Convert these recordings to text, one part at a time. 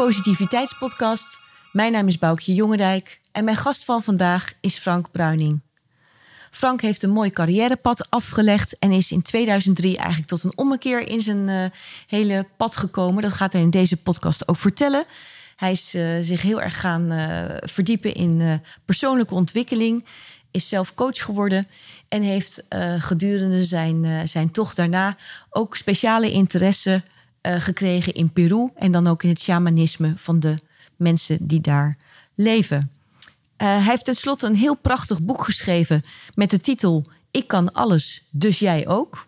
Positiviteitspodcast. Mijn naam is Boukje Jongendijk en mijn gast van vandaag is Frank Bruining. Frank heeft een mooi carrièrepad afgelegd en is in 2003 eigenlijk tot een ommekeer in zijn uh, hele pad gekomen. Dat gaat hij in deze podcast ook vertellen. Hij is uh, zich heel erg gaan uh, verdiepen in persoonlijke ontwikkeling, is zelf coach geworden en heeft gedurende zijn, zijn tocht daarna ook speciale interesse gekregen in Peru en dan ook in het shamanisme van de mensen die daar leven. Uh, hij heeft tenslotte een heel prachtig boek geschreven met de titel Ik kan alles, dus jij ook.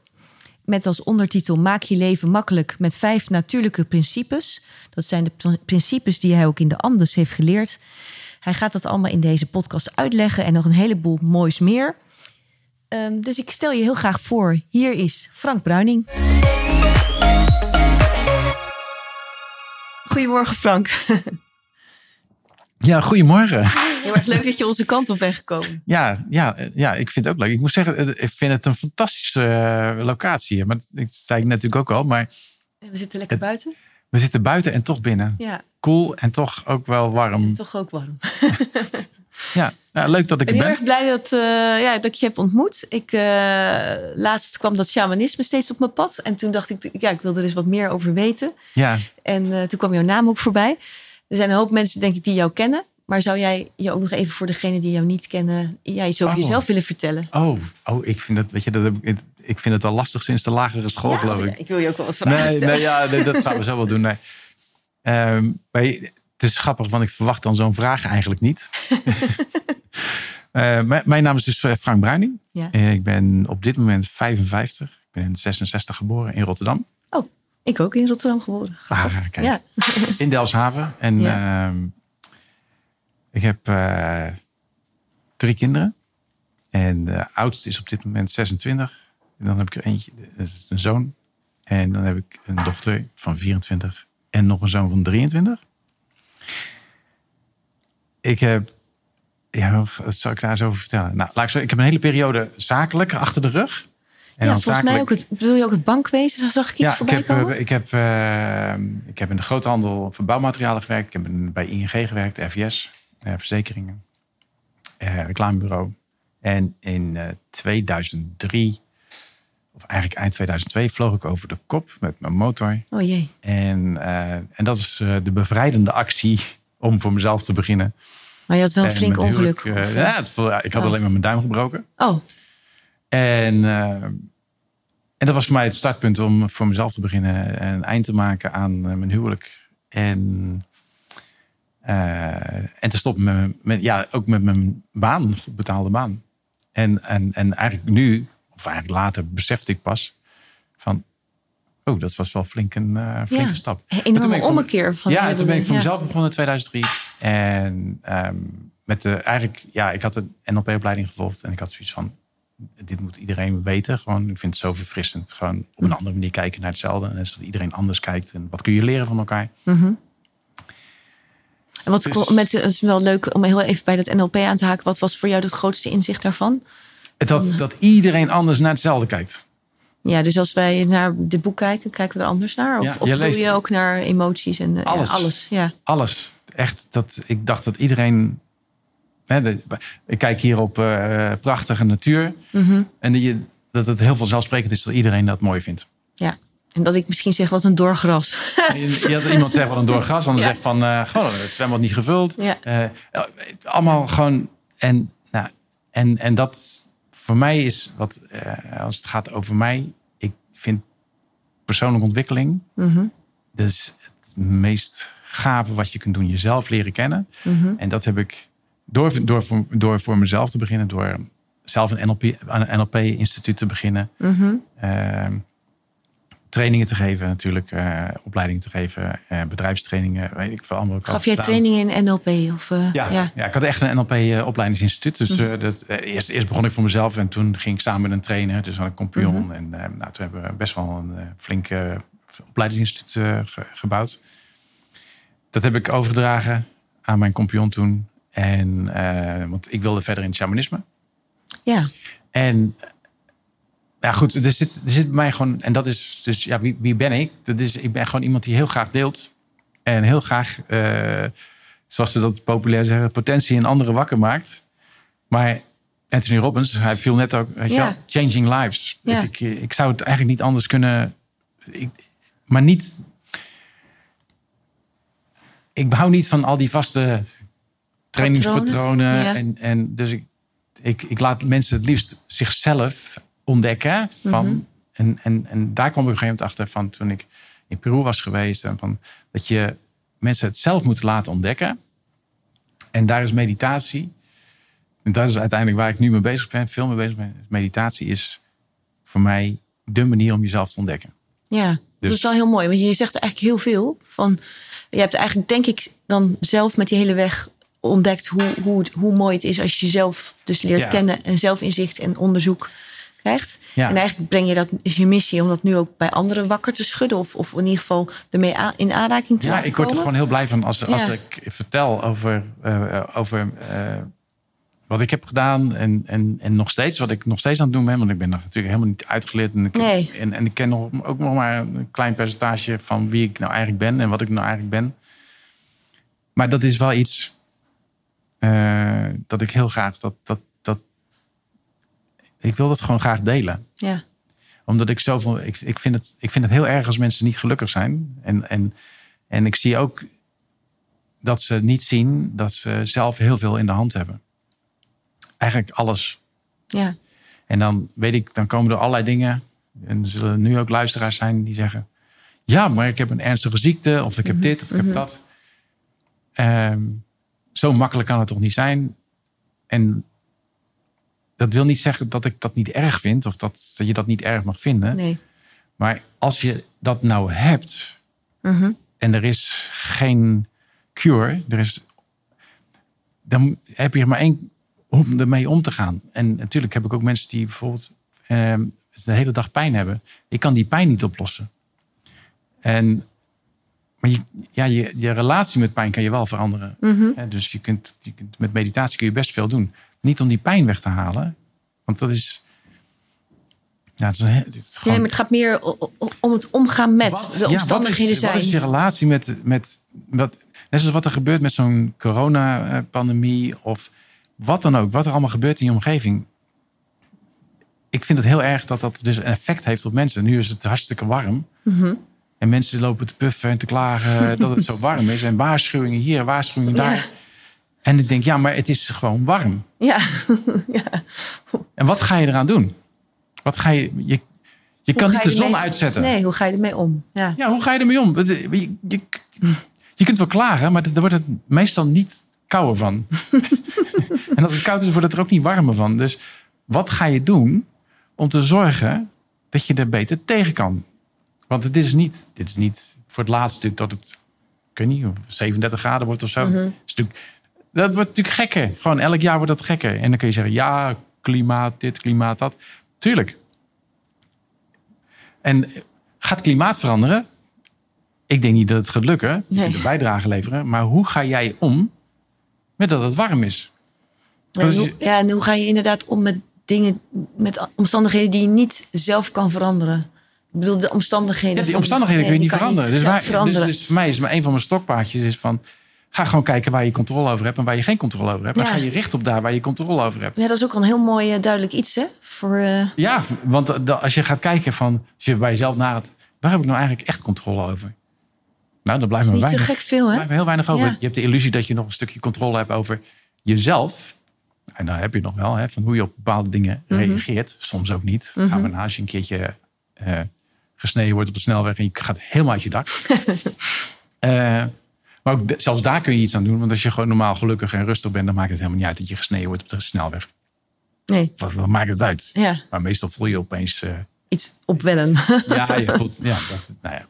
Met als ondertitel Maak je leven makkelijk met vijf natuurlijke principes. Dat zijn de principes die hij ook in de Andes heeft geleerd. Hij gaat dat allemaal in deze podcast uitleggen en nog een heleboel moois meer. Um, dus ik stel je heel graag voor. Hier is Frank Bruining. Goedemorgen, Frank. Ja, goedemorgen. Heel erg leuk dat je onze kant op bent gekomen. Ja, ja, ja, ik vind het ook leuk. Ik moet zeggen, ik vind het een fantastische uh, locatie. Maar dat zei ik natuurlijk ook al. Maar we zitten lekker buiten. We zitten buiten en toch binnen. Ja. Cool en toch ook wel warm. En toch ook warm. ja, nou, leuk dat ik er ben. Ik ben heel erg blij dat, uh, ja, dat ik je heb ontmoet. Ik, uh, laatst kwam dat shamanisme steeds op mijn pad. En toen dacht ik, ja, ik wil er eens wat meer over weten. Ja. En toen kwam jouw naam ook voorbij. Er zijn een hoop mensen, denk ik, die jou kennen. Maar zou jij je ook nog even voor degenen die jou niet kennen, ja, iets over Oh. jezelf willen vertellen? Oh, oh, ik vind het, weet je, dat ik, ik vind het al lastig sinds de lagere school, Ja, geloof ja, ik. ik wil je ook wel wat vragen Nee, nee, ja, nee, dat gaan we zo wel doen. Nee. Maar je- het is grappig, want ik verwacht dan zo'n vraag eigenlijk niet. Eh, mijn, naam is dus eh, Frank Bruining. Ja. Eh, ik ben op dit moment 55. Ik ben 66 geboren in Rotterdam. Oh, ik ook in Rotterdam geboren. Ah, kijk. Ja. In Delfshaven. En Ja. ehm, ik heb drie kinderen. En de oudste is op dit moment 26. En dan heb ik er eentje, dat is een zoon. En dan heb ik een dochter van 24. En nog een zoon van 23. Ik heb... Ja, wat zou ik daar eens over vertellen? Nou, laat ik, zo, ik heb een hele periode zakelijk achter de rug. En ja, volgens mij ook het, bedoel je ook het bankwezen? Zag ik iets ja, ik voorbij heb, eh, komen? ik, heb, eh, ik heb in de groothandel voor bouwmaterialen gewerkt. Ik heb bij ING gewerkt, FIS, eh, verzekeringen, eh, reclamebureau. En in eh, 2003, of eigenlijk eind 2002, vloog ik over de kop met mijn motor. Oh jee. En, eh, en dat is eh, de bevrijdende actie om voor mezelf te beginnen. Maar je had wel een En flink ongeluk. huwelijk, eh, of, ja, het, ik had Oh. alleen maar mijn duim gebroken. Oh, En, en dat was voor mij het startpunt om voor mezelf te beginnen en een eind te maken aan mijn huwelijk. En, en te stoppen met, met, ja, ook met mijn baan, een goed betaalde baan. En, en, en eigenlijk nu, of eigenlijk later, besefte ik pas van, oh, dat was wel flink een eh, flinke Ja. stap. een enorme ommekeer van ja, toen ben ik voor mezelf begonnen in 2003. En ehm, met de, eigenlijk, ja, ik had een NLP-opleiding gevolgd. En ik had zoiets van, dit moet iedereen weten. Gewoon, ik vind het zo verfrissend. Gewoon op een andere manier kijken naar hetzelfde. En zodat iedereen anders kijkt. En wat kun je leren van elkaar? Mhm. En wat Dus- met, het is wel leuk om heel even bij dat NLP aan te haken. Wat was voor jou het grootste inzicht daarvan? Dat, dat iedereen anders naar hetzelfde kijkt. Ja, dus als wij naar dit boek kijken, kijken we er anders naar? Of, Ja, of je doe je ook naar emoties en eh, Alles. Ja, alles? Ja. Alles. Echt, dat, ik dacht dat iedereen... Hè, de- ik kijk hier op eh, prachtige natuur. Mhm. En dat, het heel vanzelfsprekend is dat iedereen dat mooi vindt. ja. En dat ik misschien zeg wat een doorgras. Je, je had iemand zegt wat een doorgas, ander Ja. zegt van eh gewoon het zwembad niet gevuld. Ja. Allemaal gewoon en nou en en dat voor mij is wat eh, als het gaat over mij, ik vind persoonlijke ontwikkeling Mhm. is het meest gave wat je kunt doen, jezelf leren kennen. Mhm. En dat heb ik door door voor, door voor mezelf te beginnen, door zelf een NLP een NLP instituut te beginnen. Mhm. Eh, trainingen te geven, natuurlijk, eh opleidingen te geven, eh, bedrijfstrainingen, weet ik veel al Gaf jij trainingen in NLP? Of, eh, Ja, ja. ja. ik had echt een NLP-opleidingsinstituut. Dus Mhm. dat, eerst, eerst begon ik voor mezelf en toen ging ik samen met een trainer, dus ik een compagnon. Mhm. En nou, toen hebben we best wel een flink eh, opleidingsinstituut ge- gebouwd. Dat heb ik overgedragen aan mijn compagnon toen. En, want ik wilde verder in het shamanisme. ja. En ja, goed, er zit, er zit bij mij gewoon, en dat is dus, ja, wie, wie ben ik? Dat is, ik ben gewoon iemand die heel graag deelt. En heel graag, eh, zoals ze dat populair zeggen, potentie in anderen wakker maakt. Maar Anthony Robbins, hij viel net ook, weet Ja. changing lives. Ja. Ik, ik zou het eigenlijk niet anders kunnen. Ik, maar niet. Ik hou niet van al die vaste trainingspatronen. Ja. En, en dus ik, ik, ik laat mensen het liefst zichzelf ontdekken. Van, Mhm. en, en, en daar kwam ik op een gegeven moment achter van toen ik in Peru was geweest. En van, dat je mensen het zelf moet laten ontdekken. En daar is meditatie. En dat is uiteindelijk waar ik nu mee bezig ben, veel mee bezig ben. Meditatie is voor mij de manier om jezelf te ontdekken. Ja, dat Dus- is wel heel mooi. Want je zegt eigenlijk heel veel. Van, je hebt eigenlijk, denk ik, dan zelf met die hele weg ontdekt hoe, hoe, hoe mooi het is als je jezelf dus leert Ja. kennen en zelfinzicht en onderzoek krijgt. Ja. En eigenlijk breng je dat, is je missie om dat nu ook bij anderen wakker te schudden. Of, of in ieder geval ermee in aanraking te Ja, laten ik word er komen. gewoon heel blij van als, als Ja. ik vertel over, eh, over eh, wat ik heb gedaan. En, en, en nog steeds, wat ik nog steeds aan het doen ben. Want ik ben nog natuurlijk helemaal niet uitgeleerd. En ik, Nee. en, en ik ken nog, ook nog maar een klein percentage van wie ik nou eigenlijk ben. En wat ik nou eigenlijk ben. Maar dat is wel iets eh, dat ik heel graag... Dat, dat, ik wil dat gewoon graag delen Ja, omdat ik zoveel. Ik, ik, vind het, ik vind het heel erg als mensen niet gelukkig zijn. En, en, en ik zie ook dat ze niet zien dat ze zelf heel veel in de hand hebben. Eigenlijk alles. ja, En dan weet ik, dan komen er allerlei dingen. En er zullen nu ook luisteraars zijn die zeggen: Ja, maar ik heb een ernstige ziekte, of ik heb dit, of ik heb dat. Ehm, zo makkelijk kan het toch niet zijn? En dat wil niet zeggen dat ik dat niet erg vind, of dat, dat je dat niet erg mag vinden. nee. Maar als je dat nou hebt Mhm. en er is geen cure, er is, dan heb je er maar één om ermee om te gaan. En natuurlijk heb ik ook mensen die bijvoorbeeld ehm, de hele dag pijn hebben. Ik kan die pijn niet oplossen. En, maar je, ja, je, je relatie met pijn kan je wel veranderen. Mhm. Dus je kunt, je kunt, met meditatie kun je best veel doen. Niet om die pijn weg te halen, want dat is. Ja, het is, een, he- het is gewoon, Nee, maar het gaat meer om het omgaan met wat, de ja, wat, omstandigheden is, wat zijn. is je relatie met, met wat, net zoals wat er gebeurt met zo'n coronapandemie of wat dan ook, wat er allemaal gebeurt in je omgeving. Ik vind het heel erg dat dat dus een effect heeft op mensen. Nu is het hartstikke warm. Mhm. En mensen lopen te puffen en te klagen dat het zo warm is. En waarschuwingen hier, waarschuwingen daar. Ja. En ik denk, ja, maar het is gewoon warm. Ja, En wat ga je eraan doen? Wat ga je, je, je kan niet de zon uitzetten. Nee, hoe ga je ermee om? Ja. Ja, hoe ga je ermee om? Je, je, je kunt wel klagen, maar daar wordt het meestal niet kouder van. en als het koud is, wordt het er ook niet warmer van. Dus wat ga je doen om te zorgen dat je er beter tegen kan? Want het is niet, dit is niet voor het laatste stuk dat het, ik weet niet, 37 graden wordt of zo. Dat is natuurlijk- dat wordt natuurlijk gekker. Gewoon elk jaar wordt dat gekker. En dan kun je zeggen, ja, klimaat dit, klimaat dat. Tuurlijk. En gaat klimaat veranderen? Ik denk niet dat het gaat lukken. Je Nee. kunt een bijdrage leveren. Maar hoe ga jij om met dat het warm is? En hoe, ja, en hoe ga je inderdaad om met dingen, met omstandigheden die je niet zelf kan veranderen? Ik bedoel, de omstandigheden. Ja, die omstandigheden kun je niet veranderen. dus, waar, veranderen. Dus, dus voor mij is maar een van mijn stokpaardjes is van... Ga gewoon kijken waar je controle over hebt en waar je geen controle over hebt. En Ja. ga je richten op daar waar je controle over hebt. Ja, dat is ook al een heel mooi eh, duidelijk iets, hè? Voor, eh, Ja, want eh, als je gaat kijken van... Als je bij jezelf nagaat, waar heb ik nou eigenlijk echt controle over? Nou, dan blijft is maar niet zo weinig, gek veel, hè? blijft heel weinig over. Ja. Je hebt de illusie dat je nog een stukje controle hebt over jezelf. En daar heb je nog wel, hè, van hoe je op bepaalde dingen Mhm. reageert. Soms ook niet. Gaan we na als je een keertje gesneden wordt op de snelweg en je gaat helemaal uit je dak. Maar ook de- zelfs daar kun je iets aan doen. Want als je gewoon normaal gelukkig en rustig bent, dan maakt het helemaal niet uit dat je gesneden wordt op de snelweg. Nee, Wat, wat maakt het uit? ja, Maar meestal voel je opeens. eh, iets opwellen. ja, je voelt. Ja, dat, nou ja.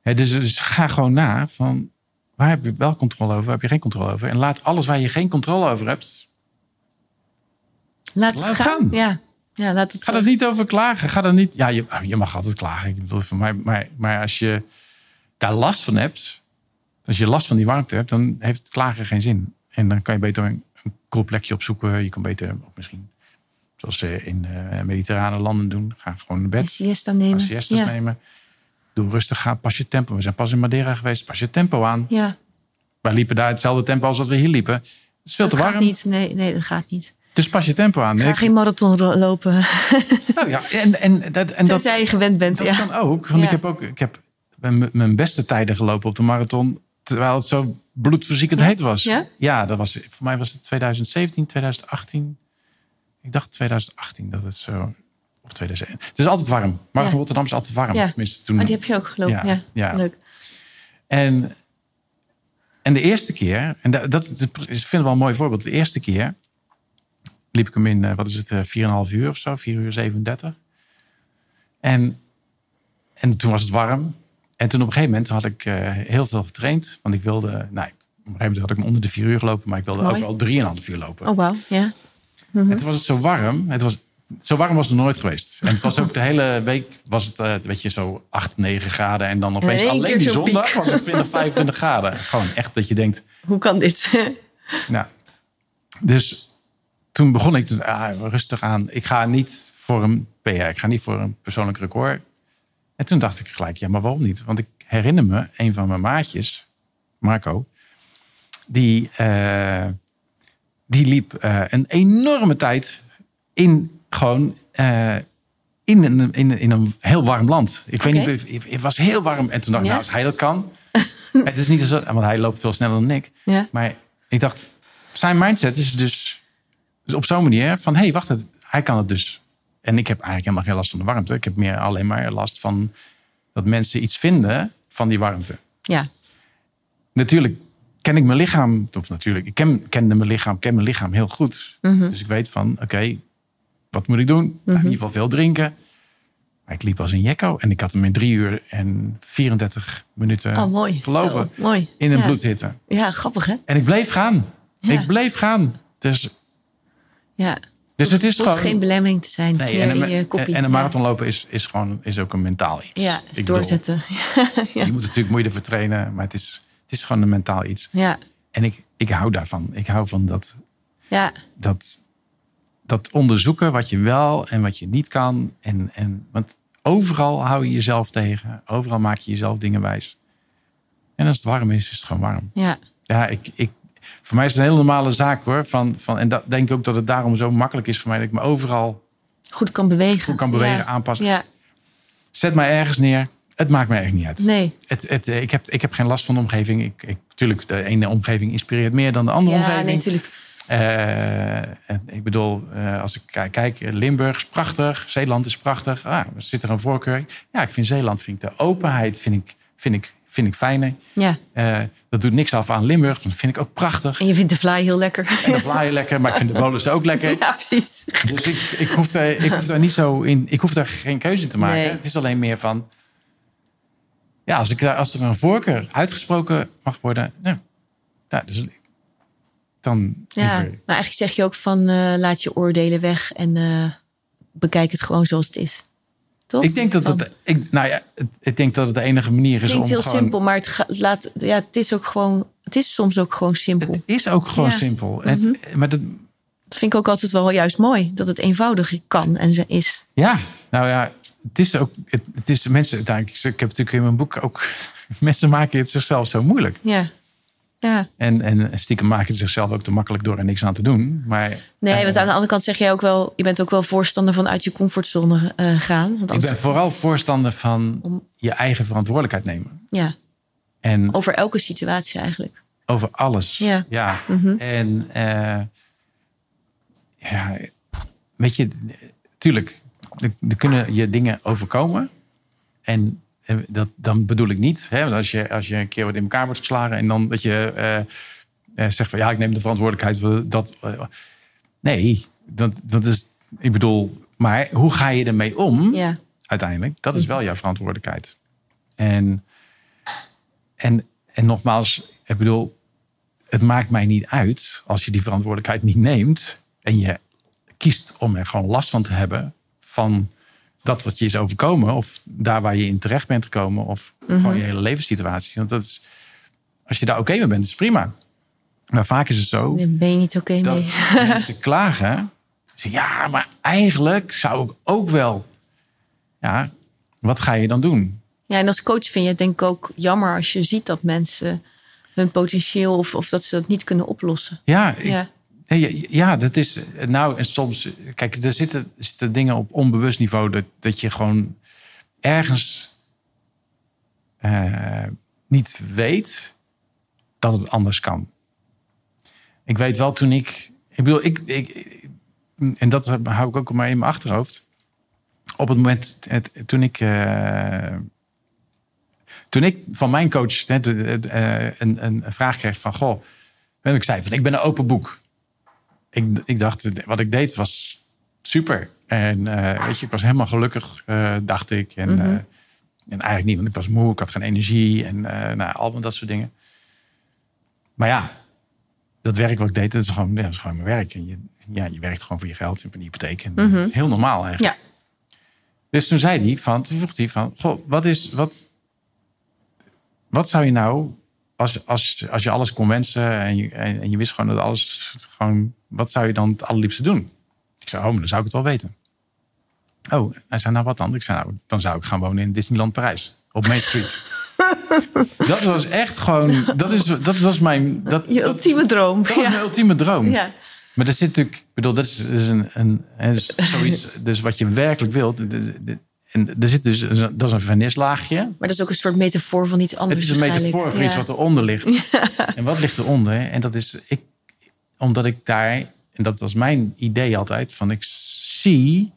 Hè, dus, dus ga gewoon na van waar heb je wel controle over, waar heb je geen controle over. En laat alles waar je geen controle over hebt. Laat gaan. gaan. Ja. ja, laat het Ga er niet over klagen. Ga er niet. Ja, je, je mag altijd klagen. Ik bedoel, mij, maar, maar als je daar last van hebt, als je last van die warmte hebt, dan heeft het klagen geen zin. En dan kan je beter een, een cool plekje opzoeken. Je kan beter of misschien, zoals ze in eh, mediterrane landen doen, ga gewoon naar een bed. siesta Ga nemen. siestas ja. nemen. doe rustig aan, pas je tempo. We zijn pas in Madeira geweest, pas je tempo aan. Ja, Wij liepen daar hetzelfde tempo als wat we hier liepen. Het is veel dat te gaat warm, niet. Nee, nee, dat gaat niet. dus pas je tempo aan. Ga Ik- geen marathon lopen. nou ja, en, en, dat, en dat, je gewend bent. dat ja. kan ook. Want Ja. ik heb ook ik heb mijn beste tijden gelopen op de marathon. Terwijl het zo bloedverziekend heet was. Ja? dat was, voor mij was het 2017, 2018. Ik dacht 2018 dat het zo... Of 2001. Het is altijd warm. Ja. Rotterdam is altijd warm. Ja. Tenminste, toen, Maar die heb je ook gelopen. Ja, Ja, ja. leuk. En, en de eerste keer, en dat, dat is- ik vind het wel een mooi voorbeeld. De eerste keer liep ik hem in, eh, wat is het, eh, 4,5 uur of zo, 4 uur 37. En, en toen was het warm. En toen op een gegeven moment had ik eh, heel veel getraind. Want ik wilde, nou, op een gegeven moment had ik hem onder de 4 uur gelopen, maar ik wilde Mooi. ook wel 3,5 uur lopen. Oh, wauw. Ja. En toen was het zo warm. Het was, zo warm was het nog nooit geweest. En het was ook de hele week, was het, eh, weet je, zo 8, 9 graden. En dan opeens alleen die zo'n zondag piek. was het 20, 25 graden. Gewoon echt dat je denkt, Hoe kan dit? nou. Dus toen begon ik toen, ah, rustig aan. Ik ga niet voor een PR, ik ga niet voor een persoonlijk record. En toen dacht ik gelijk, ja, maar waarom niet? Want ik herinner me, een van mijn maatjes, Marco, die, eh, die liep eh, een enorme tijd in gewoon eh, in, een, in, in een heel warm land. Ik weet niet, het was heel warm. En toen dacht ik, Ja? nou, als hij dat kan. het is niet zo, want hij loopt veel sneller dan ik. ja. Maar ik dacht, zijn mindset is dus op zo'n manier van... hé, hey, wacht, hij kan het dus. En ik heb eigenlijk helemaal geen last van de warmte. Ik heb meer alleen maar last van dat mensen iets vinden van die warmte. ja. Natuurlijk ken ik mijn lichaam, of natuurlijk, ik ken, kende mijn lichaam, ken mijn lichaam heel goed. Mhm. Dus ik weet van, oké, wat moet ik doen? Nou, in ieder geval veel drinken. Maar ik liep als een jekko en ik had hem in drie uur en 34 minuten Oh, mooi. gelopen. Zo, mooi. In een ja. bloedhitte. Ja, grappig hè? En ik bleef gaan. Ja. Ik bleef gaan. Dus, Ja. Dus het is gewoon... geen belemmering te zijn. Nee, en, in je een, koppie. en een marathonlopen is, is gewoon is ook een mentaal iets. Ja, is doorzetten. ja. Je moet natuurlijk moeite voor trainen, maar het is, het is gewoon een mentaal iets. Ja. En ik, ik hou daarvan. Ik hou van dat, Ja. dat, dat onderzoeken wat je wel en wat je niet kan. En, en, want overal hou je jezelf tegen. Overal maak je jezelf dingen wijs. En als het warm is, is het gewoon warm. Ja. Ja, ik, ik, voor mij is het een hele normale zaak hoor. Van, van, en dat denk ik ook dat het daarom zo makkelijk is voor mij. Dat ik me overal Goed kan bewegen. goed kan bewegen, Ja. aanpassen. Ja. Zet mij ergens neer. Het maakt me echt niet uit. Nee. Het, het, eh, ik, heb, ik heb geen last van de omgeving. Ik, ik, tuurlijk, de ene omgeving inspireert meer dan de andere Ja, omgeving. nee, natuurlijk. Eh, en ik bedoel, eh, als ik kijk, kijk, Limburg is prachtig, Zeeland is prachtig. Ah, zit er een voorkeur? Ja, ik vind Zeeland, vind ik de openheid, vind ik, vind ik, vind ik fijner. Ja. Eh, dat doet niks af aan Limburg, dat vind ik ook prachtig. En je vindt de fly heel lekker. En de vlaaien lekker, maar ik vind de bolus ook lekker. Ja, precies. Dus ik, ik, hoef daar, ik hoef daar niet zo in, ik hoef daar geen keuze in te maken. Nee. Het is alleen meer van, ja, als, ik, daar- als er een voorkeur uitgesproken mag worden, ja, dus dan Ja, liever- maar eigenlijk zeg je ook van eh, laat je oordelen weg en eh, bekijk het gewoon zoals het is. Toch? Ik denk dat het, ik, nou ja, het- ik denk dat het de enige manier is klinkt om heel gewoon. simpel, maar het, het laat, ja, het is ook gewoon, het is soms ook gewoon simpel. Het is ook gewoon Ja. Mhm. simpel. Het- maar dat, Dat vind ik ook altijd wel juist mooi, dat het eenvoudig kan en ze is. ja, nou ja, het is ook. Het, het is mensen. Ik heb natuurlijk in mijn boek ook. Mensen maken het zichzelf zo moeilijk. Ja, ja. En, en stiekem maken het zichzelf ook te makkelijk door er niks aan te doen. Maar Nee, eh, want aan de andere kant zeg jij ook wel, je bent ook wel voorstander van uit je comfortzone eh, gaan. Want ik ben vooral voorstander van Om- je eigen verantwoordelijkheid nemen. ja, En over elke situatie eigenlijk. over alles. Ja. Mhm. En eh, ja, weet je, tuurlijk, er, er kunnen je dingen overkomen. En dat, dan bedoel ik niet, hè, als, je, als je een keer wordt in elkaar wordt geslagen en dan dat je eh, eh, zegt van ja, ik neem de verantwoordelijkheid voor dat. eh, nee, dat, dat is, ik bedoel, maar hoe ga je ermee om? Ja, uiteindelijk. Dat is wel jouw verantwoordelijkheid. En, en, en nogmaals, ik bedoel, het maakt mij niet uit als je die verantwoordelijkheid niet neemt en je kiest om er gewoon last van te hebben van dat wat je is overkomen of daar waar je in terecht bent gekomen of gewoon je hele levenssituatie. Want dat is, als je daar oké mee bent, is prima. Maar vaak is het zo daar ben je niet oké mee. mensen klagen. Ze ja, maar eigenlijk zou ik ook wel. Ja, wat ga je dan doen? Ja, en als coach vind je het denk ik ook jammer als je ziet dat mensen hun potentieel of, of dat ze dat niet kunnen oplossen. Ja, ik- Ja, Ja, dat is. Nou, en soms. Kijk, er zitten, zitten dingen op onbewust niveau. Dat, dat je gewoon ergens. eh, niet weet. dat het anders kan. Ik weet wel toen ik. Ik bedoel, ik. ik en dat hou ik ook maar in mijn achterhoofd. Op het moment. Het, toen ik. eh, toen ik van mijn coach eh, een, een vraag kreeg van... Goh, ik zei van, ik ben een open boek ik, ik dacht, wat ik deed was super. En eh, weet je, ik was helemaal gelukkig, eh, dacht ik. En, eh, en eigenlijk niet, want ik was moe, ik had geen energie en nou, al dat soort dingen. Maar ja, dat werk wat ik deed, dat is gewoon, ja, dat is gewoon mijn werk. En je, ja, je werkt gewoon voor je geld en voor die hypotheek. En, Mhm. Heel normaal eigenlijk. ja. Dus toen zei hij van, toen vroeg hij van, goh, wat is, wat, wat zou je nou, als, als, als je alles kon wensen en je, en, en je wist gewoon dat alles gewoon, wat zou je dan het allerliefste doen? Ik zei, oh, dan zou ik het wel weten. Oh, hij zei, nou wat dan? Ik zei, nou, dan zou ik gaan wonen in Disneyland Parijs, op Main Street. dat was echt gewoon, dat, is, dat was mijn, dat, Je dat, ultieme droom. dat was ja. mijn ultieme droom. ja. Maar er zit natuurlijk, ik bedoel, dat is, dat is een, een zoiets, dus wat je werkelijk wilt. En er zit dus, dat is een vernislaagje. Maar dat is ook een soort metafoor van iets Het anders. is een metafoor voor iets wat eronder ligt. En wat ligt eronder? En dat is, ik, omdat ik daar, en dat was mijn idee altijd, van ik zie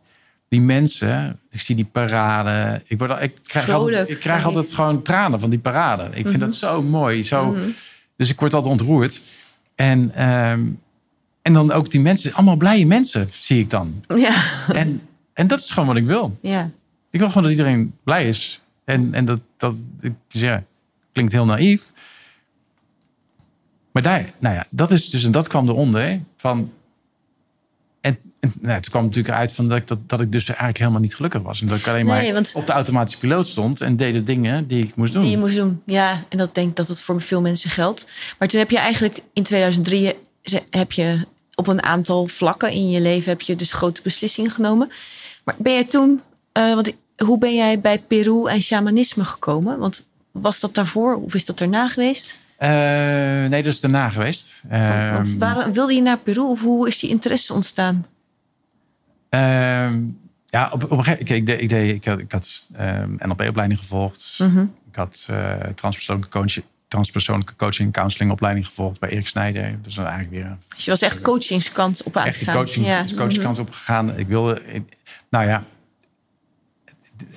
die mensen, ik zie die parade. Ik, word, ik krijg, Vrolijk, altijd, ik krijg altijd gewoon tranen van die parade. Ik vind dat zo mooi. Zo, Dus ik word altijd ontroerd. En, ehm, en dan ook die mensen, allemaal blije mensen zie ik dan. Ja, En, en dat is gewoon wat ik wil. ja. Ik wil gewoon dat iedereen blij is. En, en dat, dat dus ja, klinkt heel naïef. Maar daar, nou ja, dat is dus, en dat kwam eronder. Hè, van, en, en nou, toen kwam het natuurlijk uit van dat, ik, dat, dat ik dus eigenlijk helemaal niet gelukkig was. En dat ik alleen Nee, maar want- op de automatische piloot stond en deed de dingen die ik moest doen. Die je moest doen. Ja, en dat denk ik dat het voor veel mensen geldt. Maar toen heb je eigenlijk in 2003 ze- heb je op een aantal vlakken in je leven heb je dus grote beslissingen genomen. Maar ben je toen, eh, want ik- hoe ben jij bij Peru en shamanisme gekomen? Want was dat daarvoor of is dat daarna geweest? Eh, nee, dat is daarna geweest. Want Ehm, waar, wilde je naar Peru of hoe is die interesse ontstaan? Ehm, ja, op, op een gegeven moment, ik, ik, deed, ik had, ik had ehm, NLP-opleiding gevolgd. Mhm. Ik had eh transpersoonlijke, coach, transpersoonlijke coaching en counselingopleiding gevolgd bij Erik Snijder. Dus dan eigenlijk weer Dus je was echt coachingskant op aan echt de coaching, Ja. coachingkant op gegaan. Ik wilde, nou ja,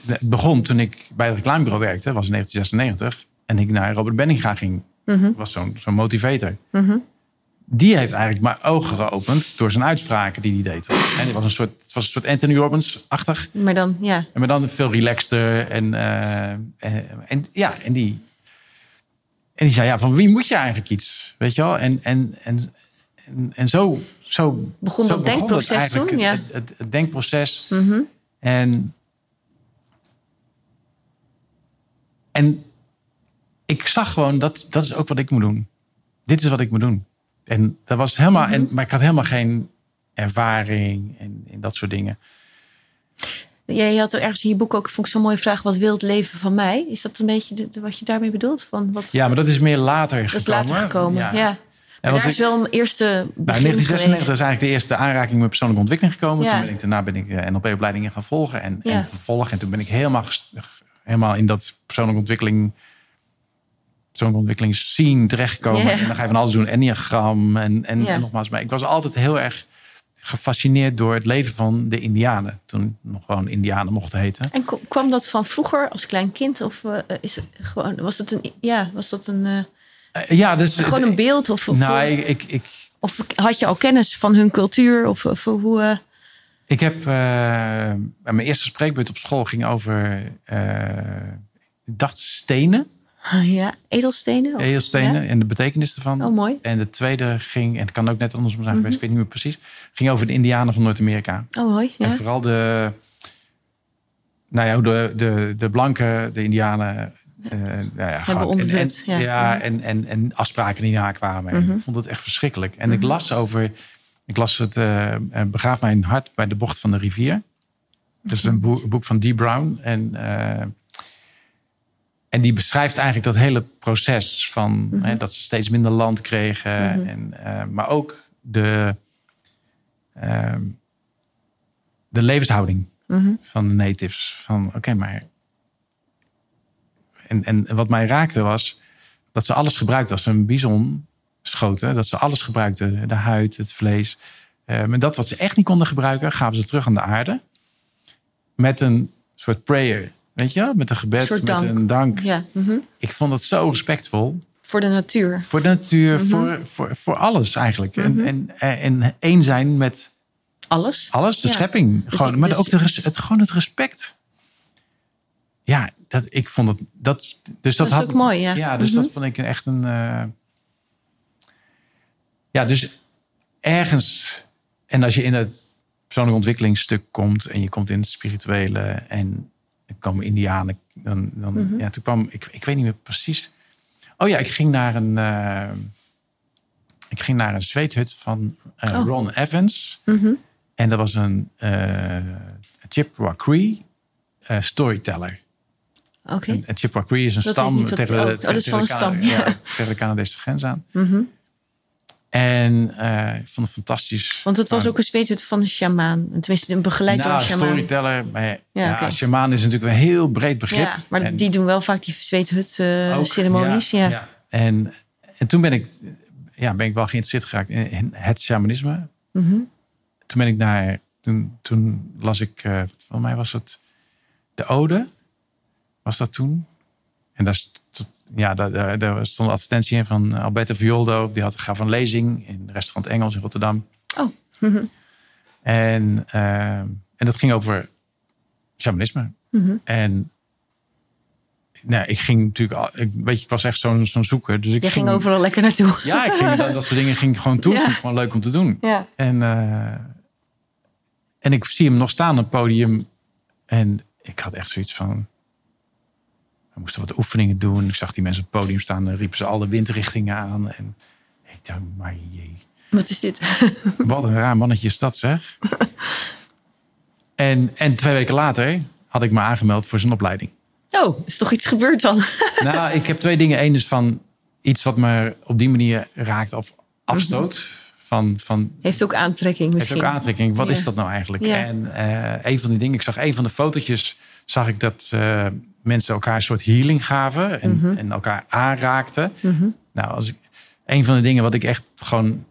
het begon toen ik bij het reclamebureau werkte, was in 1996. En ik naar Robert Benninga ging. Mhm. was zo'n zo'n motivator. Mhm. Die heeft eigenlijk mijn ogen geopend door zijn uitspraken die hij deed. En het was een soort, het was een soort Anthony Robbins-achtig. Maar dan, ja. En maar dan veel relaxter. En, eh, en, en ja, en die, en die zei, ja, van wie moet je eigenlijk iets? Weet je wel? En, en, en, en, en zo, zo Begon zo dat denkproces toen, ja. Het, het, het denkproces. Mhm. En, en ik zag gewoon, dat, dat is ook wat ik moet doen. Dit is wat ik moet doen. En dat was helemaal, Mhm. en, maar ik had helemaal geen ervaring en, en dat soort dingen. Jij had er ergens in je boek ook, vond ik zo'n mooie vraag, wat wil het leven van mij? Is dat een beetje de- de- wat je daarmee bedoelt? Van wat, Ja, maar dat is meer later dat is gekomen. later gekomen, ja. Ja. Daar is wel een eerste begin Nou, in 1996 geweest. is eigenlijk de eerste aanraking met persoonlijke ontwikkeling gekomen. Ja. Toen ben ik, daarna ben ik eh, NLP-opleidingen gaan volgen en, Ja. en vervolgen. En toen ben ik helemaal, helemaal in dat persoonlijke ontwikkeling, persoonlijke ontwikkelingsscene terechtgekomen. Ja. En dan ga je van alles doen, enneagram en, en, en nogmaals. Maar ik was altijd heel erg gefascineerd door het leven van de Indianen. Toen nog gewoon Indianen mochten heten. En kwam dat van vroeger als klein kind? Of eh, is het gewoon, was dat een, ja, was dat een, eh, Eh, ja, dus... gewoon een beeld? Of, of, Nou, ik, ik, ik, of had je al kennis van hun cultuur? Of, of hoe, Ik heb eh, mijn eerste spreekbeurt op school ging over eh, ik dacht stenen, ja, edelstenen? Of- edelstenen ja? en de betekenis ervan. Oh, mooi. En de tweede ging, en het kan ook net andersom zijn Mhm. geweest, ik weet niet meer precies, ging over de Indianen van Noord-Amerika. Oh, mooi. Ja. En vooral de, nou ja, hoe de, de, de blanke, de Indianen. eh, nou ja, gewoon- en, en, onderdrukt, ja. Mhm. en, en, en afspraken die nakwamen. En Mhm. Ik vond het echt verschrikkelijk. En ik las over, ik las het eh, eh, Begraaf mijn hart bij de bocht van de rivier. Dat is een boek, boek van Dee Brown. En, eh, en die beschrijft eigenlijk dat hele proces van Mhm. hè, dat ze steeds minder land kregen. En, eh, maar ook de, ehm, de levenshouding Mhm. van de natives. Van oké, maar. En, en wat mij raakte was dat ze alles gebruikten als een bison schoten. Dat ze alles gebruikten: de huid, het vlees. Eh, maar dat wat ze echt niet konden gebruiken, gaven ze terug aan de aarde. Met een soort prayer. Weet je? Met een gebed, met een dank. Ja, mhm. Ik vond dat zo respectvol. voor de natuur. Voor de natuur, Mhm. voor, voor, voor alles eigenlijk. En, en, en één zijn met Alles. alles, de Ja. schepping. Dus gewoon, maar dus- ook de, het, gewoon het respect. Ja, dat, ik vond het. Dat, dus dat, Dat is had, ook mooi, ja. Ja, dus Mhm. dat vond ik echt een. eh, ja, dus ergens. En als je in het persoonlijke ontwikkelingsstuk komt en je komt in het spirituele en er komen Indianen, dan, dan Mhm. ja, toen kwam ik, ik weet niet meer precies. Oh ja, ik ging naar een. eh, ik ging naar een zweethut van eh, Oh. Ron Evans. Mhm. En dat was een uh, Chippewa Cree storyteller. Oké. En Chippewa Cree is een Dat stam ik tegen, de, oh, tegen, de Canadese grens aan. Mhm. En eh, ik vond het fantastisch. Want het was Nou, ook een zweethut van een shamaan. Tenminste, een begeleid door nou, een shamaan. storyteller. Maar ja, Ja, shamaan is natuurlijk een heel breed begrip. Ja, maar En die doen wel vaak die zweethut eh. Ja. En, en toen ben ik, ja, ben ik wel geïnteresseerd geraakt in, in het shamanisme. Mhm. toen ben ik naar. Toen, toen las ik, eh voor mij was het de Ode. Was dat toen? En daar, ja, daar, daar, stond een advertentie in van Alberto Violdo. Die had gaf een lezing in restaurant Engels in Rotterdam. Oh. En, eh, en dat ging over shamanisme. Mhm. En nou, ik ging natuurlijk, al- ik, weet je, ik was echt zo'n zo'n zoeker. Dus ik Je ging overal lekker naartoe. Ja, ik ging dat, dat soort dingen ging ik gewoon toe. Ja. Vond ik gewoon leuk om te doen. Ja. En, eh, en ik zie hem nog staan op het podium. En ik had echt zoiets van. We moesten wat oefeningen doen. Ik zag die mensen op het podium staan. Dan riepen ze alle windrichtingen aan. En ik dacht, maar jee. Wat is dit? Wat een raar mannetje is dat, zeg. en, en twee weken later had ik me aangemeld voor zijn opleiding. Oh, is toch iets gebeurd dan? Nou, ik heb twee dingen. Eén is van iets wat me op die manier raakt of afstoot. Van, van Heeft ook aantrekking heeft misschien. ook aantrekking. Wat Ja. is dat nou eigenlijk? Ja. En eh, een van die dingen, ik zag een van de fotootjes, zag ik dat eh, mensen elkaar een soort healing gaven en, Mhm. en elkaar aanraakten. Mhm. Nou, als ik, een van de dingen wat ik echt gewoon,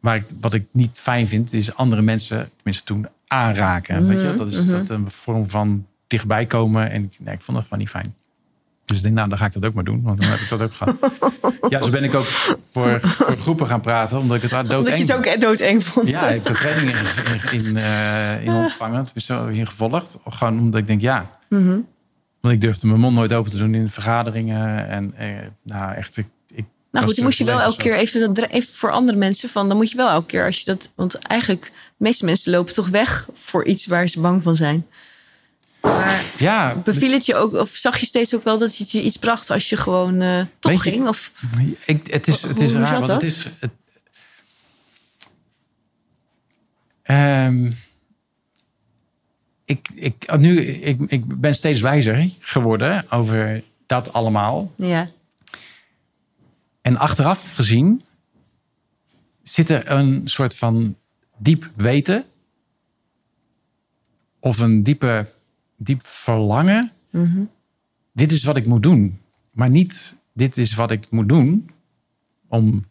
waar ik, wat ik niet fijn vind, is andere mensen, tenminste toen, aanraken. Weet je, wel? dat is Mhm. dat een vorm van dichtbij komen. En ik, nee, ik vond dat gewoon niet fijn. Dus ik denk, nou, dan ga ik dat ook maar doen. Want dan heb ik dat ook gehad. ja, zo ben ik ook voor, voor groepen gaan praten. Omdat ik het doodeng Omdat je het ook doodeng vond. ja, ik heb trainingen in, in, in, eh, in ontvangen. Het is zo in gevolgd. Gewoon omdat ik denk, ja. Mhm. Want ik durfde mijn mond nooit open te doen in vergaderingen. En eh, nou, echt. Ik, ik Nou goed, dan moet je wel elke keer even, dat- even voor andere mensen van. Dan moet je wel elke keer als je dat. Want eigenlijk, de meeste mensen lopen toch weg voor iets waar ze bang van zijn. Maar Ja, beviel het je ook, of zag je steeds ook wel dat het je iets bracht als je gewoon eh toch je- ging? Of, ik, het is, het is Hoe- raar, want dat? het is. Het, Ehm, ik, ik, nu, ik, ik ben steeds wijzer geworden over dat allemaal. ja. En achteraf gezien zit er een soort van diep weten. Of een diepe, diep verlangen. Mhm. Dit is wat ik moet doen. Maar niet, dit is wat ik moet doen. Om.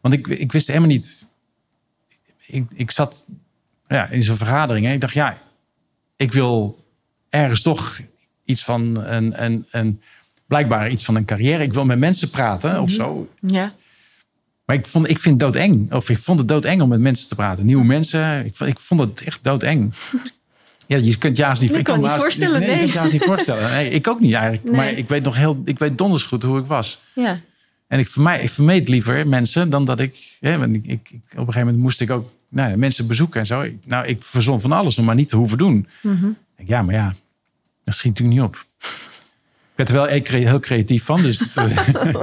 Want ik, ik wist helemaal niet. Ik, ik zat ja, in zo'n vergadering. En ik dacht, ja, ik wil ergens toch iets van een, een, een. Blijkbaar iets van een carrière. Ik wil met mensen praten of zo. ja. Maar ik, vond, ik vind het doodeng. Of ik vond het doodeng om met mensen te praten. Nieuwe mensen. Ik vond, ik vond het echt doodeng. Ja, je kunt Jaas niet, Ik kan niet voorstellen, Nee, ik kan niet voorstellen. Nee, ik ook niet eigenlijk. Nee. Maar ik weet nog heel, ik weet donders goed hoe ik was. ja. En ik, vermijd, ik vermeed liever mensen dan dat ik, hè, want ik, ik, Op een gegeven moment moest ik ook nou, ja, mensen bezoeken en zo. Ik, nou, ik verzon van alles om maar niet te hoeven doen. Mhm. Ja, maar ja, dat schiet natuurlijk niet op. Ik werd er wel heel cre- heel creatief van. Dus eh,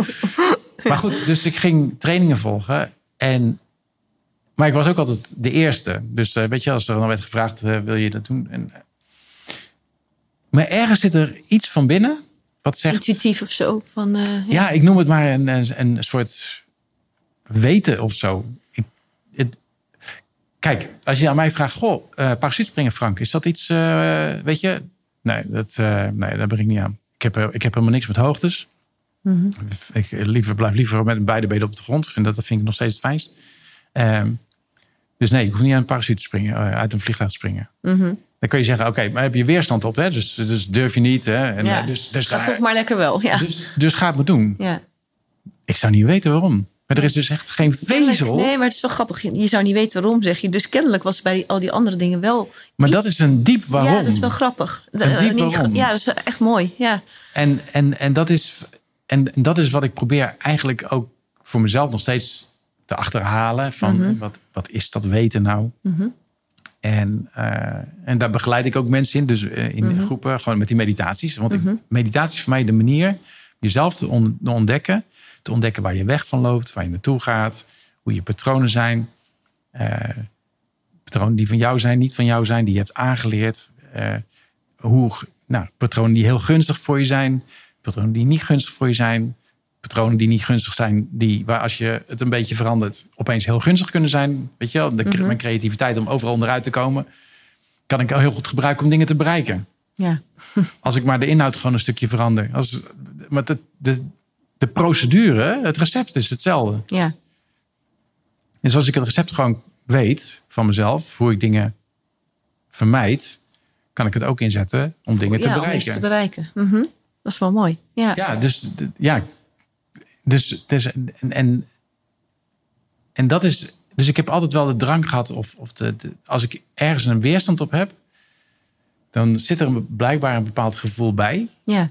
maar goed, dus ik ging trainingen volgen. En, maar ik was ook altijd de eerste. Dus eh, weet je, als er dan werd gevraagd, eh, wil je dat doen? En, eh, maar ergens zit er iets van binnen wat zegt. Intuïtief of zo. Van, ja. Ja, ik noem het maar een, een, een soort weten of zo. Ik, het, kijk, als je aan mij vraagt, goh, uh, parachutespringen, Frank, is dat iets, weet je? Nee, dat, eh, nee, daar ben ik niet aan. Ik heb, ik heb helemaal niks met hoogtes. Mhm. Ik liever, blijf liever met beide benen op de grond. Ik Vind dat, dat vind ik nog steeds het fijnst. Ehm, dus nee, ik hoef niet aan een parachute te springen, eh, uit een vliegtuig te springen. Mhm. Dan kun je zeggen, oké, maar heb je weerstand op, hè? Dus, dus durf je niet, hè? En, Ja. eh, dus, dus, ga, toch maar lekker wel. Ja. dus, dus ga het maar doen. ja. Ik zou niet weten waarom. Maar er is dus echt geen vezel. Nee, maar het is wel grappig. Je zou niet weten waarom, zeg je. Dus kennelijk was bij al die andere dingen wel. Maar iets- dat is een diep waarom. Ja, dat is wel grappig. Een Eh, diep waarom. Ja, dat is echt mooi. Ja. En, en, en, dat is, en, en dat is wat ik probeer eigenlijk ook voor mezelf nog steeds te achterhalen. Van Mhm. wat, wat is dat weten nou? Mhm. En, eh, en daar begeleid ik ook mensen in. Dus eh, in Mhm. groepen, gewoon met die meditaties. Want ik- meditatie is voor mij de manier jezelf te, on- te ontdekken. Te ontdekken waar je weg van loopt, waar je naartoe gaat. Hoe je patronen zijn. eh, patronen die van jou zijn, niet van jou zijn. Die je hebt aangeleerd. hoe, nou, patronen die heel gunstig voor je zijn. Patronen die niet gunstig voor je zijn. Patronen die niet gunstig zijn. Die, waar als je het een beetje verandert, opeens heel gunstig kunnen zijn. Weet je wel, de, Mhm. mijn creativiteit om overal onderuit te komen. Kan ik al heel goed gebruiken om dingen te bereiken. Ja. Als ik maar de inhoud gewoon een stukje verander. Als, maar de, de, de procedure, het recept is hetzelfde. Ja. Dus als ik het recept gewoon weet van mezelf, hoe ik dingen vermijd, kan ik het ook inzetten om dingen te ja, om bereiken. iets te bereiken. Mhm. Dat is wel mooi. Ja. Ja, dus ja. Dus, dus en, en, en dat is. Dus ik heb altijd wel de drang gehad, of, of de, de- als ik ergens een weerstand op heb, dan zit er een- blijkbaar een bepaald gevoel bij. ja.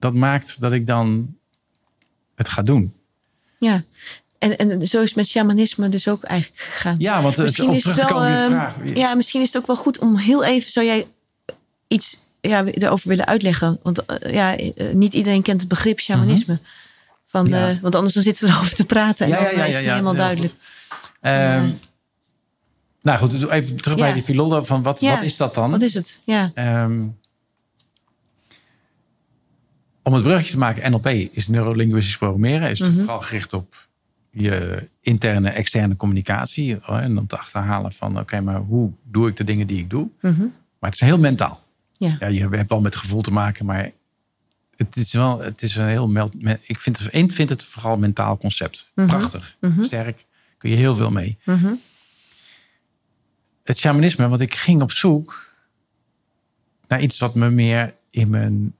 Dat maakt dat ik dan het ga doen. ja. En, en zo is het met shamanisme dus ook eigenlijk gegaan. Ja, want het, Misschien is terug het te wel, ehm, vraag. Ja, misschien is het ook wel goed om heel even... Zou jij iets ja, erover willen uitleggen? Want eh, ja, eh, niet iedereen kent het begrip shamanisme. Van. Ja. want anders dan zitten we erover te praten. En Ja, dan ja, ja, is ja, helemaal duidelijk. Ehm, Nou goed, dus even terug bij die filolog. Van wat, wat is dat dan? Wat is het? Ja. Ehm, om het bruggetje te maken, NLP is neurolinguistisch programmeren. Is Mhm. vooral gericht op je interne, externe communicatie. En om te achterhalen van, oké, maar hoe doe ik de dingen die ik doe? Mhm. Maar het is heel mentaal. Ja. Ja, je hebt wel met gevoel te maken, maar het is wel, het is een heel, mel- me- ik vind het, vind het vooral een mentaal concept. Mhm. Prachtig, Mhm. sterk, kun je heel veel mee. Mhm. Het shamanisme, want ik ging op zoek naar iets wat me meer in mijn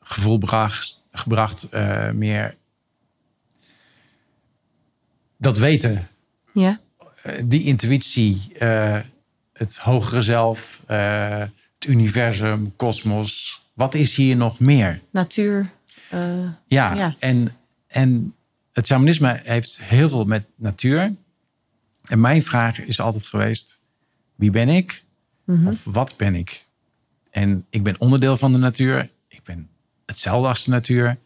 gevoel bracht, gebracht, eh, meer dat weten, Ja. eh, die intuïtie, eh, het hogere zelf, het universum, kosmos. Wat is hier nog meer? Natuur. eh, Ja, Ja. En, en het shamanisme heeft heel veel met natuur. En mijn vraag is altijd geweest: wie ben ik? mhm. Of wat ben ik? En ik ben onderdeel van de natuur. Ik ben hetzelfde als de natuur.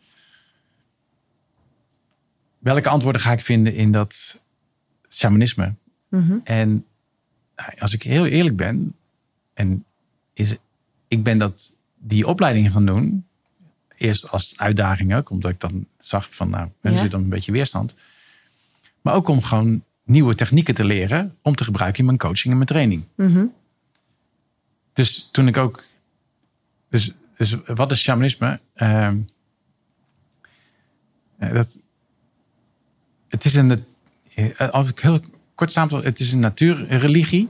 Welke antwoorden ga ik vinden in dat shamanisme? Mhm. En nou, als ik heel eerlijk ben, en is, ik ben dat, die opleiding gaan doen, eerst als uitdaging ook, omdat ik dan zag van, nou, er zit dan een beetje weerstand. Maar ook om gewoon nieuwe technieken te leren om te gebruiken in mijn coaching en mijn training. Mhm. Dus toen ik ook. Dus, dus wat is shamanisme? Ehm, eh, dat, het is een. eh, Als ik heel kort samenvat, het is een natuurreligie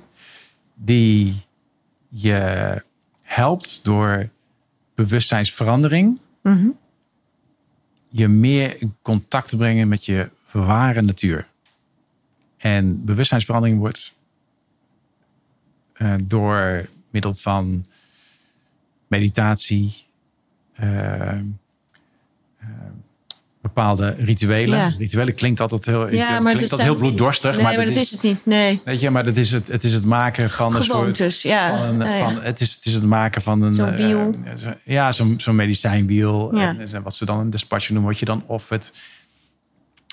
die je helpt door bewustzijnsverandering Mhm. je meer in contact te brengen met je ware natuur. En bewustzijnsverandering wordt eh, door middel van meditatie, eh, bepaalde rituelen. Ja. Rituelen klinkt altijd heel, Ja, klinkt maar altijd dat heel zijn- bloeddorstig. Nee, maar, dat is het niet. Nee. Weet je, maar dat is het, het is het maken van een soort. Ja. Van een, Ja, ja. van, het, is, het is het maken van een. Zo'n eh, wiel. eh, zo- ja, zo'n zo'n medicijnwiel. Ja. En, wat ze dan een despacho noemen, wat je dan offert.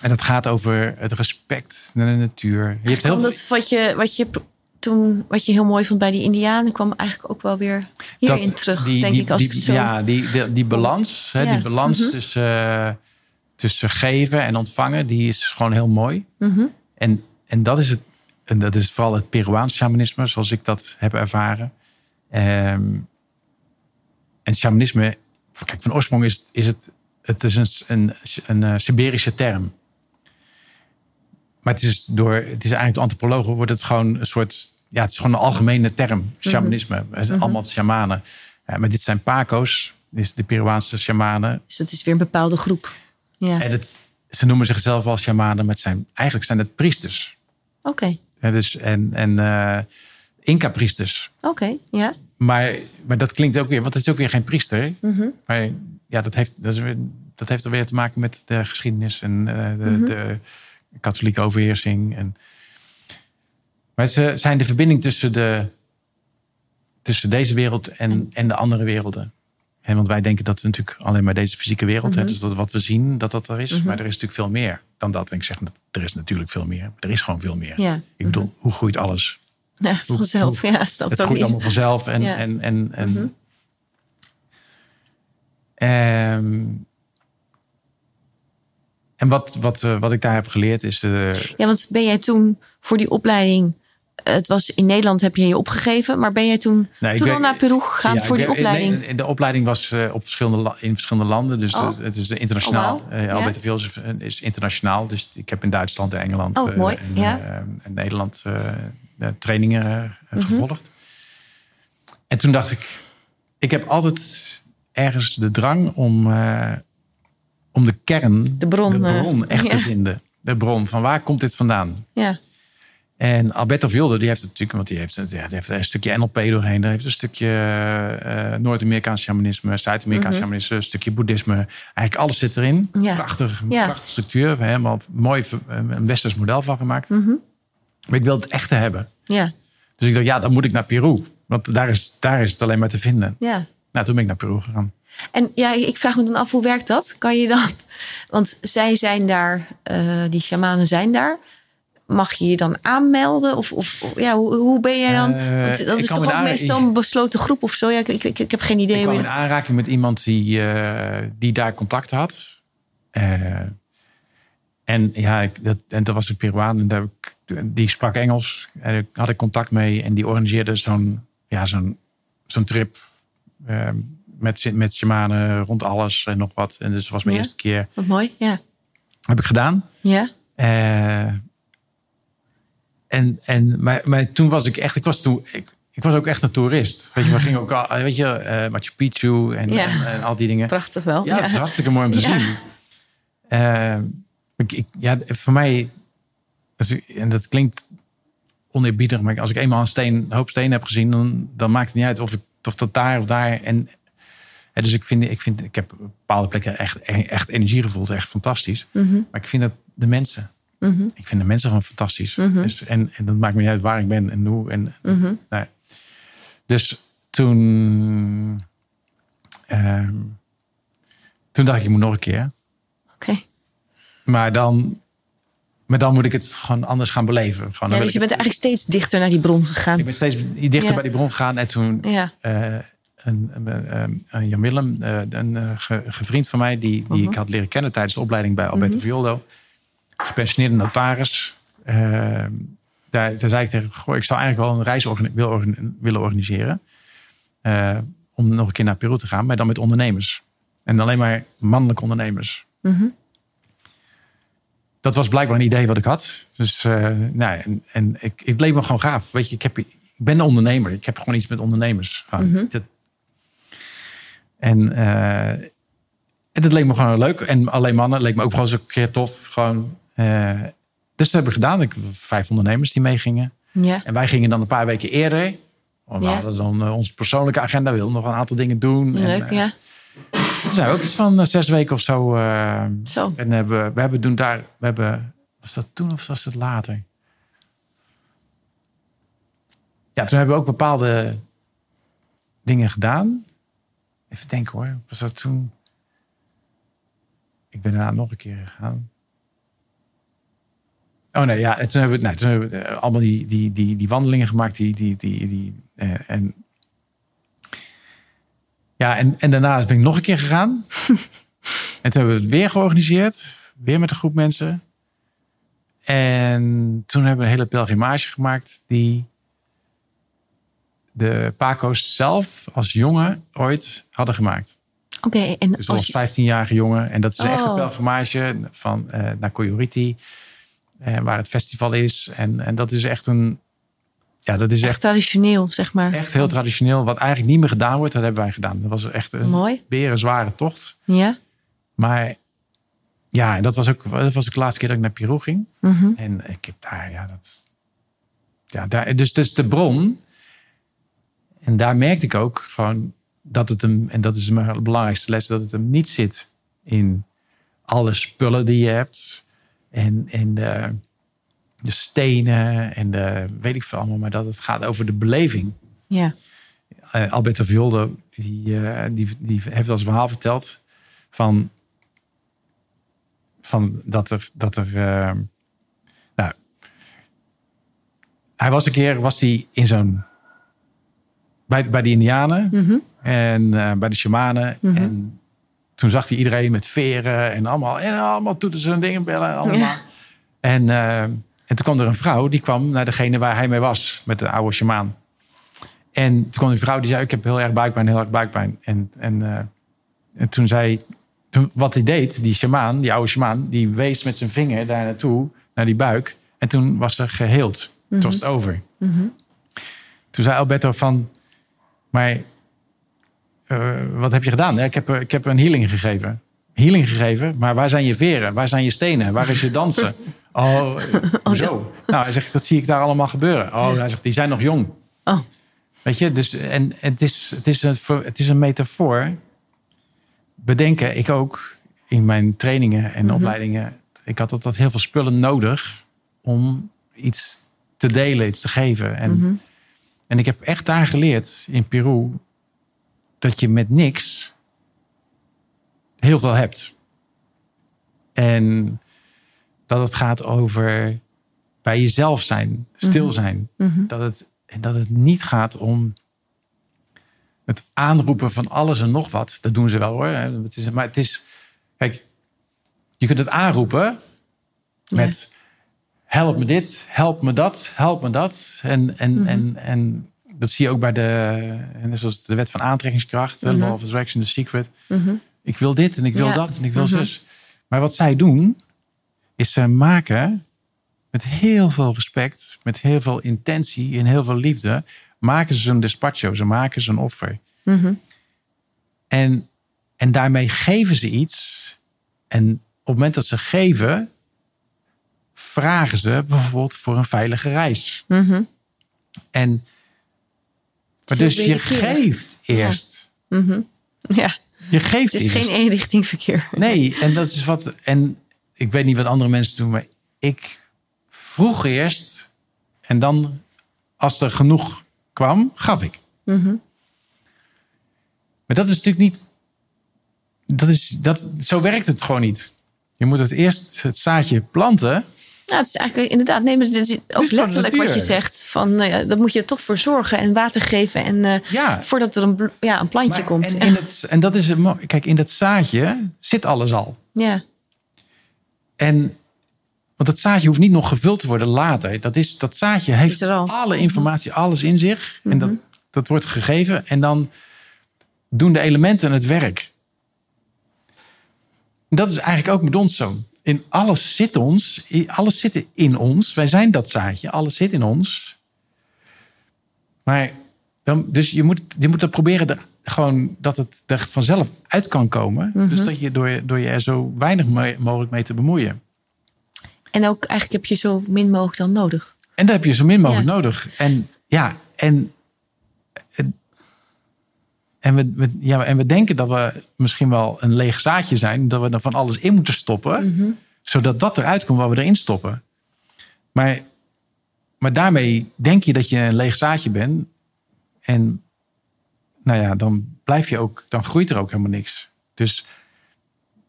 En dat gaat over het respect naar de natuur. Je hebt heel Omdat wat je, wat je toen, wat je heel mooi vond bij die Indianen, kwam eigenlijk ook wel weer hierin Dat- terug, die, denk die, ik. Als die, ik het zo... Ja, die, die, die balans, hè, Ja. die balans Mhm. tussen, eh, tussen geven en ontvangen, die is gewoon heel mooi. Mhm. En, en dat is het. En dat is vooral het Peruaans shamanisme, zoals ik dat heb ervaren. Ehm, en shamanisme, kijk, van oorsprong is het, is het, het is een, een, een, eh, Siberische term. Maar het is door, het is eigenlijk door antropologen wordt het gewoon een soort, ja, het is gewoon een algemene term, shamanisme. Het zijn allemaal shamanen. Ja, maar dit zijn paco's, dit is de Peruaanse shamanen. Dus dat is weer een bepaalde groep. Ja, En het, ze noemen zichzelf wel shamanen, maar het zijn, eigenlijk zijn het priesters. oké. Ja, dus, en en eh, Inca-priesters. Oké, ja. Maar, maar dat klinkt ook weer, want het is ook weer geen priester. Mhm. Maar ja, dat heeft, dat, is weer, dat heeft er weer te maken met de geschiedenis en eh, de, Mhm. de katholieke overheersing. En, maar ze zijn de verbinding tussen, de, tussen deze wereld en, en de andere werelden. En want wij denken dat we natuurlijk alleen maar deze fysieke wereld hebben. Dus dat wat we zien, dat dat er is. Mhm. Maar er is natuurlijk veel meer dan dat. En ik zeg, er is natuurlijk veel meer. Er is gewoon veel meer. Ja. Ik bedoel, hoe groeit alles? ja, vanzelf. Ja, snap Het groeit niet. allemaal vanzelf. En, Ja. en, en, en, Mhm. Ehm, en wat, wat, eh, wat ik daar heb geleerd is... eh, Ja, want ben jij toen voor die opleiding... Het was in Nederland heb je je opgegeven, maar ben jij toen, Nee, toen ben- al naar Peru gegaan ja, voor die opleiding? nee, de opleiding was eh, op verschillende, in verschillende landen. Dus Oh. de- het is de internationaal. Oh, wauw. Eh, Ja. Albert de Vils is, internationaal. Dus ik heb in Duitsland en Engeland Oh, eh, en, Ja. eh, en Nederland eh, de trainingen eh, Mhm. gevolgd. En toen dacht ik, ik heb altijd ergens de drang om, eh, om de kern, De bron, eh, bron echt te vinden. De bron, van waar komt dit vandaan? Ja, En Alberto Vilde, die heeft het natuurlijk, want die heeft, ja, die heeft een stukje NLP doorheen. Daar heeft een stukje eh, Noord-Amerikaans shamanisme, Zuid-Amerikaans Mhm. shamanisme, een stukje boeddhisme. Eigenlijk alles zit erin. Ja. Prachtig, Ja. prachtige structuur. Helemaal mooi ver- een westers model van gemaakt. Mhm. Maar ik wil het echte hebben. ja, Dus ik dacht, ja, dan moet ik naar Peru. Want daar is, daar is het alleen maar te vinden. ja. Nou, toen ben ik naar Peru gegaan. En ja, ik vraag me dan af, hoe werkt dat? Kan je dan... Want zij zijn daar, eh, die shamanen zijn daar. Mag je je dan aanmelden? Of, of ja, hoe, hoe ben jij dan? Eh, Want dat is toch ook meestal een besloten groep of zo? Ja, ik, ik, ik, ik heb geen idee. Ik kwam in aanraking met iemand die, eh, die daar contact had. Eh, en ja, ik, dat, en dat was een Peruaan. En daar die sprak Engels. En ik had ik contact mee. En die organiseerde zo'n ja, zo'n zo'n trip. eh, met, met shamanen rond alles en nog wat. En dus was mijn Ja. eerste keer. Wat mooi, ja. Heb ik gedaan. Ja, en, en, maar, maar toen was ik echt, ik was toen, ik, ik was ook echt een toerist. Weet je, we gingen ook, al, weet je, eh, Machu Picchu en, Ja. en, en al die dingen. prachtig wel. Ja, het is hartstikke mooi om te zien. Eh, ik, ik, ja, voor mij, en dat klinkt oneerbiedig, maar als ik eenmaal een, steen, een hoop stenen heb gezien, dan, dan maakt het niet uit of, ik, of dat daar of daar. En, en dus ik vind, ik vind, ik heb op bepaalde plekken echt, echt energie gevoeld, echt fantastisch. Mhm, Maar ik vind dat de mensen, mhm, ik vind de mensen gewoon fantastisch. Mhm. Dus, en, en dat maakt me niet uit waar ik ben en hoe. En, mhm. nou. Dus toen, ehm, toen dacht ik, ik moet nog een keer. Oké. Maar dan, maar dan moet ik het gewoon anders gaan beleven. Gewoon, Ja, dus je bent eigenlijk steeds dichter naar die bron gegaan. ik ben steeds dichter Ja. bij die bron gegaan. En toen Ja, eh, een, een, een- een Jan Willem, eh, een eh, ge- gevriend van mij, die, die ik had leren kennen tijdens de opleiding bij Alberto Mhm. Violdo. Gepensioneerde notaris. Eh, daar, daar zei ik tegen, goh, ik zou eigenlijk wel een reis wil willen organiseren. Eh, om nog een keer naar Peru te gaan, maar dan met ondernemers. En alleen maar mannelijke ondernemers. mhm. Dat was blijkbaar een idee wat ik had. Dus eh, nou, en, en ik, het leek me gewoon gaaf. Weet je, ik, heb, ik ben een ondernemer. Ik heb gewoon iets met ondernemers. Gewoon. Mhm. Dat- en, eh, en dat leek me gewoon leuk. En alleen mannen leek me ook gewoon een keer tof. Gewoon, dus dat hebben we gedaan. Ik vijf ondernemers die meegingen. ja. En wij gingen dan een paar weken eerder. Want we Ja. hadden dan eh, onze persoonlijke agenda. We wilden nog een aantal dingen doen. En, leuk, eh, ja. Toen zijn we ook iets van eh, zes weken of zo. eh, Zo. en hebben, we- we hebben toen daar, we hebben, was dat toen of was dat later? Ja, toen hebben we ook bepaalde dingen gedaan. Even denken hoor, was dat toen? Ik ben daarna nog een keer gegaan. Oh nee, ja. Toen hebben we, nou, toen hebben we eh, allemaal die, die, die, die wandelingen gemaakt. Die, die, die, die, eh, en, ja, en, en daarna ben ik nog een keer gegaan. en toen hebben we het weer georganiseerd. Weer met een groep mensen. En toen hebben we een hele pelgrimage gemaakt die de Paco's zelf als jongen ooit hadden gemaakt. Oké, en Dus als was je, 15-jarige jongen. En dat is echt een Oh. pelgrimage van, eh naar Coyoriti. Eh, waar het festival is. En, en dat is echt een... Ja, dat is echt echt, traditioneel, zeg maar. echt heel traditioneel. Wat eigenlijk niet meer gedaan wordt, dat hebben wij gedaan. Dat was echt een Mooi. berenzware tocht. Ja. Maar ja, en dat was ook dat was ook de laatste keer dat ik naar Peru ging. Mhm. En ik heb daar, ja, dat. Ja, daar, dus, dus de bron. En daar merkte ik ook gewoon dat het hem, en dat is mijn belangrijkste les, dat het hem niet zit in alle spullen die je hebt. En, en de, de stenen en de weet ik veel allemaal, maar dat het gaat over de beleving. Ja. Eh, Alberto Violdo, die, eh, die, die heeft als verhaal verteld van, van dat er, dat er eh, nou, hij was een keer was hij in zo'n, bij, bij de Indianen Mhm. en bij de shamanen Mhm. en toen zag hij iedereen met veren en allemaal, en allemaal toeters en dingen bellen en allemaal. Ja. En, eh, en toen kwam er een vrouw, die kwam naar degene waar hij mee was, met de oude shamaan. En toen kwam die vrouw die zei: Ik heb heel erg buikpijn, heel erg buikpijn. En, en, eh, en toen zei toen, wat hij deed, die shamaan, die oude shamaan, die wees met zijn vinger daar naartoe, naar die buik. En toen was ze geheeld. Toen was het over. Mhm. Toen zei Alberto van, maar eh, wat heb je gedaan? Ja, ik, heb, eh, ik heb een healing gegeven. Healing gegeven, maar waar zijn je veren? Waar zijn je stenen? Waar is je dansen? Oh, zo. Nou, hij zegt, dat zie ik daar allemaal gebeuren. Oh, hij zegt, die zijn nog jong. Oh. Weet je, dus en het is, het is, een, het is een metafoor. Bedenken, ik ook in mijn trainingen en Mhm. opleidingen. Ik had altijd heel veel spullen nodig om iets te delen, iets te geven. En, Mhm. en ik heb echt daar geleerd in Peru dat je met niks heel veel hebt. En dat het gaat over bij jezelf zijn, stil Mhm. zijn. Mhm. Dat, het, en dat het niet gaat om het aanroepen van alles en nog wat. Dat doen ze wel hoor. Het is, maar het is, kijk, je kunt het aanroepen met help me dit, help me dat, help me dat. En, en, Mhm. en, en dat zie je ook bij de, en net zoals de wet van aantrekkingskracht, Mhm. Law of Attraction, The Secret. Mhm. Ik wil dit en ik wil Ja. dat en ik wil Mhm. zus. Maar wat zij doen, is ze maken met heel veel respect, met heel veel intentie en heel veel liefde, maken ze zo'n despacho, ze maken zo'n offer. Mhm. En, en daarmee geven ze iets. En op het moment dat ze geven, vragen ze bijvoorbeeld voor een veilige reis. En maar dus je geeft eerst. Mhm. Ja, Je geeft het is eerst. geen eenrichting verkeer. Nee, en dat is wat. En ik weet niet wat andere mensen doen, maar ik vroeg eerst. En dan, als er genoeg kwam, gaf ik. Mhm. Maar dat is natuurlijk niet. Dat is, dat, zo werkt het gewoon niet. Je moet het eerst het zaadje planten. Nou, het is eigenlijk inderdaad, nee, maar het is ook is letterlijk wat je zegt. Van, nou ja, daar moet je er toch voor zorgen en water geven. En eh, Ja. voordat er een, ja, een plantje Maar- komt. En, in het, en dat is Kijk, in dat zaadje zit alles al. ja. En want het zaadje hoeft niet nog gevuld te worden later. Dat, is, dat zaadje heeft er al. alle informatie, alles in zich. En dat, dat wordt gegeven. En dan doen de elementen het werk. Dat is eigenlijk ook met ons zo. In alles zit ons, alles zit in ons. Wij zijn dat zaadje, alles zit in ons. Maar dan, dus je moet, je moet er proberen er, gewoon dat het er vanzelf uit kan komen. Dus dat je door, door je er zo weinig me- mogelijk mee te bemoeien. En ook eigenlijk heb je zo min mogelijk dan nodig. En daar heb je zo min mogelijk Ja. nodig. En ja, en, en, we, we- ja, en we denken dat we misschien wel een leeg zaadje zijn. Dat we er van alles in moeten stoppen. Zodat dat eruit komt wat we erin stoppen. Maar, maar daarmee denk je dat je een leeg zaadje bent. En nou ja, dan blijf je ook, dan groeit er ook helemaal niks. Dus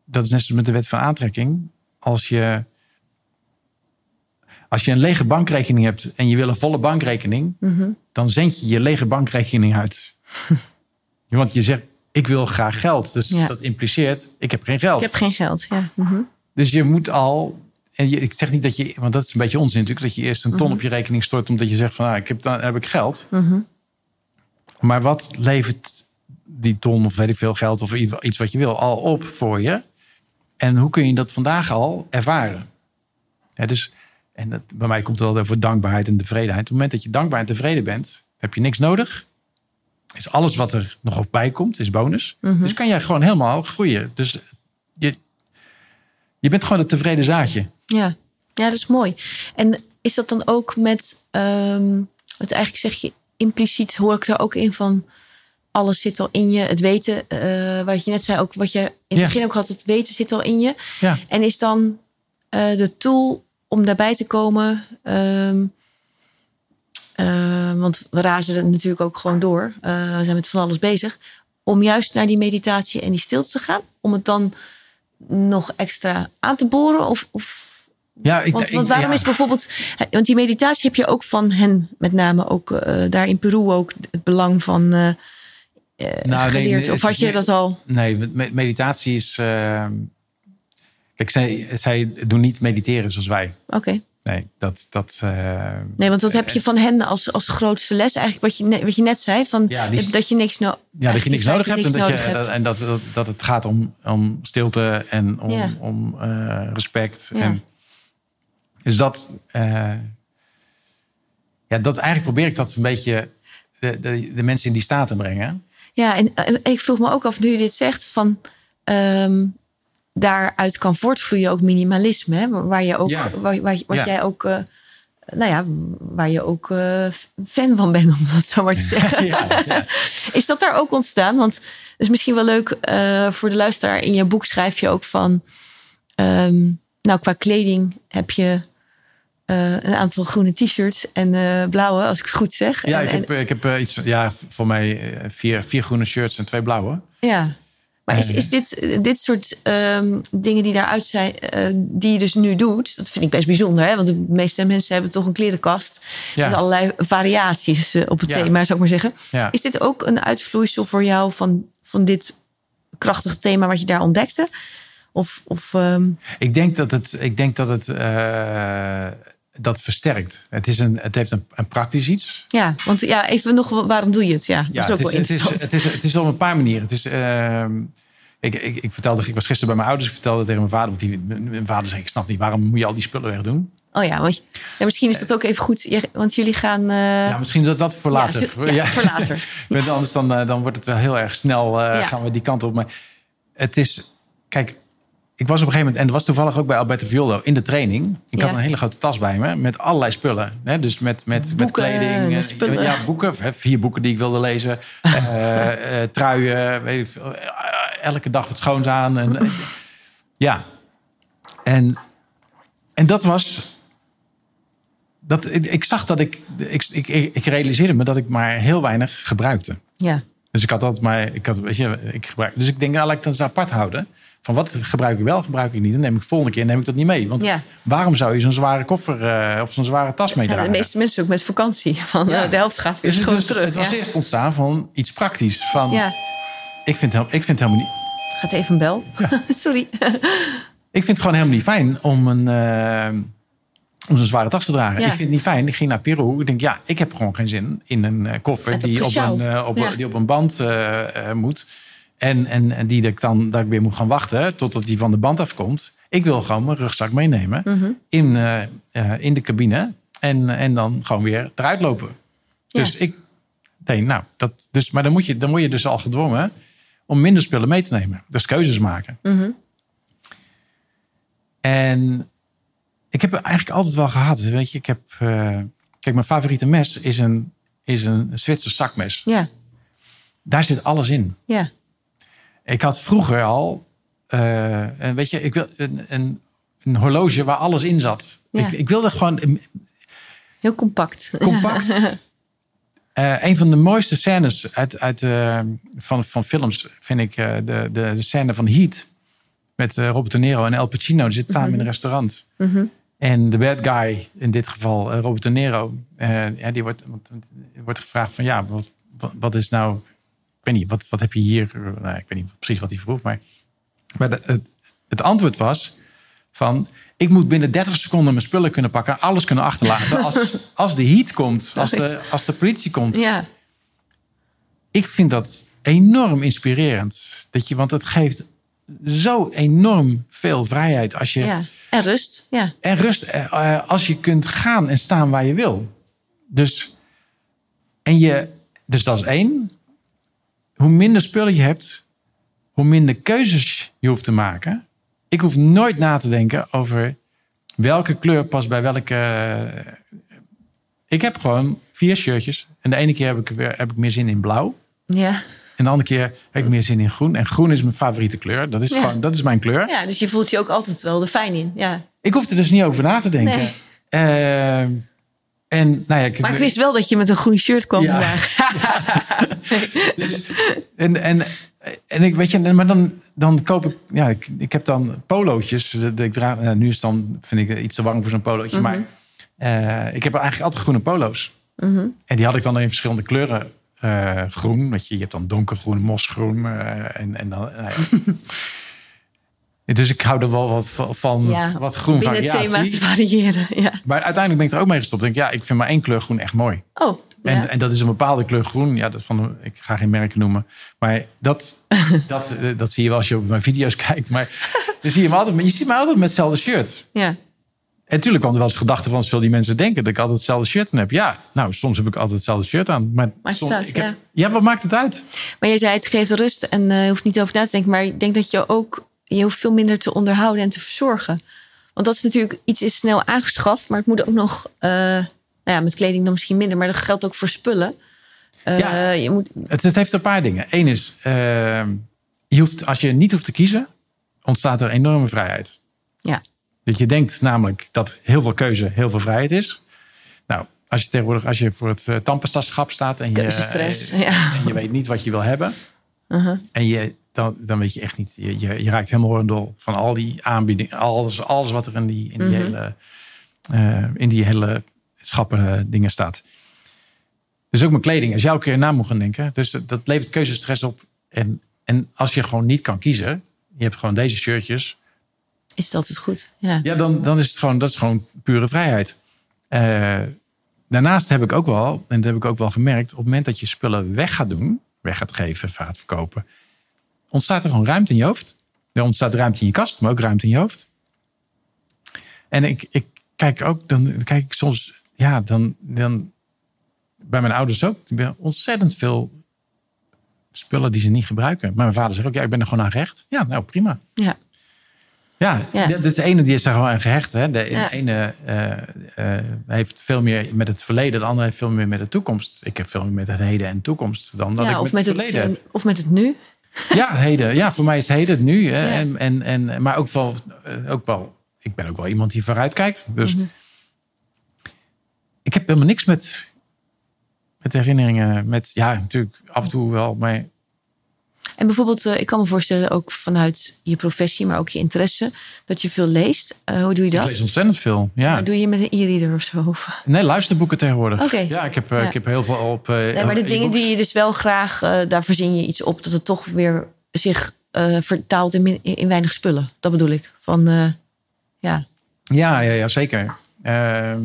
dat is net zoals met de wet van aantrekking. Als je Als je een lege bankrekening hebt en je wil een volle bankrekening, Mhm. dan zend je je lege bankrekening uit. Want je zegt, ik wil graag geld. Dus Ja. dat impliceert, ik heb geen geld. Ik heb geen geld. Ja. Mhm. Dus je moet al. En je, ik zeg niet dat je, want dat is een beetje onzin natuurlijk, dat je eerst een ton Mhm. op je rekening stort omdat je zegt van, ah, ik heb, dan heb ik geld. Mhm. Maar wat levert die ton of weet ik veel geld of iets wat je wil al op voor je? En hoe kun je dat vandaag al ervaren? Ja, dus, en dat, bij mij komt het altijd over dankbaarheid en tevredenheid. Op het moment dat je dankbaar en tevreden bent, heb je niks nodig. Is alles wat er nog op bij komt, is bonus. Mhm. Dus kan jij gewoon helemaal groeien. Dus je, je bent gewoon een tevreden zaadje. Ja. ja, dat is mooi. En is dat dan ook met, ehm want eigenlijk zeg je impliciet, hoor ik daar ook in van, alles zit al in je. Het weten, eh, wat je net zei, ook wat je in het Ja. begin ook had, het weten zit al in je. Ja. En is dan eh, de tool om daarbij te komen, ehm, eh, want we razen er natuurlijk ook gewoon door, eh, we zijn met van alles bezig, om juist naar die meditatie en die stilte te gaan, om het dan nog extra aan te boren? Of, of Ja, ik, want, ik- want waarom ja. is bijvoorbeeld. Want die meditatie heb je ook van hen, met name ook eh, daar in Peru ook het belang van eh, Nou, geleerd. nee, of had je dat al? Nee, me- meditatie is. eh, kijk, zij, zij doen niet mediteren zoals wij. Oké. Nee, dat. dat eh, Nee, want dat heb je van hen als, als grootste les. Eigenlijk wat je, net, wat je net zei. Van, Ja, die- dat je niks, no ja, dat je niks nodig hebt. En, dat, je, hebt. en dat, dat, dat het gaat om, om stilte en om, Ja. om eh, respect. Ja. En, dus dat. eh, ja, dat eigenlijk probeer ik dat een beetje. De, de, de mensen in die staat te brengen. Ja, en eh, ik vroeg me ook af, nu je dit zegt, van ehm, daaruit kan voortvloeien ook minimalisme. Hè? Waar je ook, Ja. waar, waar, wat Ja. jij ook, eh, nou ja, waar je ook eh, fan van bent, om dat zo maar te zeggen. ja. Is dat daar ook ontstaan? Want het is misschien wel leuk eh, voor de luisteraar. In je boek schrijf je ook van, ehm, nou qua kleding heb je een aantal groene t-shirts en blauwe, als ik het goed zeg. Ja, En- ik heb, ik heb iets, ja, voor mij vier, vier groene shirts en twee blauwe. Ja. Maar is, is dit, dit soort ehm, dingen die daaruit zijn, eh, die je dus nu doet, dat vind ik best bijzonder. Hè? Want de meeste mensen hebben toch een klerenkast Ja. met allerlei variaties eh, op het Ja. thema, zou ik maar zeggen. Ja. Is dit ook een uitvloeisel voor jou van, van dit krachtige thema wat je daar ontdekte? Of, of ehm, Ik denk dat het, ik denk dat het eh, dat versterkt. Het, is een, het heeft een, een praktisch iets. ja, want ja, even nog, waarom doe je het? Ja, Ja, dat is ook het, is, wel het, is, het, is, het is op een paar manieren. Het is, ehm, ik, ik, ik vertelde, ik was gisteren bij mijn ouders. Ik vertelde tegen mijn vader. Want die, mijn vader zei: Ik snap niet, waarom moet je al die spullen wegdoen? Oh ja, want, ja, misschien is dat ook even goed, want jullie gaan... eh, Ja, misschien dat dat voor later. ja, voor later. Want anders dan, eh, dan wordt het wel heel erg snel. eh. Gaan we die kant op. Maar het is. Kijk, ik was op een gegeven moment. En dat was toevallig ook bij Alberto Violo in de training. Ik had Ja. een hele grote tas bij me. Met allerlei spullen. Hè? Dus met, met, met kleding. eh, spullen. Ja, boeken. Vier boeken die ik wilde lezen. eh, eh, truien. Weet ik, veel. Elke dag wat schoons aan. En, ja. En, en dat was. Dat, ik, ik zag dat ik, ik, ik. Ik realiseerde me dat ik maar heel weinig gebruikte. Ja, Dus ik had altijd maar. Ik had, weet je, ik gebruik, dus ik denk, nou, laat ik dat eens apart houden. Van wat gebruik ik wel, gebruik ik niet. Dan neem ik volgende keer neem ik dat niet mee. Want Ja. waarom zou je zo'n zware koffer eh, of zo'n zware tas Ja, meedragen? de meeste mensen ook met vakantie. Van, Ja. eh, de helft gaat weer dus het, terug. het was ja. eerst ontstaan van iets praktisch. Van, ja, ik, vind, het- ik vind het helemaal niet. gaat even een bel. Sorry. Ik vind het gewoon helemaal niet fijn om een. eh, om zo'n zware tas te dragen. Ja. Ik vind het niet fijn. Ik ging naar Peru. Ik denk, ja, ik heb gewoon geen zin in een koffer die op, een, op, Ja. die op een band moet. En, en, en die dat ik dan dat ik weer moet gaan wachten totdat die van de band afkomt. Ik wil gewoon mijn rugzak meenemen Mhm. in, eh, eh, in de cabine. En, en dan gewoon weer eruit lopen. Ja. Dus ik denk, nou, dat, dus, maar dan, moet je, dan word je dus al gedwongen om minder spullen mee te nemen. Dus keuzes maken. Mhm. En ik heb het eigenlijk altijd wel gehad. Weet je, ik heb. eh, kijk, mijn favoriete mes is een, is een Zwitser zakmes. Ja, Daar zit alles in. ja, Ik had vroeger al. eh, weet je, ik wil een, een, een horloge waar alles in zat. Ja. Ik, ik wilde gewoon heel compact. compact. Eh, een van de mooiste scènes uit, uit, eh, van, van films vind ik de, de, scène van Heat. Met Robert De Niro en El Pacino. Die zitten samen in een restaurant. Mhm. En de bad guy, in dit geval Robert De Niro, ja, die wordt, wordt gevraagd van ja, wat, wat, is nou, weet niet, wat, wat heb je hier, nou, ik weet niet precies wat hij vroeg, maar, maar de- het, het antwoord was van ik moet binnen 30 seconden mijn spullen kunnen pakken, alles kunnen achterlaten. Als, als de heat komt, als de, als de politie komt, Ja, ik vind dat enorm inspirerend. Dat je, want het geeft zo enorm veel vrijheid als je. ja. En rust. Ja. En rust eh, eh, als je kunt gaan en staan waar je wil. Dus, en je, dus dat is één. Hoe minder spullen je hebt, hoe minder keuzes je hoeft te maken. Ik hoef nooit na te denken over welke kleur past bij welke. eh, Ik heb gewoon vier shirtjes. En de ene keer heb ik, weer, heb ik meer zin in blauw. Ja. En de andere keer heb ik meer zin in groen. En groen is mijn favoriete kleur. Dat is, Ja. gewoon, dat is mijn kleur. ja, dus je voelt je ook altijd wel er fijn in. Ja. Ik hoef er dus niet over na te denken. Nee. Eh, en nou ja, ik, Maar ik wist wel dat je met een groen shirt kwam Ja. vandaag. dus, en, en, en ik weet je, maar dan, dan koop ik, ja, ik, ik heb dan polootjes. Ik draag, nou, nu is het dan, vind ik het iets te warm voor zo'n polootje. Maar eh, ik heb eigenlijk altijd groene polo's. Mhm. En die had ik dan in verschillende kleuren eh, groen. Weet je, je hebt dan donkergroen, mosgroen. eh, en, en dan, nou. Dus ik hou er wel wat van, Ja, wat groen Binnen het thema variatie. te variëren. Ja. Maar uiteindelijk ben ik er ook mee gestopt. Ik denk, ja, ik vind maar één kleur groen echt mooi. Oh, En, ja. en dat is een bepaalde kleur groen. Ja, dat van, de- ik ga geen merken noemen. Maar dat, dat, eh, dat zie je wel als je op mijn video's kijkt. Maar dan zie je, me altijd, maar je ziet me altijd met hetzelfde shirt. ja. En natuurlijk kwam er wel eens gedachte van... zullen die mensen denken dat ik altijd hetzelfde shirt aan heb? Ja, nou, soms heb ik altijd hetzelfde shirt aan. Maar soms, uit, ik heb- ja. ja, wat maakt het uit? Maar je zei het geeft rust en je hoeft niet over na te denken. Maar ik denk dat je ook je hoeft veel minder te onderhouden en te verzorgen. Want dat is natuurlijk iets is snel aangeschaft, maar het moet ook nog. eh, nou ja, met kleding dan misschien minder, maar dat geldt ook voor spullen. Eh, Ja. Je moet, Het, het heeft een paar dingen. Eén is, eh, je hoeft, als je niet hoeft te kiezen... ontstaat er enorme vrijheid. ja, Dat je denkt namelijk dat heel veel keuze heel veel vrijheid is. Nou, als je tegenwoordig als je voor het uh, staat en je, ja. en je weet niet wat je wil hebben. uh-huh. En je, dan, dan weet je echt niet. Je, je, je raakt helemaal door van al die aanbiedingen, alles, alles wat er in die, in die Mhm. hele, eh, in die hele schappen dingen staat. Dus ook met kleding, als je elke keer na moet gaan denken. Dus dat, dat levert keuzestress op. En, en als je gewoon niet kan kiezen, je hebt gewoon deze shirtjes. is het altijd goed. Ja. Ja, dan, dan is het gewoon, dat is gewoon pure vrijheid. Eh, daarnaast heb ik ook wel, en dat heb ik ook wel gemerkt, op het moment dat je spullen weg gaat doen, weg gaat geven, gaat verkopen, ontstaat er gewoon ruimte in je hoofd. Er ontstaat ruimte in je kast, maar ook ruimte in je hoofd. En ik, ik kijk ook, dan kijk ik soms, ja, dan, dan bij mijn ouders ook, ik ben ontzettend veel spullen die ze niet gebruiken. Maar mijn vader zegt ook, ja, ik ben er gewoon aan gehecht. Ja, nou prima. Ja. Ja, Ja. de, de ene die is daar gewoon aan gehecht. Hè. De Ja. ene eh, eh, heeft veel meer met het verleden, de andere heeft veel meer met de toekomst. Ik heb veel meer met het heden en toekomst dan dat Ja, ik of, met, met het het, verleden heb. of met het nu. Ja, heden. Ja, voor mij is heden het nu. Hè. Ja. En, en, en, maar ook wel, eh, ook wel, ik ben ook wel iemand die vooruit kijkt. Dus Mhm. ik heb helemaal niks met, met herinneringen. Met, ja, natuurlijk af en toe wel, maar En bijvoorbeeld, eh, ik kan me voorstellen, ook vanuit je professie, maar ook je interesse, dat je veel leest. Eh, hoe doe je ik dat? lees ontzettend veel. Ja. Maar doe je met een e-reader of zo? Nee, luisterboeken tegenwoordig. Oké. Ja, ik heb, eh, Ja. ik heb heel veel op. Nee, maar de dingen die je dus wel graag, daar verzin je iets op, dat het toch weer zich vertaalt in, min- in weinig spullen. Dat bedoel ik. Van, ja. Ja, ja, ja zeker. Ehm,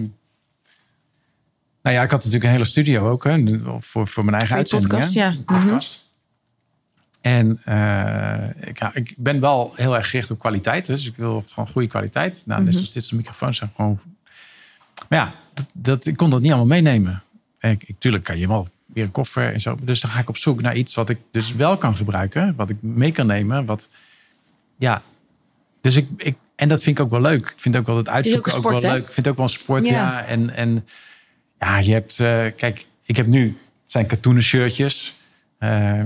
nou ja, ik had natuurlijk een hele studio ook hè, voor, voor mijn eigen Voor uitzendingen. podcast, ja. Podcast. En eh, ik, ja, ik ben wel heel erg gericht op kwaliteit. Dus ik wil gewoon goede kwaliteit. Nou, net Mhm. zoals dit soort microfoons zijn gewoon... Maar ja, dat, dat, ik kon dat niet allemaal meenemen. En ik, ik, tuurlijk kan je wel weer een koffer en zo. Dus dan ga ik op zoek naar iets wat ik dus wel kan gebruiken. Wat ik mee kan nemen. Wat, ja, dus ik, ik, en dat vind ik ook wel leuk. Ik vind ook wel het uitzoeken ook, sport, wel hè? leuk. Ik vind het ook wel een sport, Ja. ja. En, en ja, je hebt... eh, kijk, ik heb nu... Het zijn katoenen shirtjes. Eh,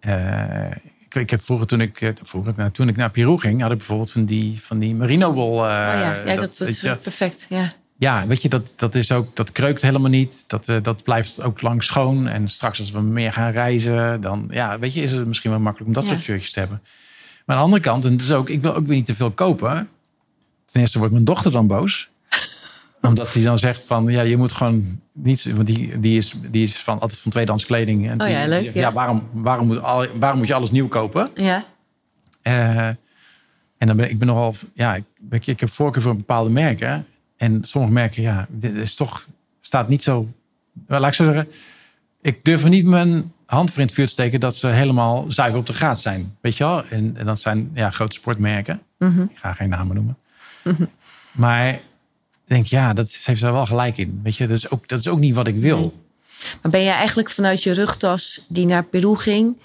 ik, ik heb vroeger toen ik, eh, vroeger, nou, toen ik naar Peru ging, had ik bijvoorbeeld van die, van die merino wool. eh, oh ja, ja dat, is je, perfect. Ja. ja, weet je, dat, dat is ook, dat kreukt helemaal niet. Dat, eh, dat blijft ook lang schoon. En straks als we meer gaan reizen, dan ja, weet je, is het misschien wel makkelijk om dat Ja. soort shirtjes te hebben. Maar aan de andere kant, en dus ook, ik wil ook weer niet te veel kopen. ten eerste wordt mijn dochter dan boos. Omdat hij dan zegt van, ja, je moet gewoon niet... Want die, die, is, die is van, altijd van tweedehands kleding. En Oh die, ja, die leuk, zegt, ja. waarom, waarom, moet al, waarom moet je alles nieuw kopen? Ja. Eh, en dan ben ik ben nogal, ja, ik, ik, ik heb voorkeur voor bepaalde merken. En sommige merken, ja, dit is toch, staat niet zo. Wel, laat ik zo zeggen, ik durf er niet mijn hand voor in het vuur te steken dat ze helemaal zuiver op de graad zijn. Weet je wel? En, en dat zijn ja, grote sportmerken. Mhm. Ik ga geen namen noemen. Maar denk, ja, dat ze heeft er wel gelijk in. Weet je, dat is ook, dat is ook niet wat ik wil. Nee. Maar ben je eigenlijk vanuit je rugtas die naar Peru ging,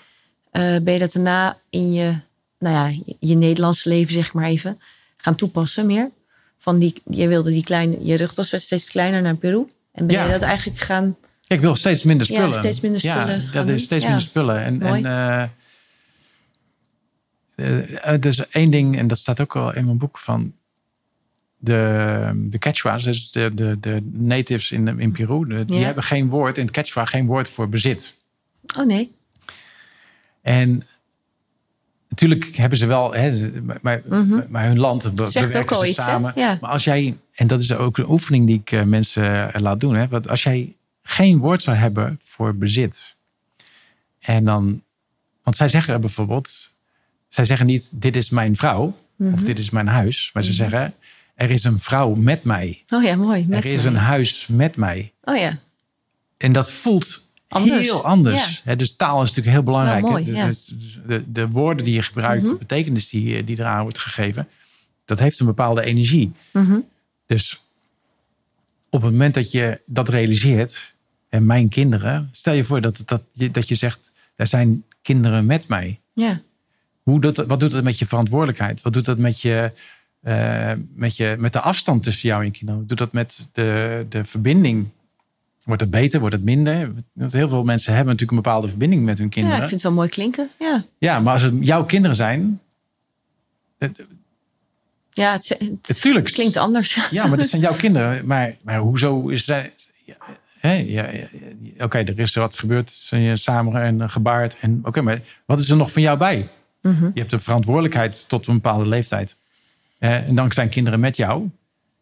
eh, ben je dat daarna in je, nou ja, je, je Nederlandse leven, zeg maar even, gaan toepassen meer? Van die, je wilde die kleine, je rugtas werd steeds kleiner naar Peru. En ben Ja. je dat eigenlijk gaan. Ik wil steeds minder Ja, spullen. steeds minder spullen Ja, dat is steeds Ja. minder spullen. En, Mooi. en eh, eh, dus één ding, en dat staat ook al in mijn boek van de, de Quechua's, dus de, de, de natives in, in Peru, de- die Ja. hebben geen woord in het Quechua, geen woord voor bezit. Oh nee. En natuurlijk hebben ze wel, hè, maar, maar hun land Mhm. Bewerken ze iets, samen. Ja. Maar als jij, en dat is ook een oefening die ik eh, mensen eh, laat doen, hè, want als jij geen woord zou hebben voor bezit, en dan, want zij zeggen bijvoorbeeld, zij zeggen niet: dit is mijn vrouw Mhm. of dit is mijn huis, maar ze zeggen: er is een vrouw met mij, Oh ja, mooi. Met er is mij. een huis met mij. Oh ja. En dat voelt Anders. heel anders. Dus taal is natuurlijk heel belangrijk. Nou, mooi, hè. ja. Dus- de, de woorden die je gebruikt, Mhm. de betekenis die, die eraan wordt gegeven, dat heeft een bepaalde energie. Mhm. Dus op het moment dat je dat realiseert, en mijn kinderen, stel je voor dat, dat, je, dat je zegt, er zijn kinderen met mij. Ja. Hoe doet, dat- wat doet dat met je verantwoordelijkheid? Wat doet dat met, je, eh, met, je, met de afstand tussen jou en je kinderen? Doet dat met de, de verbinding? Wordt het beter? Wordt het minder? Want heel veel mensen hebben natuurlijk een bepaalde verbinding met hun ja, kinderen. ik vind het wel mooi klinken. Ja. Ja, maar als het jouw kinderen zijn. het- Ja, het, het klinkt anders. Ja, maar dat zijn jouw kinderen. Maar, maar hoezo is zij. ja, ja, ja, ja, Oké, er is er wat gebeurd. Zijn je samen en gebaard. En oké, maar wat is er nog van jou bij? Mhm. Je hebt een verantwoordelijkheid tot een bepaalde leeftijd. Eh, en dan zijn kinderen met jou.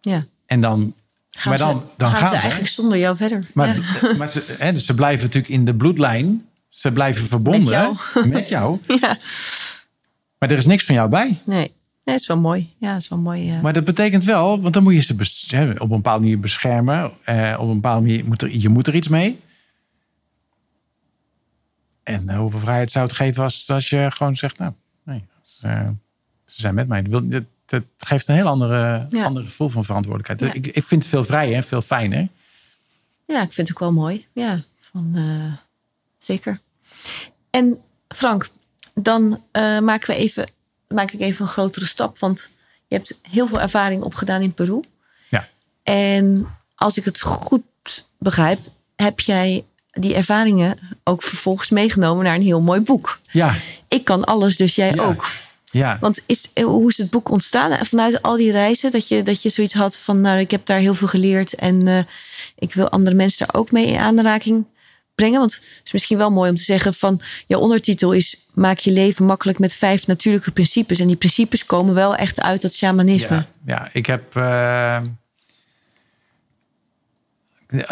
Ja. En dan. Gaan maar dan, dan gaan, gaan, ze ze. eigenlijk zonder jou verder. Maar, ja. maar ze, hè, dus ze blijven natuurlijk in de bloedlijn. Ze blijven verbonden Met met jou. ja. Maar er is niks van jou bij. Nee. nee, het is wel mooi. Ja, het is wel mooi. eh. Maar dat betekent wel, want dan moet je ze bes- hè, op een bepaalde manier beschermen. Eh, op een bepaalde manier moet er, je moet er iets mee. En eh, hoeveel vrijheid zou het geven als, als je gewoon zegt, nou, nee, ze, ze zijn met mij. Dat, dat, dat geeft een heel andere, Ja. ander gevoel van verantwoordelijkheid. Ja. Ik, ik vind het veel vrijer en veel fijner. Ja, ik vind het ook wel mooi. Ja, van, eh, zeker. En Frank, dan eh, maken we even, maak ik even een grotere stap. Want je hebt heel veel ervaring opgedaan in Peru. Ja. En als ik het goed begrijp, heb jij die ervaringen ook vervolgens meegenomen naar een heel mooi boek. Ja, Ik kan alles, dus jij Ja. ook. Ja. Want is, eh, hoe is het boek ontstaan? En Vanuit al die reizen, dat je, dat je zoiets had van, nou, ik heb daar heel veel geleerd en eh, ik wil andere mensen daar ook mee in aanraking brengen. Want het is misschien wel mooi om te zeggen van, jouw ondertitel is, maak je leven makkelijk met vijf natuurlijke principes. En die principes komen wel echt uit dat shamanisme. Ja, ja, ik heb. eh,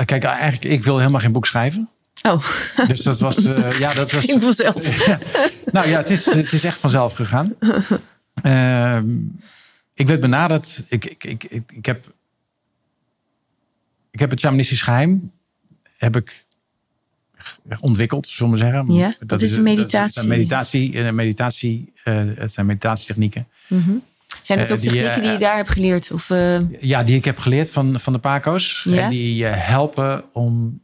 kijk, eigenlijk, ik wil helemaal geen boek schrijven. Oh, Dus dat was. eh, ja, dat was. ging vanzelf. Nou ja, het is, het is echt vanzelf gegaan. Ehm, ik werd benaderd. Ik, ik, ik, ik, ik heb. Ik heb het shamanistisch geheim. Heb ik ontwikkeld, zullen we zeggen. Ja, dat is een meditatie. Dat is een meditatie. Een meditatie eh, het zijn meditatietechnieken. Zijn het Eh, ook die, technieken die je eh, daar hebt geleerd? Of, eh, Ja, die ik heb geleerd van, van de Paco's. Ja. En die je helpen om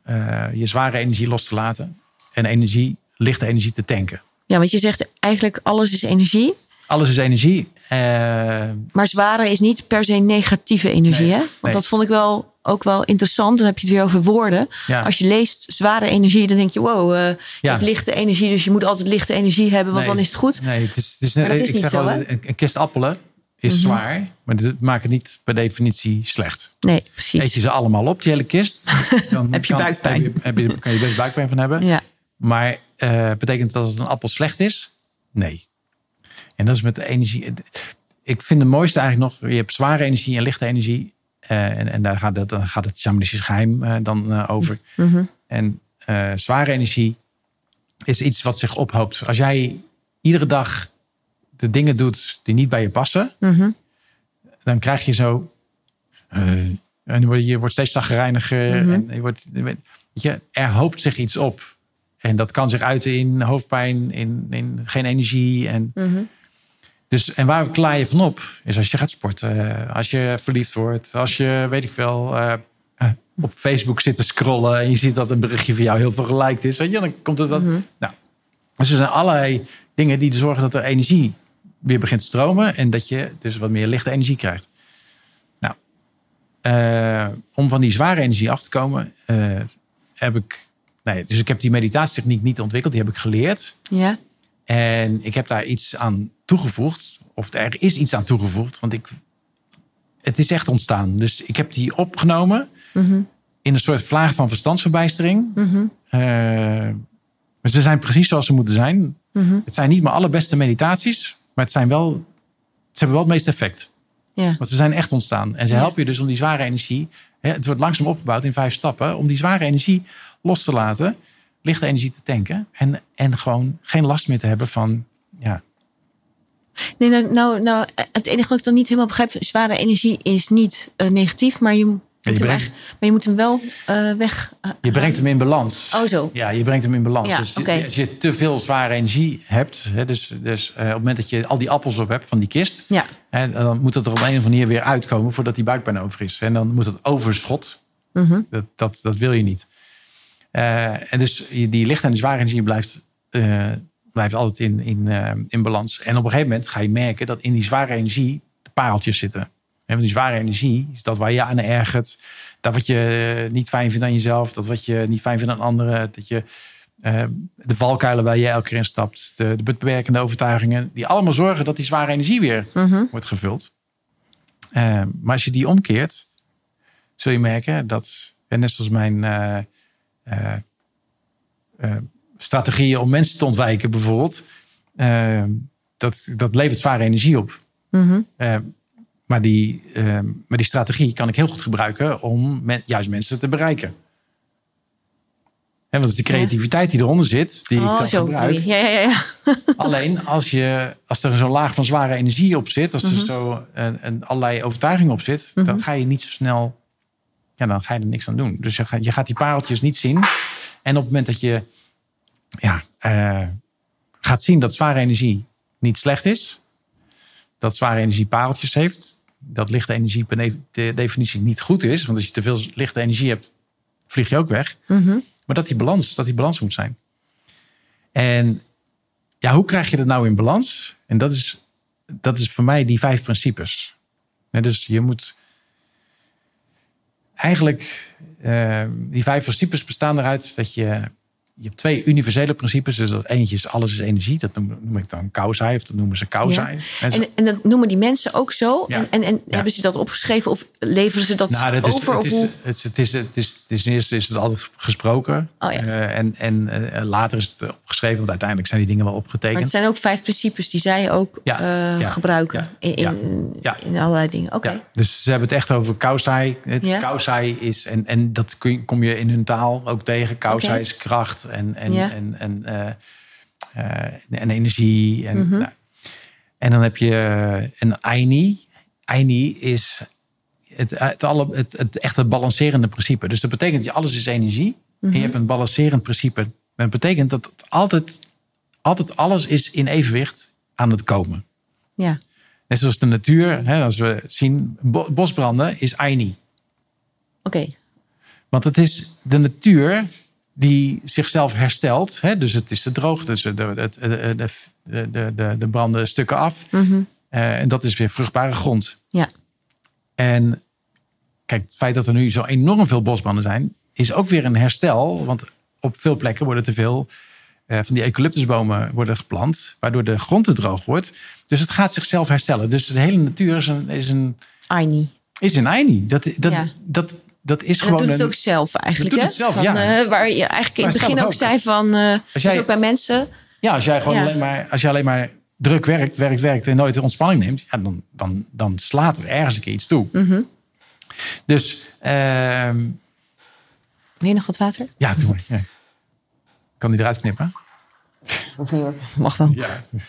je zware energie los te laten. En energie, lichte energie te tanken. ja, want je zegt eigenlijk alles is energie. Alles is energie. Maar zware is niet per se negatieve energie, Nee, hè? Want nee. dat vond ik wel ook wel interessant. Dan heb je het weer over woorden. Ja. Als je leest zware energie, dan denk je, wow, je Ja. hebt lichte energie, dus je moet altijd lichte energie hebben, want Nee. dan is het goed. Nee, het is, het is, Maar dat is ik niet zeg zo, wel, een kist appelen is zwaar, maar dat maakt het niet per definitie slecht. Nee, precies. Eet je ze allemaal op, die hele kist, dan Heb je kan, buikpijn. Heb je, heb je, kan je best buikpijn van hebben. Ja, Maar eh, betekent dat het een appel slecht is? Nee. En dat is met de energie. ik vind het mooiste eigenlijk nog, je hebt zware energie en lichte energie. Eh, en, en daar gaat het, dan gaat het shamanistisch geheim eh, dan over. Mhm. En zware energie is iets wat zich ophoopt. Als jij iedere dag de dingen doet die niet bij je passen, Mhm. dan krijg je zo. eh, en je wordt, je wordt steeds zagrijniger. Mhm. En je wordt, weet je, er hoopt zich iets op. En dat kan zich uiten in hoofdpijn, in, in geen energie. En, Mhm. dus, en waar klaar je van op? Is als je gaat sporten, als je verliefd wordt, als je, weet ik veel, eh, eh, op Facebook zit te scrollen en je ziet dat een berichtje van jou heel veel geliked is. Weet je, dan komt het dat. Nou, dus er zijn allerlei dingen die zorgen dat er energie weer begint te stromen en dat je dus wat meer lichte energie krijgt. Nou, eh, om van die zware energie af te komen, eh, heb ik, nee, dus ik heb die meditatietechniek niet ontwikkeld, die heb ik geleerd. Ja. En ik heb daar iets aan toegevoegd. Of er is iets aan toegevoegd. Want ik, het is echt ontstaan. Dus ik heb die opgenomen Mhm. in een soort vlaag van verstandsverbijstering. Mhm. Eh, maar ze zijn precies zoals ze moeten zijn. Mhm. Het zijn niet mijn allerbeste meditaties. Maar het, zijn wel, ze hebben wel het meeste effect. Ja. Want ze zijn echt ontstaan. En ze helpen je dus om die zware energie. Hè, het wordt langzaam opgebouwd in vijf stappen. Om die zware energie los te laten. Lichte energie te tanken. En, en gewoon geen last meer te hebben van... Ja, Nee, nou, nou, nou, het enige wat ik dan niet helemaal begrijp, zware energie is niet eh, negatief, maar je, hem brengt- maar je moet hem wel eh, weg. eh, Je brengt hem in balans. Oh, zo. Ja, je brengt hem in balans. Ja, dus je- als je te veel zware energie hebt, hè, dus, dus eh, op het moment dat je al die appels op hebt van die kist, Ja. hè, dan moet het er op een of andere manier weer uitkomen voordat die buikpijn over is. En dan moet het overschot, Mhm. dat, dat, dat wil je niet. En dus je- die lichte en die zware energie blijft, blijft altijd in, in, in balans. En op een gegeven moment ga je merken dat in die zware energie de pareltjes zitten. En want die zware energie is dat waar je aan ergert. Dat wat je niet fijn vindt aan jezelf. Dat wat je niet fijn vindt aan anderen. Dat je eh, de valkuilen waar je elke keer in stapt. De, de beperkende overtuigingen. Die allemaal zorgen dat die zware energie weer Mhm. wordt gevuld. Eh, maar als je die omkeert, zul je merken dat, en net zoals mijn eh, strategieën om mensen te ontwijken bijvoorbeeld, dat, dat levert zware energie op. Mhm. Maar, die, eh, maar die strategie kan ik heel goed gebruiken om men- juist mensen te bereiken. En want het is de creativiteit die eronder zit, die ik Oh, dan zo. gebruik. Ja, ja, ja. ja. Alleen als, je, als er zo'n laag van zware energie op zit, als Mhm. er zo een, een allerlei overtuiging op zit, dan ga je niet zo snel, ja, dan ga je er niks aan doen. Dus je gaat, je gaat die pareltjes niet zien. En op het moment dat je ja, eh, gaat zien dat zware energie niet slecht is, dat zware energie pareltjes heeft, dat lichte energie per de definitie niet goed is, want als je te veel lichte energie hebt, vlieg je ook weg. Mhm. Maar dat die balans, dat die balans moet zijn. En ja, hoe krijg je dat nou in balans? En dat is, dat is voor mij die vijf principes. Dus je moet eigenlijk, eh, die vijf principes bestaan eruit dat je, je hebt twee universele principes. Dus dat eentje is alles is energie. Dat noem, noem ik dan causai of dat noemen ze causai. En En, en dat noemen die mensen ook zo? Ja. En, en, en Ja. hebben ze dat opgeschreven of leveren ze dat Nou, dat is, over? is, het, is, het, is, het, is, het is ten eerste is het altijd gesproken. Oh ja. Eh, en en eh, later is het opgeschreven, want uiteindelijk zijn die dingen wel Maar opgetekend. het zijn ook vijf principes die zij ook eh, gebruiken in, in, in allerlei dingen. Oké. Dus ze hebben het echt over kausai. Het kausai is, en, en dat kun je, kom je in hun taal ook tegen. Kausai is kracht en, en, Ja. en, en, eh, eh, en energie. En, Mhm. nou. en dan heb je eh, een Aini. Aini is het, het, alle, het, het echte balancerende principe. Dus dat betekent dat alles is energie. En je hebt een balancerend principe. Dat betekent dat het altijd, altijd alles is in evenwicht aan het komen. Ja. Net zoals de natuur, hè, als we zien, bo- bosbranden is Aini. Oké. Want het is de natuur die zichzelf herstelt. Hè? Dus het is de droogte, dus de, de, de, de, de, de, de branden stukken af. Eh, en dat is weer vruchtbare grond. Ja. En kijk, het feit dat er nu zo enorm veel bosbranden zijn, is ook weer een herstel. Want op veel plekken worden te veel eh, van die eucalyptusbomen worden geplant, waardoor de grond te droog wordt. Dus het gaat zichzelf herstellen. Dus de hele natuur is een, is een, Aini. is een Aini. Dat, dat, Ja. dat, dat is En dat gewoon doet het ook zelf eigenlijk. hè? zelf, van, ja. eh, waar je eigenlijk in het begin ook ook. zei van... eh Als jij- dus ook bij mensen. Ja, als jij gewoon Ja. alleen maar, als je alleen maar druk werkt, werkt, werkt en nooit de ontspanning neemt, ja, dan, dan, dan slaat er ergens een keer iets toe. Mhm. Dus ehm, Wil je nog wat water? ja, doe maar. Ja. Kan die eruit knippen? Mag wel. Ja.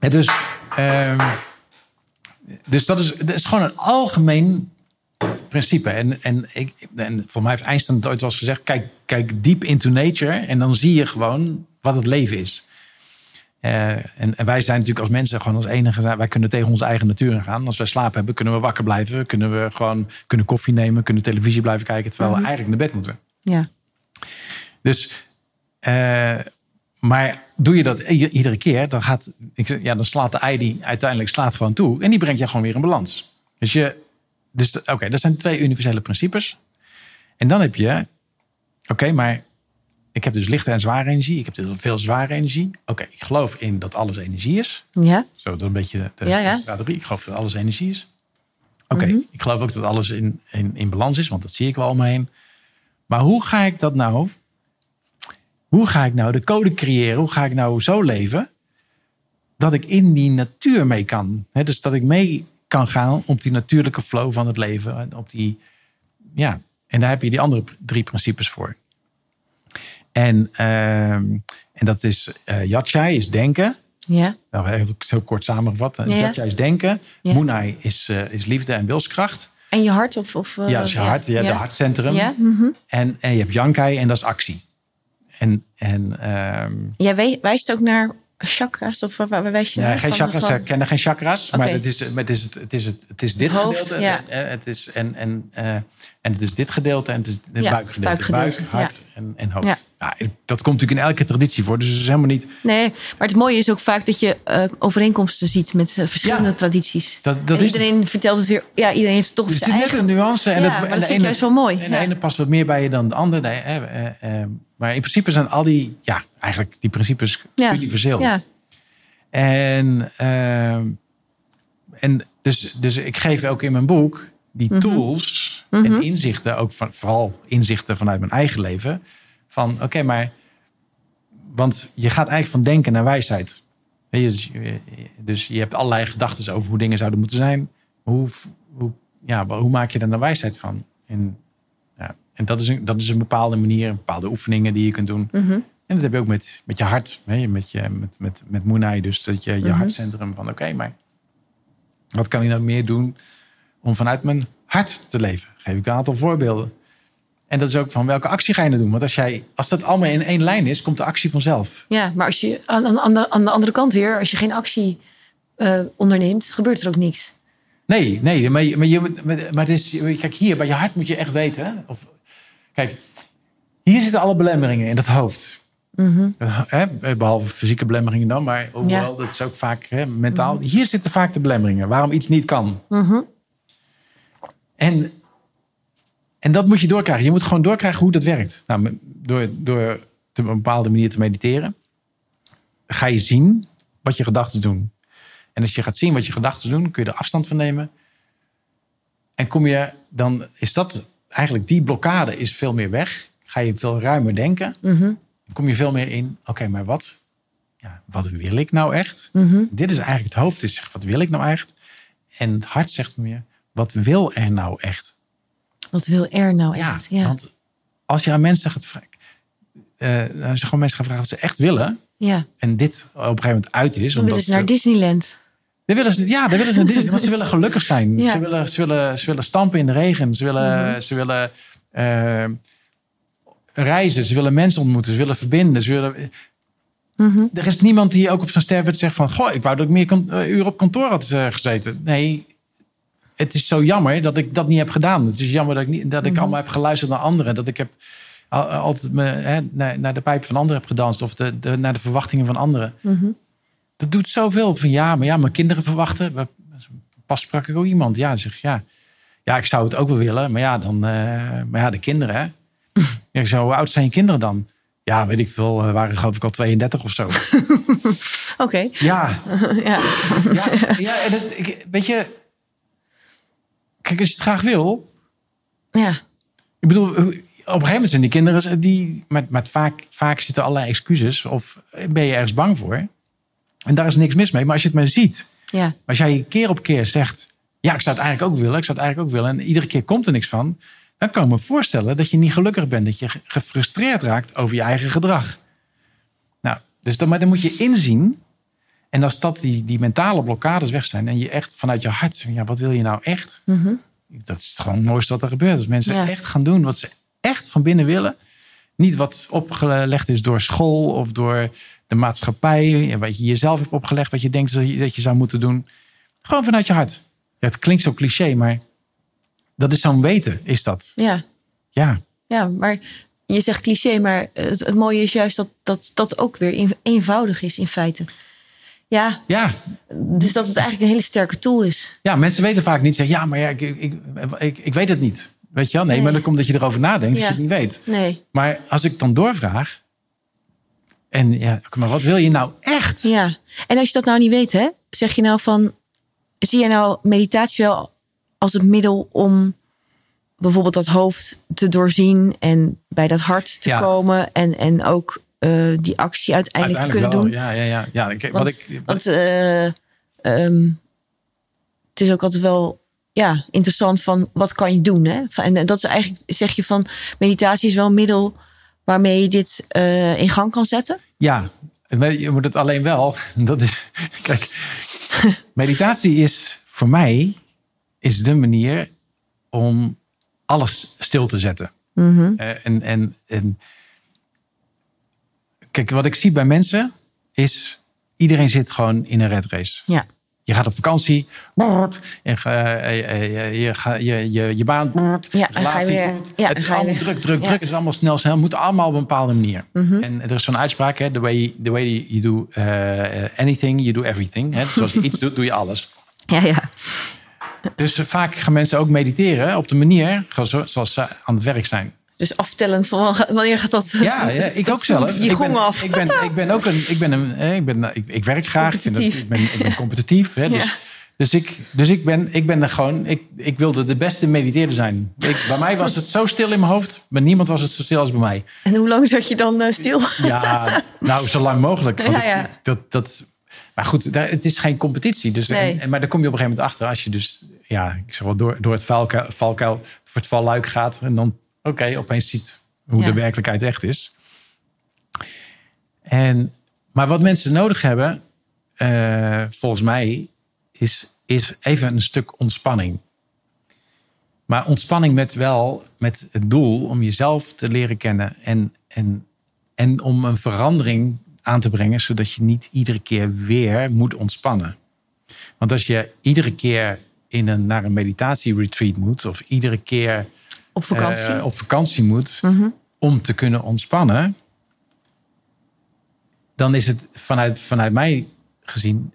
Ja, dus, ehm, dus dat is, dat is gewoon een algemeen principe. En, en, ik, en voor mij heeft Einstein het ooit wel eens gezegd: kijk, kijk deep into nature en dan zie je gewoon wat het leven is. Eh, en, en wij zijn natuurlijk als mensen gewoon als enige, wij kunnen tegen onze eigen natuur ingaan. Als wij slaap hebben, kunnen we wakker blijven, kunnen we gewoon kunnen koffie nemen, kunnen televisie blijven kijken, terwijl we eigenlijk naar bed moeten. Ja. Dus, eh, maar doe je dat iedere keer, dan, gaat, ik zeg, ja, dan slaat de ei die uiteindelijk slaat gewoon toe. En die brengt je gewoon weer in balans. Dus, je, dus oké, dat zijn twee universele principes. En dan heb je, oké, maar ik heb dus lichte en zware energie. Ik heb dus veel zware energie. Oké, ik geloof in dat alles energie is. Ja. Zo, dat een beetje de, Ja, ja. strategie. Ik geloof dat alles energie is. Oké, Mhm. ik geloof ook dat alles in, in, in balans is, want dat zie ik wel om me heen. Maar hoe ga ik dat nou? Hoe ga ik nou de code creëren? Hoe ga ik nou zo leven dat ik in die natuur mee kan? Dus dat ik mee kan gaan op die natuurlijke flow van het leven. en Op die, ja, en daar heb je die andere drie principes voor. En, ehm, en dat is uh, Yatchai is denken. Ja. Nou, even zo kort samengevat. Ja, ja. Yatchai is denken. Ja. Munai is, eh, is liefde en wilskracht. En je hart of... of eh, ja, is je hart. Je hebt ja. de hartcentrum. Ja. mhm. En, en je hebt Yankai en dat is actie. En, en ehm, Jij wijst ook naar chakra's of waar, wijs je nee, naar? geen chakras, ik ken geen chakras. Maar Oké. het is, het, is, het, het, is het, het is dit Het hoofd, gedeelte. ja. eh, Het is, en, en, eh, en het is dit gedeelte en het is het Ja, buikgedeelte. buikgedeelte, Buik, hart en, en hoofd. Ja. Ja, dat komt natuurlijk in elke traditie voor. Dus het is helemaal niet... Nee, maar het mooie is ook vaak dat je eh, overeenkomsten ziet met eh, verschillende Ja. tradities. Dat, dat en is iedereen vertelt het weer. Ja, iedereen heeft toch Dus zijn het is net een nuance. En Ja, maar en dat vind ik ene- juist wel mooi, En de ja. ene past wat meer bij je dan de andere. Nee, eh, eh, eh, maar in principe zijn al die, ja, eigenlijk die principes Ja. universeel. Ja, En, ehm, en dus, dus ik geef ook in mijn boek die Mhm. tools en inzichten, ook van, vooral inzichten vanuit mijn eigen leven. Van oké, maar, want je gaat eigenlijk van denken naar wijsheid. Dus, je- dus je hebt allerlei gedachten over hoe dingen zouden moeten zijn. Hoe, hoe, ja, hoe maak je er naar wijsheid van? En, en dat, is een, dat is een bepaalde manier, een bepaalde oefeningen die je kunt doen. Mhm. En dat heb je ook met, met je hart, hè? met, je, met, met, met Moenai. Dus dat je je Mhm. hartcentrum van oké, maar wat kan ik nou meer doen om vanuit mijn hart te leven? Geef ik een aantal voorbeelden. En dat is ook van welke actie ga je nou doen? Want als, jij, als dat allemaal in één lijn is, komt de actie vanzelf. ja, maar als je aan, aan, aan de, aan de andere kant weer, als je geen actie eh, onderneemt, gebeurt er ook niks. Nee, nee, maar, je- maar, je, maar, is, kijk, hier bij je hart moet je echt weten. Of, kijk, hier zitten alle belemmeringen in dat hoofd. Mhm. Hè, behalve fysieke belemmeringen dan, maar overal, dat is ook vaak mentaal. Hier zitten vaak de belemmeringen, waarom iets niet kan. Mhm. En, en dat moet je doorkrijgen. Je moet gewoon doorkrijgen hoe dat werkt. Nou, door, door te- op een bepaalde manier te mediteren, ga je zien wat je gedachten doen. En als je gaat zien wat je gedachten doen, kun je er afstand van nemen. En kom je, dan is dat eigenlijk die blokkade is veel meer weg. Ga je veel ruimer denken. Dan kom je veel meer in, oké, maar wat, ja, wat wil ik nou echt? Mhm. Dit is eigenlijk het hoofd, is zegt, wat wil ik nou echt? En het hart zegt meer, wat wil er nou echt? Wat wil er nou echt? Ja, want als je aan mensen gaat vragen, eh, als je gewoon mensen gaat vragen wat ze echt willen, ja. en dit op een gegeven moment uit is, dan omdat willen ze naar Disneyland. Dan willen ze, ja, dan willen ze Disney, want ze willen gelukkig zijn. Ja. Ze, willen, ze, willen, ze willen stampen in de regen. Ze willen, Mhm. ze willen eh, reizen. Ze willen mensen ontmoeten. Ze willen verbinden. Ze willen, Mhm. er is niemand die ook op zijn sterfbed zegt van... Goh, ik wou dat ik meer eh, uren op kantoor had eh, gezeten. Nee, het is zo jammer dat ik dat niet heb gedaan. Het is jammer dat ik, niet, dat ik Mhm. allemaal heb geluisterd naar anderen. Dat ik heb al- altijd me, hè, naar, naar de pijpen van anderen heb gedanst. Of de, de, naar de verwachtingen van anderen. Mhm. Dat doet zoveel. Van ja, maar ja, mijn kinderen verwachten. Pas sprak ik ook iemand. Ja, zegt ja. Ja, ik zou het ook wel willen. Maar ja, dan, eh, maar ja de kinderen. Hè? Ja, ik zou, hoe oud zijn je kinderen dan? Ja, weet ik veel. eh, waren geloof ik al 32 of zo. Oké, Ja, ja. ja, ja en het, ik, weet je. Kijk, als je het graag wil. ja. Ik bedoel, gegeven moment zijn die kinderen, die, met, met vaak, vaak zitten allerlei excuses. Of ben je ergens bang voor. En daar is niks mis mee. Maar als je het maar ziet. Ja. Als jij keer op keer zegt, ja, ik zou het eigenlijk ook willen. Ik zou het eigenlijk ook willen. En iedere keer komt er niks van. Dan kan ik me voorstellen dat je niet gelukkig bent. Dat je gefrustreerd raakt over je eigen gedrag. Nou, dus dan, maar dan moet je inzien. En als dat die, die mentale blokkades weg zijn. En je echt vanuit je hart, ja, wat wil je nou echt? Mhm. Dat is gewoon het mooiste wat er gebeurt. Als mensen Ja. echt gaan doen wat ze echt van binnen willen. Niet wat opgelegd is door school of door de maatschappij. en Wat je jezelf hebt opgelegd, wat je denkt dat je, dat je zou moeten doen. Gewoon vanuit je hart. Ja, het klinkt zo cliché, maar dat is zo'n weten, is dat. Ja. Ja, ja, maar je zegt cliché, maar het, het mooie is juist dat dat, dat ook weer een- eenvoudig is in feite. Ja, ja, dus dat het eigenlijk een hele sterke tool is. ja mensen weten vaak niet. Zeggen, ja, maar ja, ik, ik, ik, ik weet het niet. Weet je wel? Nee, Nee. maar dan komt dat je erover nadenkt dat Ja. je het niet weet. Nee. Maar als ik dan doorvraag. En ja, maar wat wil je nou echt? Ja, en als je dat nou niet weet, hè, zeg je nou van, zie je nou meditatie wel als het middel om bijvoorbeeld dat hoofd te doorzien en bij dat hart te Ja. komen en, en ook eh, die actie uiteindelijk, te kunnen wel, doen? Ja, ja, ja. ja ik, wat Want, ik, wat want eh, ehm, het is ook altijd wel ja, interessant van wat kan je doen. Hè? En dat is eigenlijk, zeg je van, meditatie is wel een middel waarmee je dit eh, in gang kan zetten. Ja, je moet het alleen wel. Dat is, kijk, meditatie is voor mij is de manier om alles stil te zetten. Mhm. Eh, en, en, en kijk, wat ik zie bij mensen is iedereen zit gewoon in een red race. Ja. Je gaat op vakantie. En ga, eh, eh, je, je, je, je, baan. Ja, ja, het is allemaal druk, druk, druk. Het is allemaal snel, snel. Het moet allemaal op een bepaalde manier. Mhm. En er is zo'n uitspraak. Hè, the, way, the way you do eh, anything, you do everything. Hè. Dus als je iets doet, doe je alles. Ja, ja. Dus eh, vaak gaan mensen ook mediteren op de manier zo- zoals ze aan het werk zijn. Dus aftellend van wanneer gaat dat? Ja, ja ik ook zelf. Je ik, ben, af. ik, ben, ik ben ook een. Ik, ben een, ik, ben, ik, ik werk graag. Ik, vind dat, ik, ben, ik ben competitief. Hè, dus Ja. dus, ik, dus ik, ben, ik ben er gewoon. Ik, ik wilde de beste mediteerder zijn. Ik, bij mij was het zo stil in mijn hoofd. Bij niemand was het zo stil als bij mij. En hoe lang zat je dan eh, stil? Ja, nou, zo lang mogelijk. Want Ja, ja. dat, dat, maar goed, daar, het is geen competitie. Dus, Nee. en, en- maar daar kom je op een gegeven moment achter. Als je dus, ja, ik zeg wel, door, door het valkuil, valkuil voor het valluik gaat. En dan, oké, opeens ziet hoe Ja. de werkelijkheid echt is. En, maar wat mensen nodig hebben, eh, volgens mij, is, is even een stuk ontspanning. Maar ontspanning met wel met het doel om jezelf te leren kennen en, en, en om een verandering aan te brengen, zodat je niet iedere keer weer moet ontspannen. Want als je iedere keer in een, naar een meditatieretreat moet, of iedere keer Op vakantie? eh, op vakantie moet Mhm. om te kunnen ontspannen, dan is het vanuit, vanuit mij gezien,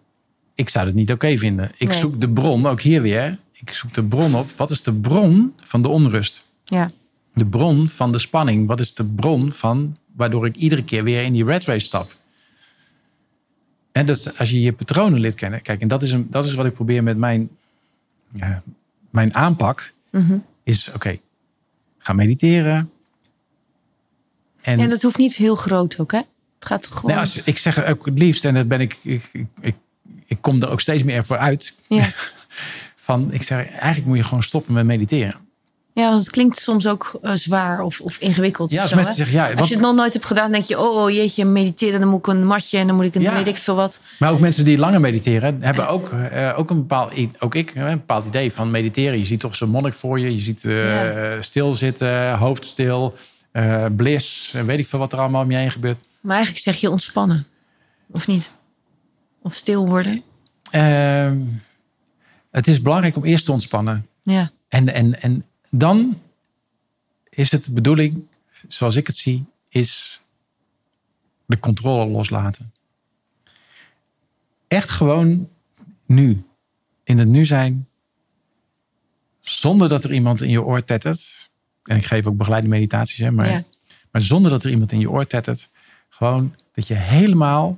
ik zou het niet oké vinden. Ik Nee. zoek de bron, ook hier weer, ik zoek de bron op. Wat is de bron van de onrust? Ja. De bron van de spanning? Wat is de bron van waardoor ik iedere keer weer in die red race stap? En dat als je je patronen leert kennen. Kijk, en dat is, een, dat is wat ik probeer met mijn, ja, mijn aanpak. Mhm. Is oké, ga mediteren. En dat hoeft niet heel groot ook, hè? Het gaat gewoon... nee, als, ik zeg ook het liefst, en dat ben ik, ik, ik, ik, ik kom er ook steeds meer voor uit. Ja. Van, ik zeg, eigenlijk moet je gewoon stoppen met mediteren. Ja, want het klinkt soms ook eh, zwaar of, of ingewikkeld. Ja, als zo, mensen zeggen, ja, Als je het nog nooit hebt gedaan, denk je... oh, oh jeetje, mediteren, dan moet ik een matje... en dan moet ik een Ja. weet ik veel wat. Maar ook mensen die langer mediteren, hebben ook, eh, ook een bepaald, ook ik, een bepaald idee van mediteren. Je ziet toch zo'n monnik voor je, je ziet eh Ja. stilzitten, hoofd stil, bliss, weet ik veel wat er allemaal om je heen gebeurt. Maar eigenlijk zeg je ontspannen. Of niet? Of stil worden. Ehm, het is belangrijk om eerst te ontspannen. Ja. En, en, en dan is het de bedoeling, zoals ik het zie, is de controle loslaten. Echt gewoon nu. In het nu zijn. Zonder dat er iemand in je oor tettert. En ik geef ook begeleide meditaties, hè, maar, Ja. maar zonder dat er iemand in je oor tettert. Gewoon dat je helemaal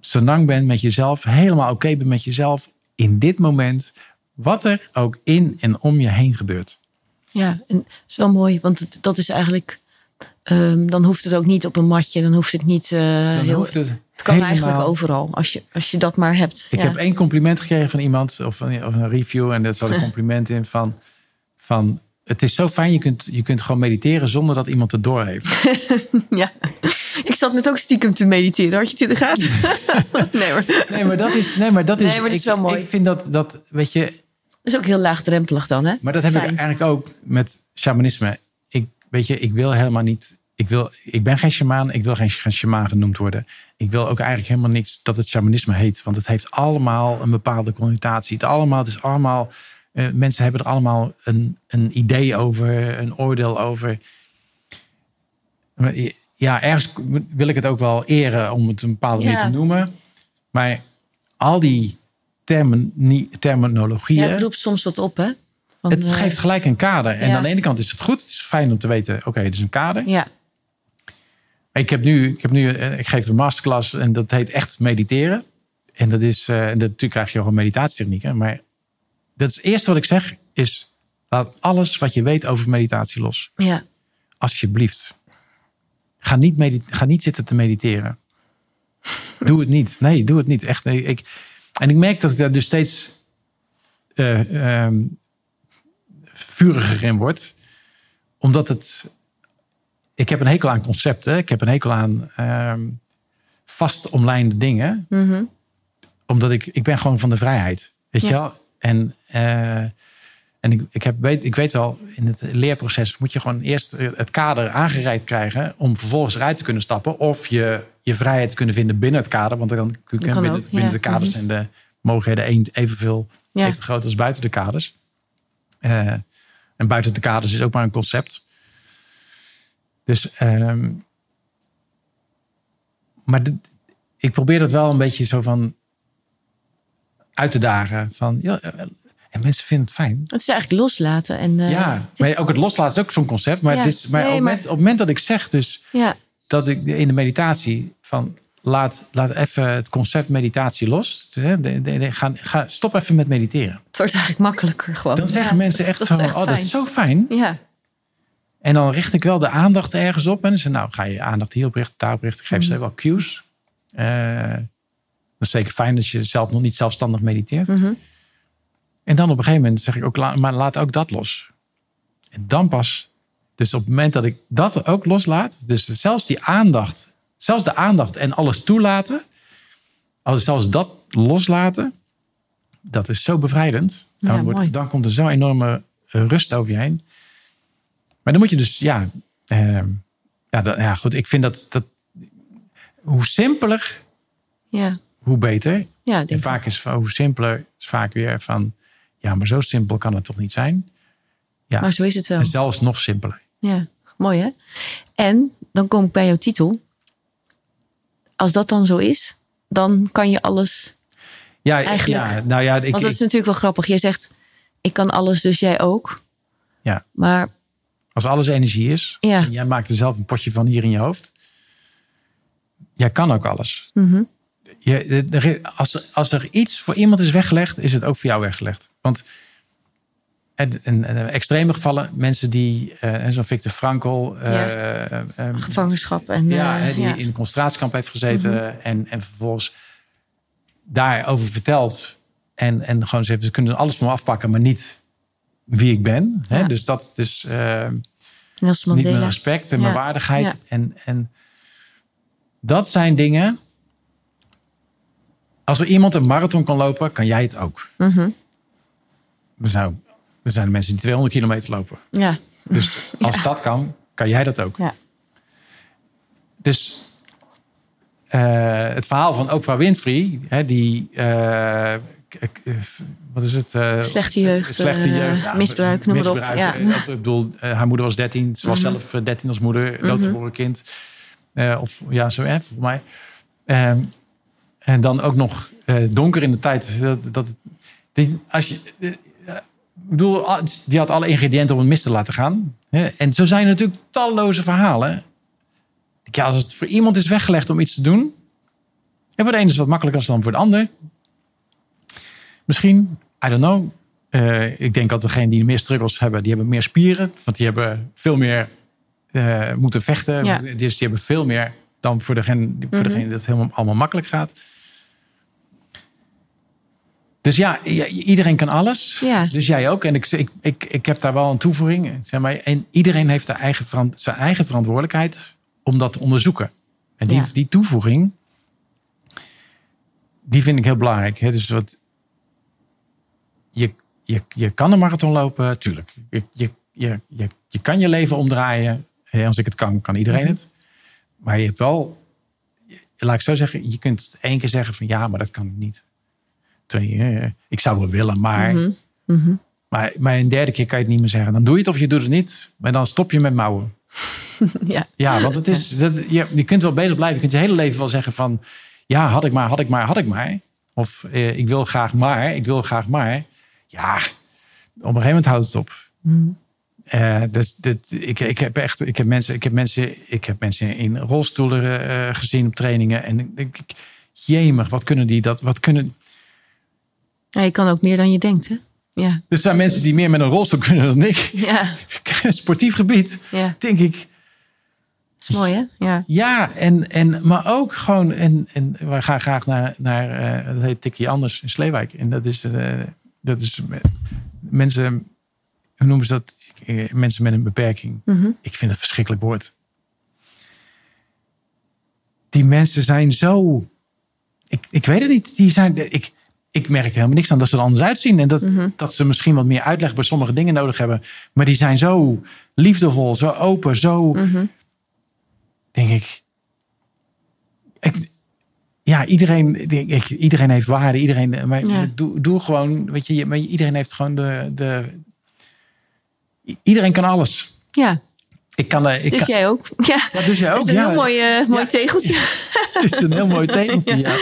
senang bent met jezelf. Helemaal oké bent met jezelf in dit moment. Wat er ook in en om je heen gebeurt. Ja, en dat is wel mooi, want het- dat is eigenlijk. ehm, dan hoeft het ook niet op een matje, dan hoeft het niet. eh, Dan heel, hoeft het, het kan helemaal- eigenlijk overal, als je, als je dat maar hebt. Ik ja. heb één compliment gekregen van iemand, of een, of een review, en daar zat een compliment in van, van het is zo fijn, je kunt, je kunt gewoon mediteren zonder dat iemand het door heeft. ja. Ik zat net ook stiekem te mediteren. Had je het in de gaten? nee. Dat Nee, maar dat is, nee, maar dat is, Nee, maar dat is ik, wel mooi. ik vind dat, dat, weet je, is ook heel laagdrempelig dan, hè? maar dat heb Fijn. ik eigenlijk ook met shamanisme. Ik, weet je, ik wil helemaal niet, ik, wil, ik ben geen shamaan, ik wil geen, geen shamaan genoemd worden. Ik wil ook eigenlijk helemaal niets dat het shamanisme heet, want het heeft allemaal een bepaalde connotatie. Het, allemaal, het is allemaal, eh, mensen hebben er allemaal een, een idee over, een oordeel over. Maar Ja, ergens wil ik het ook wel eren om het een bepaalde manier Ja. te noemen. Maar al die termen, terminologieën. Ja, het roept soms wat op, hè? Van, Het eh, geeft gelijk een kader. En ja. aan de ene kant is het goed. Het is fijn om te weten, oké, het is een kader. Ja, Ik heb nu, ik heb nu, eh, ik geef een masterclass en dat heet echt mediteren. En dat is, en dat, natuurlijk krijg je ook een meditatietechnieken. Maar dat is het eerste wat ik zeg, is laat alles wat je weet over meditatie los. ja. Alsjeblieft. Ga niet, ga niet zitten te mediteren. Doe het niet. Nee, doe het niet. Echt. Nee, ik, en ik merk dat ik daar dus steeds eh, ehm, vuriger in word. Omdat het. Ik heb een hekel aan concepten. Ik heb een hekel aan ehm vast omlijnde dingen. Mhm. Omdat ik, ik ben gewoon van de vrijheid. Weet Ja. je wel? En, eh, en ik, ik, heb, weet, ik weet wel, in het leerproces moet je gewoon eerst het kader aangereikt krijgen. om vervolgens eruit te kunnen stappen. Of je je vrijheid kunnen vinden binnen het kader. Want dan kun je kan binnen, ook, ja. binnen de kaders en de mogelijkheden evenveel Ja. even groot als buiten de kaders. Eh, en buiten de kaders is ook maar een concept. Dus, ehm, maar ik probeer dat wel een beetje zo van uit te dagen. Van, ja, eh, en mensen vinden het fijn. Het is eigenlijk loslaten. En, eh, ja, het is- maar ook het loslaten is ook zo'n concept. Maar, Ja, het is, maar, nee, op, maar- moment, op het moment dat ik zeg dus ja, dat ik in de meditatie van laat, laat even het concept meditatie los. De- de- de- ga, ga, stop even met mediteren. het wordt eigenlijk makkelijker gewoon. Dan zeggen Ja, mensen echt van, oh, dat is zo fijn. Ja, En dan richt ik wel de aandacht ergens op. En dan zeg nou, ga je aandacht hierop richten, daarop richten. Geef Mhm. ze wel cues. Eh, dat is zeker fijn als je zelf nog niet zelfstandig mediteert. Mhm. En dan op een gegeven moment zeg ik ook, maar laat ook dat los. En dan pas, dus op het moment dat ik dat ook loslaat, dus zelfs die aandacht, zelfs de aandacht en alles toelaten, als zelfs dat loslaten, dat is zo bevrijdend. Dan, Ja, wordt, dan komt er zo'n enorme eh, rust over je heen. Maar dan moet je dus, ja, eh, ja, dat, ja, goed, ik vind dat, dat hoe simpeler, ja, hoe beter. ja, En vaak is hoe simpeler is vaak weer van ja, maar zo simpel kan het toch niet zijn? Ja, Maar zo is het wel. en zelfs nog simpeler. Ja, mooi hè? En dan kom ik bij jouw titel. Als dat dan zo is, dan kan je alles. Ja, Eigenlijk. ja nou ja, ik, Want dat is natuurlijk wel grappig. Jij zegt, ik kan alles, dus jij ook. Ja. Maar als alles energie is, Ja. en jij maakt er zelf een potje van hier in je hoofd. Jij kan ook alles. Je, er- als, als er iets voor iemand is weggelegd, is het ook voor jou weggelegd. Want en, en, en extreme gevallen, mensen die, eh zo'n Victor Frankl, eh, eh, gevangenschap en. ja, die ja. in een concentratiekamp heeft gezeten Mhm. en, en vervolgens daarover vertelt. En, en gewoon ze ze kunnen alles maar afpakken, maar niet wie ik ben. Hè? Dus dat is niet mijn respect en mijn waardigheid. En, en dat zijn dingen. Als er iemand een marathon kan lopen, kan jij het ook. Er zijn, er zijn mensen die 200 kilometer lopen. Ja, Dus als dat kan, kan jij dat ook. Ja. Dus eh, het verhaal van Oprah Winfrey, hè, die, eh, wat is het? eh, Slechte jeugd, slechte jeugd, misbruik, noem maar op. Ja. ik bedoel, haar moeder was 13, ze was Mhm. zelf eh, 13 als moeder, doodgeboren kind. Eh, of ja, zo hè, volgens mij. Ehm, en dan ook nog donker in de tijd. Dat, dat, die, als je, bedoel, ah, die had alle ingrediënten om het mis te laten gaan. En zo zijn er natuurlijk talloze verhalen. Ja, als het voor iemand is weggelegd om iets te doen. En voor de ene is het wat makkelijker dan voor de ander. Misschien, I don't know. Eh, ik denk dat degenen die meer struggles hebben, die hebben meer spieren. Want die hebben veel meer eh, moeten vechten. Ja. Dus die hebben veel meer dan voor degene, voor Mhm. degene dat het helemaal allemaal makkelijk gaat. Dus ja, iedereen kan alles. Ja. Dus jij ook. En ik, ik, ik, ik heb daar wel een toevoeging. Zeg maar, en iedereen heeft eigen, zijn eigen verantwoordelijkheid om dat te onderzoeken. En die, Ja. die toevoeging, die vind ik heel belangrijk. Hè? Dus wat, je, je, je kan een marathon lopen, tuurlijk. Je, je, je, je, je kan je leven omdraaien. Als ik het kan, kan iedereen Mhm. het. Maar je hebt wel, laat ik zo zeggen, je kunt één keer zeggen van ja, maar dat kan ik niet. Twee, ik zou wel willen, maar, Mhm. Mhm. maar, maar een derde keer kan je het niet meer zeggen. Dan doe je het of je doet het niet. Maar dan stop je met mouwen. Ja. Ja, want het is, dat, je, je kunt wel bezig blijven. Je kunt je hele leven wel zeggen van... ja, had ik maar, had ik maar, had ik maar. Of eh, ik wil graag maar, ik wil graag maar. Ja, op een gegeven moment houdt het op. Mhm. Eh, dus dit, ik, ik heb echt, ik heb mensen, ik heb mensen, ik heb mensen in rolstoelen eh, gezien op trainingen en ik, ik- jemig, wat kunnen die dat? Wat kunnen? Ja, je kan ook meer dan je denkt, hè? Ja. Er zijn mensen die meer met een rolstoel kunnen dan ik. Ja. Sportief gebied, Ja. denk ik. Dat is mooi, hè? Ja. Ja, en, en, maar ook gewoon, en, en we gaan graag naar, naar eh, dat heet Tikkie Anders in Sleewijk. En dat is, eh, dat is mensen, hoe noemen ze dat? Eh, Mensen met een beperking. Mhm. Ik vind het verschrikkelijk woord. Die mensen zijn zo, ik, ik weet het niet, die zijn, ik, ik merk er helemaal niks aan dat ze er anders uitzien. En dat, Mhm. dat ze misschien wat meer uitleg bij sommige dingen nodig hebben. Maar die zijn zo liefdevol, zo open, zo Mhm. denk ik. ik- ja, iedereen, denk ik, iedereen heeft waarde. Iedereen, maar Ja. doe, doe gewoon, weet je, je- maar iedereen heeft gewoon de, de. Iedereen kan alles. Ja. Ik kan, eh, ik Dus kan, jij ook? Ja. ja, dus jij Dat ook. is een ja. heel mooi, eh, mooi Ja. tegeltje. Het is een heel mooi tegeltje. Ja,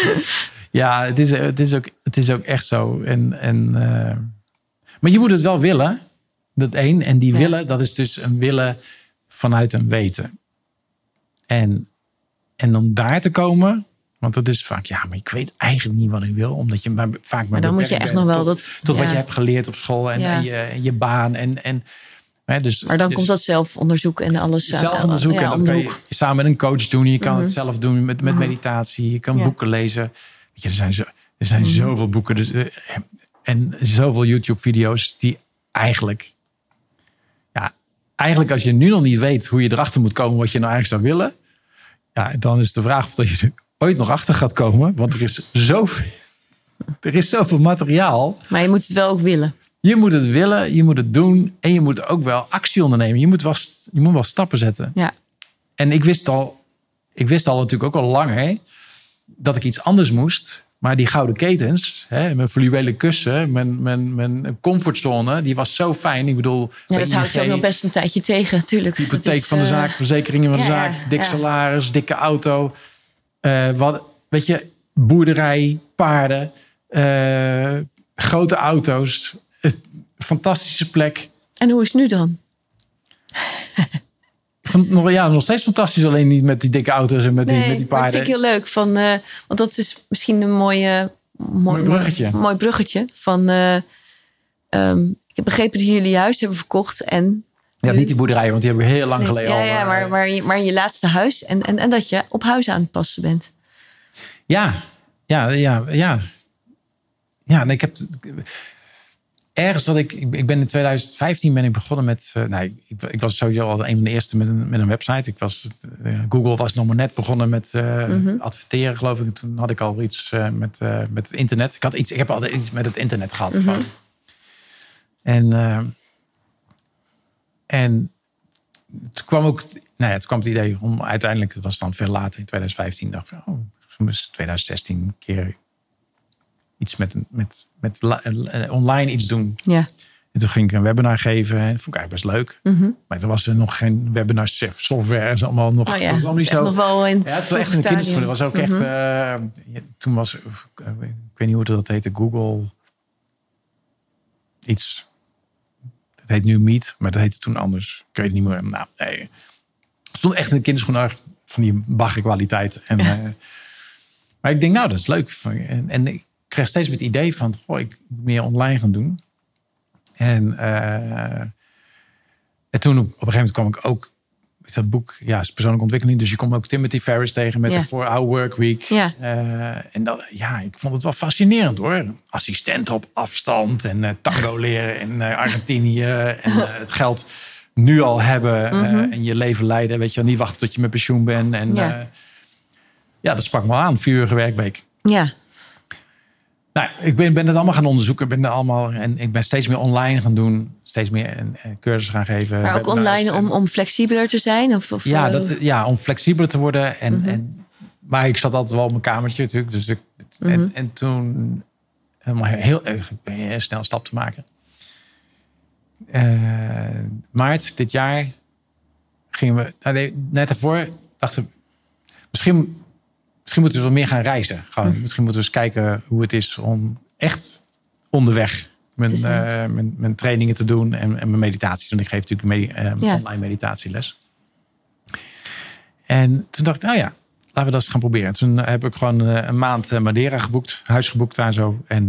ja het, is, het, is ook, het is ook echt zo. En, en, eh, maar je moet het wel willen. Dat één. En die Ja. willen, dat is dus een willen vanuit een weten. En, en om daar te komen. Want dat is vaak, ja, maar ik weet eigenlijk niet wat ik wil. Omdat je maar vaak maar dan moet je echt nog wel tot, dat... tot wat je hebt geleerd op school en, Ja. en, je, en je baan. En, en, hè, dus, Maar dan dus- komt dat zelfonderzoek en alles. aan- zelf onderzoeken. ja, en om dat de kan je hoek. samen met een coach doen. Je kan Mhm. het zelf doen met, met Mhm. meditatie. Je kan boeken lezen. Je, er zijn, zo, er zijn Mhm. zoveel boeken. Dus, eh, en zoveel YouTube-video's die eigenlijk... Ja, eigenlijk als je nu nog niet weet hoe je erachter moet komen... wat je nou eigenlijk zou willen... Ja, dan is de vraag of dat je er ooit nog achter gaat komen. Want er is zoveel, er is zoveel materiaal. Maar je moet het wel ook willen. Je moet het willen, je moet het doen... en je moet ook wel actie ondernemen. Je moet wel, je moet wel stappen zetten. Ja. En ik wist al, ik wist al natuurlijk ook al lang hè, dat ik iets anders moest. Maar die gouden ketens, hè, mijn fluwelen kussen, mijn, mijn, mijn comfortzone, die was zo fijn. Ik bedoel, Ja, dat houdt je ook nog best een tijdje tegen, tuurlijk. Dat hypotheek is, van de eh, zaak, verzekeringen van de zaak, dik ja. salaris, dikke auto. eh, wat, weet je, boerderij, paarden, eh, grote auto's, fantastische plek. En hoe is het nu dan? Van, nog, ja, nog steeds fantastisch, alleen niet met die dikke auto's en met, die, met die maar dat paarden. vind ik heel leuk. Van, eh, want dat is misschien een mooie, mooi, Mooi bruggetje. Mooi, bruggetje. Van, eh, ehm, ik heb begrepen dat jullie je huis hebben verkocht. En, Ja, niet die boerderijen, want die hebben we heel lang Nee, geleden ja, al. ja, eh, maar, maar, je, maar je laatste huis. En, en, en dat je op huis aan het passen bent. Ja, ja, ja, ja. Ja, en ik heb ergens dat ik, ik ben in 2015 ben ik begonnen met, eh, nee, ik, ik was sowieso al een van de eerste met een, met een website. Ik was, eh, Google was nog maar net begonnen met eh, Mhm. adverteren, geloof ik. En toen had ik al iets met, met het internet. Ik had iets, ik heb altijd iets met het internet gehad. Gewoon. En, en toen kwam ook, nou ja, toen kwam het idee om uiteindelijk, dat was dan veel later in 2015, dacht ik, oh, misschien 2016 een keer iets met, een- met, met la- eh, online iets doen. Ja. En toen ging ik een webinar geven en dat vond ik eigenlijk best leuk. Mhm. Maar er was er nog geen webinar software. is allemaal nog. Ja, dat was allemaal niet zo. nog wel in Ja, het was echt kinderschoenen. Het was ook echt. Mhm. eh, ja, toen was. Ik weet niet hoe dat heette. Google. Iets. Dat heet nu Meet, maar dat heette toen anders. Ik weet het niet meer. Nou, nee. Het stond echt in de kinderschoenen van die bagger kwaliteit. En, eh, maar ik denk, nou, dat is leuk. En, en ik kreeg steeds het idee van, goh, ik moet meer online gaan doen. En, eh, en toen op, op een gegeven moment kwam ik ook met dat boek, ja, is persoonlijke ontwikkeling. Dus je komt ook Timothy Ferris tegen met de 4-Hour Work Week. Ja. Eh, en dat, ja, ik vond het wel fascinerend hoor. Assistent op afstand en eh, tango leren in Argentinië. en het geld nu al hebben Mhm. en je leven leiden. Weet je, niet wachten tot je met pensioen bent. En Ja. dat sprak me aan. Vier uur werkweek. Ja. Nou, ik ben, ben het allemaal gaan onderzoeken. Ben allemaal, en ik ben steeds meer online gaan doen. Steeds meer een, een cursus gaan geven. Maar ook online om, om flexibeler te zijn? Of, of, Ja, eh, dat, ja, om flexibeler te worden. En, Mhm. en, maar ik zat altijd wel op mijn kamertje natuurlijk. Dus ik, Mhm. en, en toen helemaal heel, heel snel een stap te maken. Eh, maart dit jaar gingen we... nou nee, net daarvoor dachten we... Misschien, misschien moeten we wat meer gaan reizen. Gewoon, Mhm. Misschien moeten we eens kijken hoe het is om echt onderweg... Mijn, eh, mijn, mijn trainingen te doen en, en mijn meditaties. Want ik geef natuurlijk medi- eh, Ja. online meditatieles. En toen dacht ik, nou ja, laten we dat eens gaan proberen. Toen heb ik gewoon eh, een maand Madeira geboekt, huis geboekt daar zo. En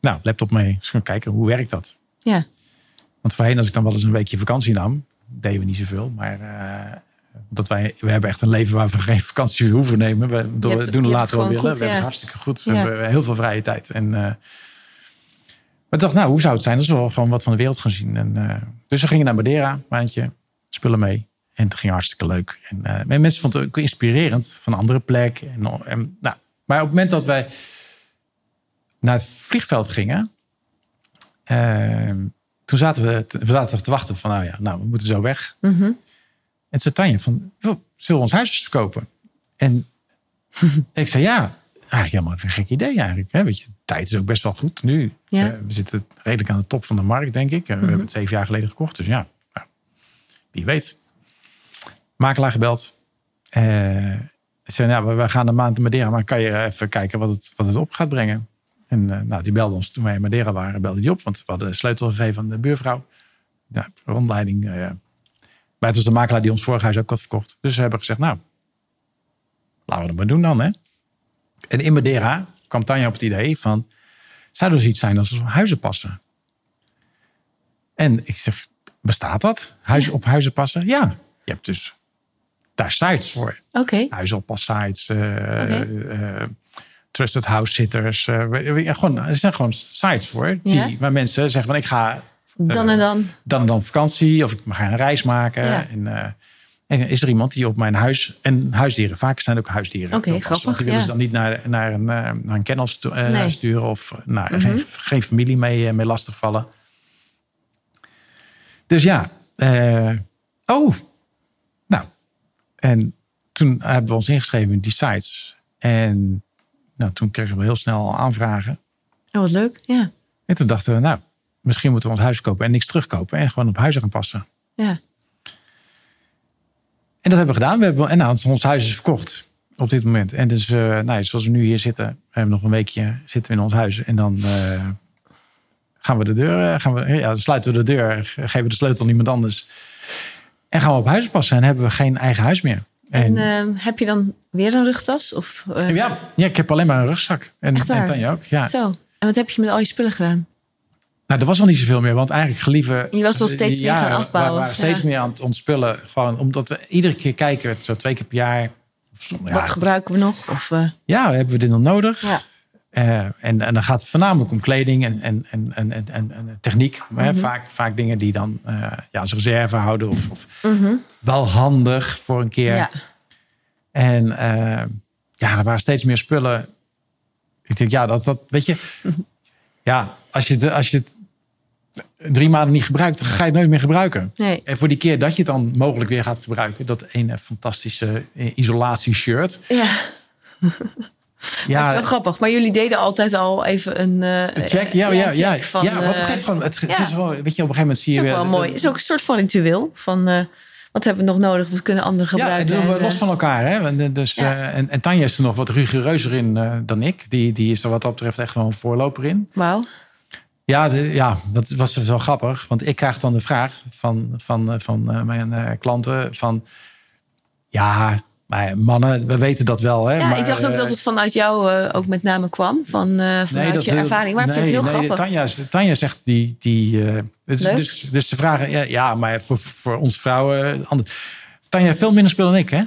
nou, laptop mee. Dus gaan kijken, hoe werkt dat? Ja. Want voorheen, als ik dan wel eens een weekje vakantie nam, deden we niet zoveel. Maar dat wij, we hebben echt een leven waar we geen vakantie hoeven nemen. We doen het later wel willen. goed, we hebben het hartstikke goed. We Ja. hebben heel veel vrije tijd. En, eh, maar ik dacht, nou, hoe zou het zijn als we wel gewoon wat van de wereld gaan zien? En, eh, dus we gingen naar Madeira, maandje, spullen mee. En het ging hartstikke leuk. En, eh, en mensen vonden het ook inspirerend van andere plek. En, en, nou, maar op het moment dat wij naar het vliegveld gingen, toen zaten we, te, we zaten te wachten van, nou ja, nou, we moeten zo weg. Mhm. En toen zei Tanja van, zullen we ons huis verkopen? En ik zei, ja, eigenlijk helemaal geen gek idee eigenlijk. Hè? Weet je, de tijd is ook best wel goed nu. Ja. Eh, we zitten redelijk aan de top van de markt, denk ik. Eh, We hebben het zeven jaar geleden gekocht, dus ja, nou, wie weet. Makelaar gebeld. Ik zei, nou, we- gaan een maand Madeira, maar kan je even kijken wat het, wat het op gaat brengen? En nou, die belde ons toen wij in Madeira waren, belde die op. Want we hadden de sleutel gegeven aan de buurvrouw. Ja, rondleiding. Eh, maar het was de makelaar die ons vorig huis ook had verkocht. Dus we hebben gezegd, nou, laten we dat maar doen dan. Hè? En in Madeira kwam Tanja op het idee van... zou er zoiets zijn als huizen passen? En ik zeg, bestaat dat? Huizen op huizen passen? Ja, je hebt dus daar sites voor. Oké. Huizenoppas-sites, eh, Oké. eh, trusted house sitters. eh, ja, gewoon, er zijn gewoon sites voor. Die, Ja. Waar mensen zeggen van ik ga Dan en dan. dan en dan vakantie of ik ga een reis maken. Ja. En, eh, en is er iemand die op mijn huis en huisdieren, vaak zijn het ook huisdieren. Oké, passen. grappig, Want die willen ja. ze dan niet naar, naar, een, eh, naar een kennel eh, Nee. sturen of eh, nou, geen, geen familie mee, eh, mee lastigvallen. Dus ja, eh, oh, nou. En toen hebben we ons ingeschreven in die sites. En nou, toen kregen we heel snel aanvragen. Oh, wat leuk. Ja. En toen dachten we, nou, misschien moeten we ons huis kopen en niks terugkopen. En gewoon op huizen gaan passen. Ja. En dat hebben we gedaan. We hebben, en nou, ons huis is verkocht op dit moment. En dus, eh, nou, zoals we nu hier zitten, we hebben nog een weekje zitten we in ons huis. En dan eh, gaan we de deur, eh, gaan we, ja, sluiten we de deur, geven we de sleutel aan iemand anders. En gaan we op huis passen en hebben we geen eigen huis meer. En En, ehm, heb je dan weer een rugtas? Of, ja, ja, ik heb alleen maar een rugzak. En, en Tanja ook. Ja. Zo. En wat heb je met al je spullen gedaan? Nou, er was al niet zoveel meer, want eigenlijk gelieven. Je was wel steeds meer gaan afbouwen. We waren steeds Ja. meer aan het ontspullen. Gewoon omdat we iedere keer kijken, zo twee keer per jaar. Ja, Wat gebruiken we nog? Of, eh, ja, hebben we dit nog nodig? ja. Eh, en, en dan gaat het voornamelijk om kleding en, en, en, en, en, techniek. Maar Mhm. vaak, vaak dingen die dan eh, ja, als reserve houden. Of, of Mhm. wel handig voor een keer. ja. En ja, er waren steeds meer spullen. Ik denk, ja, dat, dat weet je. Ja, als je, het- als je het drie maanden niet gebruikt, dan ga je het nooit meer gebruiken. Nee. En voor die keer dat je het dan mogelijk weer gaat gebruiken, dat ene fantastische eh, isolatieshirt. Ja. dat is Ja, wel grappig. Maar jullie deden altijd al even een... eh, check. Ja, ja, ja. van, ja, want het eh, geeft gewoon. Het, het ja. is wel, weet je, op een gegeven moment zie is je ook weer. wel mooi. Het is ook een soort van ritueel. Van wat hebben we nog nodig? Wat kunnen anderen Ja, en gebruiken? doen we los eh, van elkaar. Hè? En, Dus, Ja. eh, en, en Tanja is er nog wat rigoureuzer in eh, dan ik. Die, die is er wat dat betreft echt wel een voorloper in. Wauw. Ja, de, ja, dat was wel grappig. Want ik krijg dan de vraag van, van, eh, van eh, mijn eh, klanten van... Ja, Maar mannen, we weten dat wel. Hè? Ja, maar, ik dacht ook eh, dat het vanuit jou eh, ook met name kwam. Van, eh, vanuit je eh, ervaring. Maar ik vind het heel nee, grappig. Tanja, Tanja zegt die. die eh, dus, dus, dus ze vragen, ja, ja maar voor, voor ons vrouwen. Ander, Tanja veel minder spullen dan ik, hè?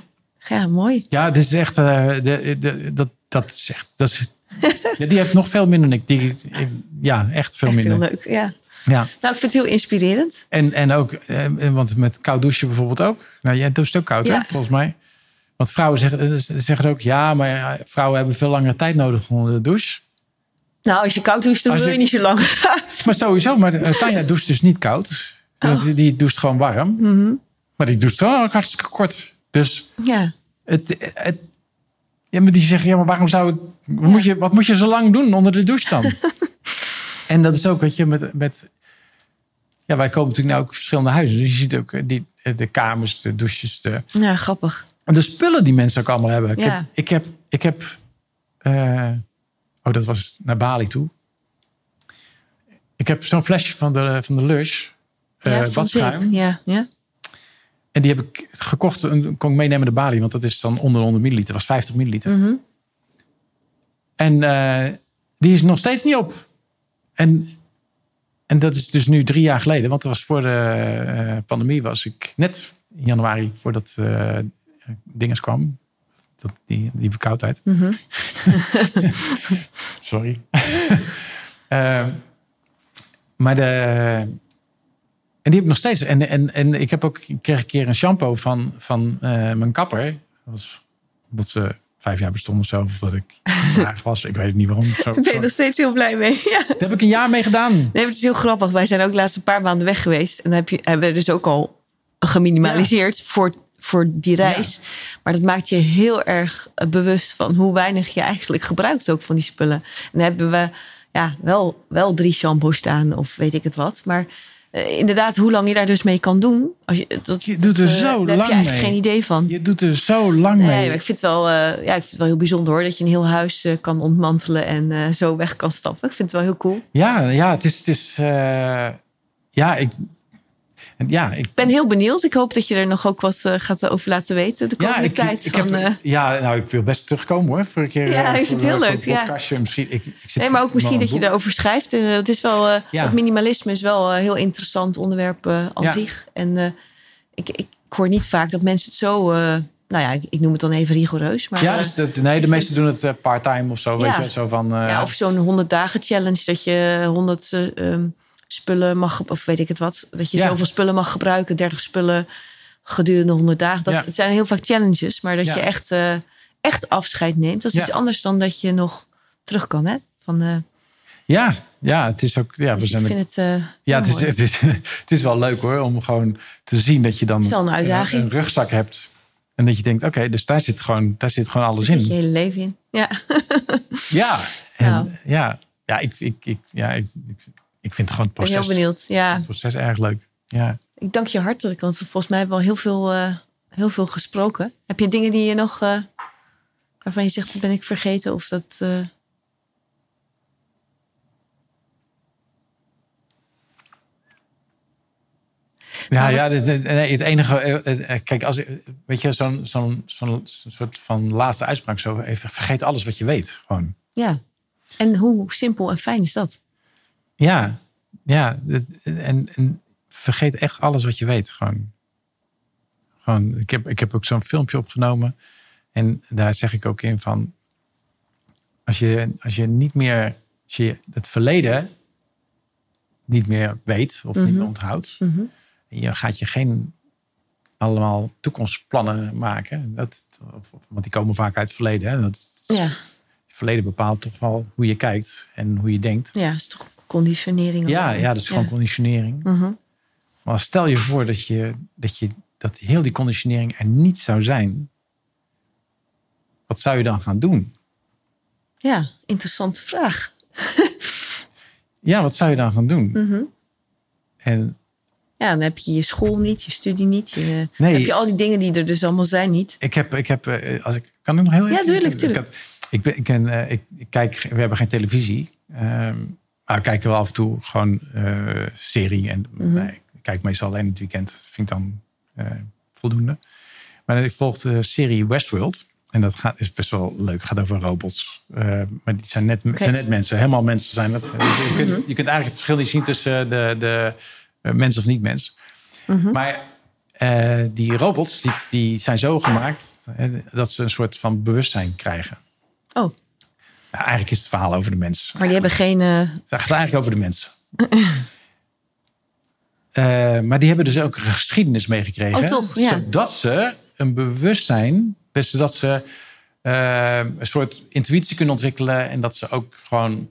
Ja, mooi. Ja, dit is echt. eh, de, de, dat, dat is echt. Dat is, ja, die heeft nog veel minder dan ik. Die, ja, echt veel Echt minder. heel leuk. Ja. Ja. Nou, ik vind het heel inspirerend. En, en ook, eh, want met koud douchen bijvoorbeeld ook. Nou, jij doucht ook koud, Ja. hè, volgens mij. Want vrouwen zeggen, eh, zeggen ook, ja, maar vrouwen hebben veel langere tijd nodig onder de douche. Nou, als je koud doucht, dan Als wil je je- niet zo lang. Maar sowieso, maar eh, Tanja doucht dus niet koud. Oh. Die, doucht gewoon warm. Mhm. Maar die doucht wel ook hartstikke kort. Dus ja. het, het, ja, maar die zeggen, ja, maar waarom zou ik, wat, moet je, wat moet je zo lang doen onder de douche dan? en dat is ook, weet je, met, met ja, wij komen natuurlijk nou ook verschillende huizen. Dus je ziet ook eh, die, de kamers, de douches, de, ja, grappig. En de spullen die mensen ook allemaal hebben. Ik heb, ik heb, ik heb eh, oh, dat was naar Bali toe. Ik heb zo'n flesje van de, van de Lush, eh ja, badschuim. zeep. Ja, ja. En die heb ik gekocht en kon ik meenemen naar Bali. Want dat is dan onder de 100 milliliter. was 50 milliliter. Mhm. En eh, die is nog steeds niet op. En, en dat is dus nu drie jaar geleden. Want dat was voor de pandemie. Was ik net in januari voordat dinges kwam. Dat, die, die verkoudheid. Mhm. Sorry. Eh, maar de... En die heb ik nog steeds. En, en, en ik heb ook, ik kreeg een keer een shampoo van, van eh, mijn kapper. Dat was omdat ze vijf jaar bestond of zo. Of dat ik jarig was. Ik weet het niet waarom. Zo, Daar ben je nog steeds heel blij mee. Ja. Daar heb ik een jaar mee gedaan. Nee, het is heel grappig. Wij zijn ook laatst een paar maanden weg geweest. En dan heb je, hebben we dus ook al geminimaliseerd voor, voor die reis. Maar dat maakt je heel erg eh, bewust van hoe weinig je eigenlijk gebruikt ook van die spullen. En dan hebben we ja, wel, wel drie shampoos staan of weet ik het wat. Maar eh, inderdaad, hoe lang je daar dus mee kan doen. Als je, dat, Je doet er eh, zo daar heb lang je eigenlijk mee. geen idee van. Je doet er zo lang Nee, mee. maar ik vind, het wel, ja, ik vind het wel heel bijzonder hoor. Dat je een heel huis kan ontmantelen en zo weg kan stappen. Ik vind het wel heel cool. Ja, ja, het is... Het is ja, ik... Ja, ik ben heel benieuwd. Ik hoop dat je er nog ook wat eh, gaat over laten weten de Ja, komende ik, tijd. ik van, heb, eh, ja, nou, ik wil best terugkomen hoor. Voor een keer. Ja, eh, ik vind voor, het heel eh, leuk, ja. Misschien, ik, ik zit nee, maar ook misschien dat je erover schrijft. Eh, het is wel, eh, Ja. het minimalisme is wel een heel interessant onderwerp eh aan Ja. zich. En eh, ik, ik hoor niet vaak dat mensen het zo, eh, nou ja, ik, noem het dan even rigoureus. Maar, Ja, eh, dus dat, nee, de meesten doen het eh, part-time of zo. Weet Ja. je, zo van. eh, ja, of zo'n 100 dagen challenge dat je 100 eh, ehm, spullen mag, of weet ik het wat, dat je Ja. zoveel spullen mag gebruiken, 30 spullen gedurende 100 dagen. Dat, Ja. Het zijn heel vaak challenges, maar dat Ja. je echt, eh, echt afscheid neemt. Dat is iets anders dan dat je nog terug kan, hè? Van, eh, ja, ja, het is ook. Ja, we dus zijn ik vind het. eh, ja, het is, het, is, het is wel leuk hoor. Om gewoon te zien dat je dan een uitdaging. een rugzak hebt. En dat je denkt, oké, dus daar zit gewoon, daar zit gewoon alles Daar zit je in. hele leven in. Ja, Ja, en, Nou. ja, ja, ik, ik, ik, ja ik, ik, ik vind gewoon het ik ben heel proces, benieuwd. Ja, het proces erg leuk. Ja. ik dank je hartelijk, want volgens mij hebben we al heel veel, eh, heel veel gesproken. Heb je dingen die je nog, eh, waarvan je zegt, ben ik vergeten of dat. eh, Ja, Maar ja dit- dit- nee, het enige. Kijk, als, weet je, zo'n zo'n zo'n soort van laatste uitspraak zo. Even vergeet alles wat je weet. Gewoon. Ja. En hoe simpel en fijn is dat? Ja, ja. En, en vergeet echt alles wat je weet. Gewoon. Gewoon ik, heb, ik heb ook zo'n filmpje opgenomen. En daar zeg ik ook in van. Als je, als je niet meer. Als je het verleden niet meer weet of niet Mhm. meer onthoudt. Mhm. je gaat je geen allemaal toekomstplannen maken. Dat, want die komen vaak uit het verleden. Hè? Dat, Ja, Het verleden bepaalt toch wel hoe je kijkt en hoe je denkt. ja, is toch conditionering? Ja, ja dat is gewoon conditionering. Mhm. Maar stel je voor dat, je, dat, je, dat heel die conditionering er niet zou zijn. Wat zou je dan gaan doen? Ja, interessante vraag. Ja, wat zou je dan gaan doen? Mhm. En Ja, dan heb je je school niet, je studie niet. Je, Nee. Heb je al die dingen die er dus allemaal zijn niet. ik heb, ik heb eh, als ik kan ik nog heel Ja, even. tuurlijk, Ik, tuurlijk. had- ik, ben, ik, ben, eh, ik, ik kijk, we hebben geen televisie. Ehm, maar we kijken wel af en toe gewoon eh, serie. En Mhm. nee, ik kijk meestal alleen het weekend. Vind ik dan eh, voldoende. Maar ik volg de serie Westworld. En dat gaat, is best wel leuk. Het gaat over robots. Uh, maar die zijn net, zijn net mensen. Helemaal mensen zijn dat. Je kunt, je kunt eigenlijk het verschil niet zien tussen de, de uh, mens of niet mens. Mhm. Maar uh, die robots die, die zijn zo gemaakt dat ze een soort van bewustzijn krijgen. Oh. Eigenlijk is het verhaal over de mens. Maar die hebben geen. Uh... Het gaat eigenlijk over de mens. uh, maar die hebben dus ook een geschiedenis meegekregen. Oh, toch? Ja. Zodat ze een bewustzijn, dus zodat ze uh, een soort intuïtie kunnen ontwikkelen. En dat ze ook gewoon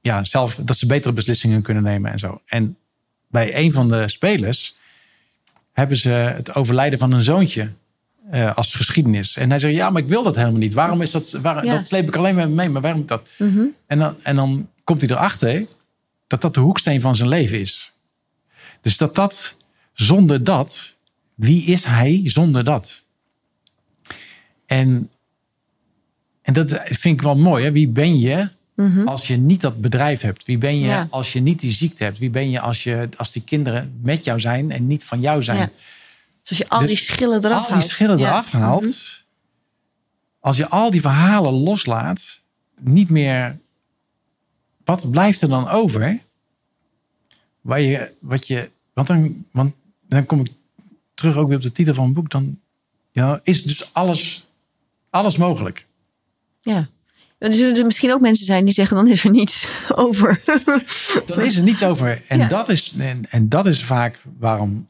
ja, zelf, dat ze betere beslissingen kunnen nemen en zo. En bij een van de spelers hebben ze het overlijden van een zoontje uh, als geschiedenis. En hij zegt, ja, maar ik wil dat helemaal niet. Waarom is dat? Waar, Ja. Dat sleep ik alleen maar mee, maar waarom dat? Mhm. En, dan, en dan komt hij erachter dat dat de hoeksteen van zijn leven is. Dus dat dat, zonder dat, wie is hij zonder dat? En, en dat vind ik wel mooi. Hè? Wie ben je Mhm. als je niet dat bedrijf hebt? Wie ben je Ja. als je niet die ziekte hebt? Wie ben je als, je als die kinderen met jou zijn en niet van jou zijn? Ja. Dus als je al Dus die schillen eraf al haalt. die schillen Ja. eraf haalt. Mhm. Als je al die verhalen loslaat, niet meer. Wat blijft er dan over? Waar je, wat je, want, dan, want dan kom ik terug ook weer op de titel van mijn boek. Dan ja, is dus alles, alles mogelijk. Ja. Er zullen er misschien ook mensen zijn die zeggen: dan is er niets over. Dan is er niets over. En, Ja. dat, is, en, en dat is vaak waarom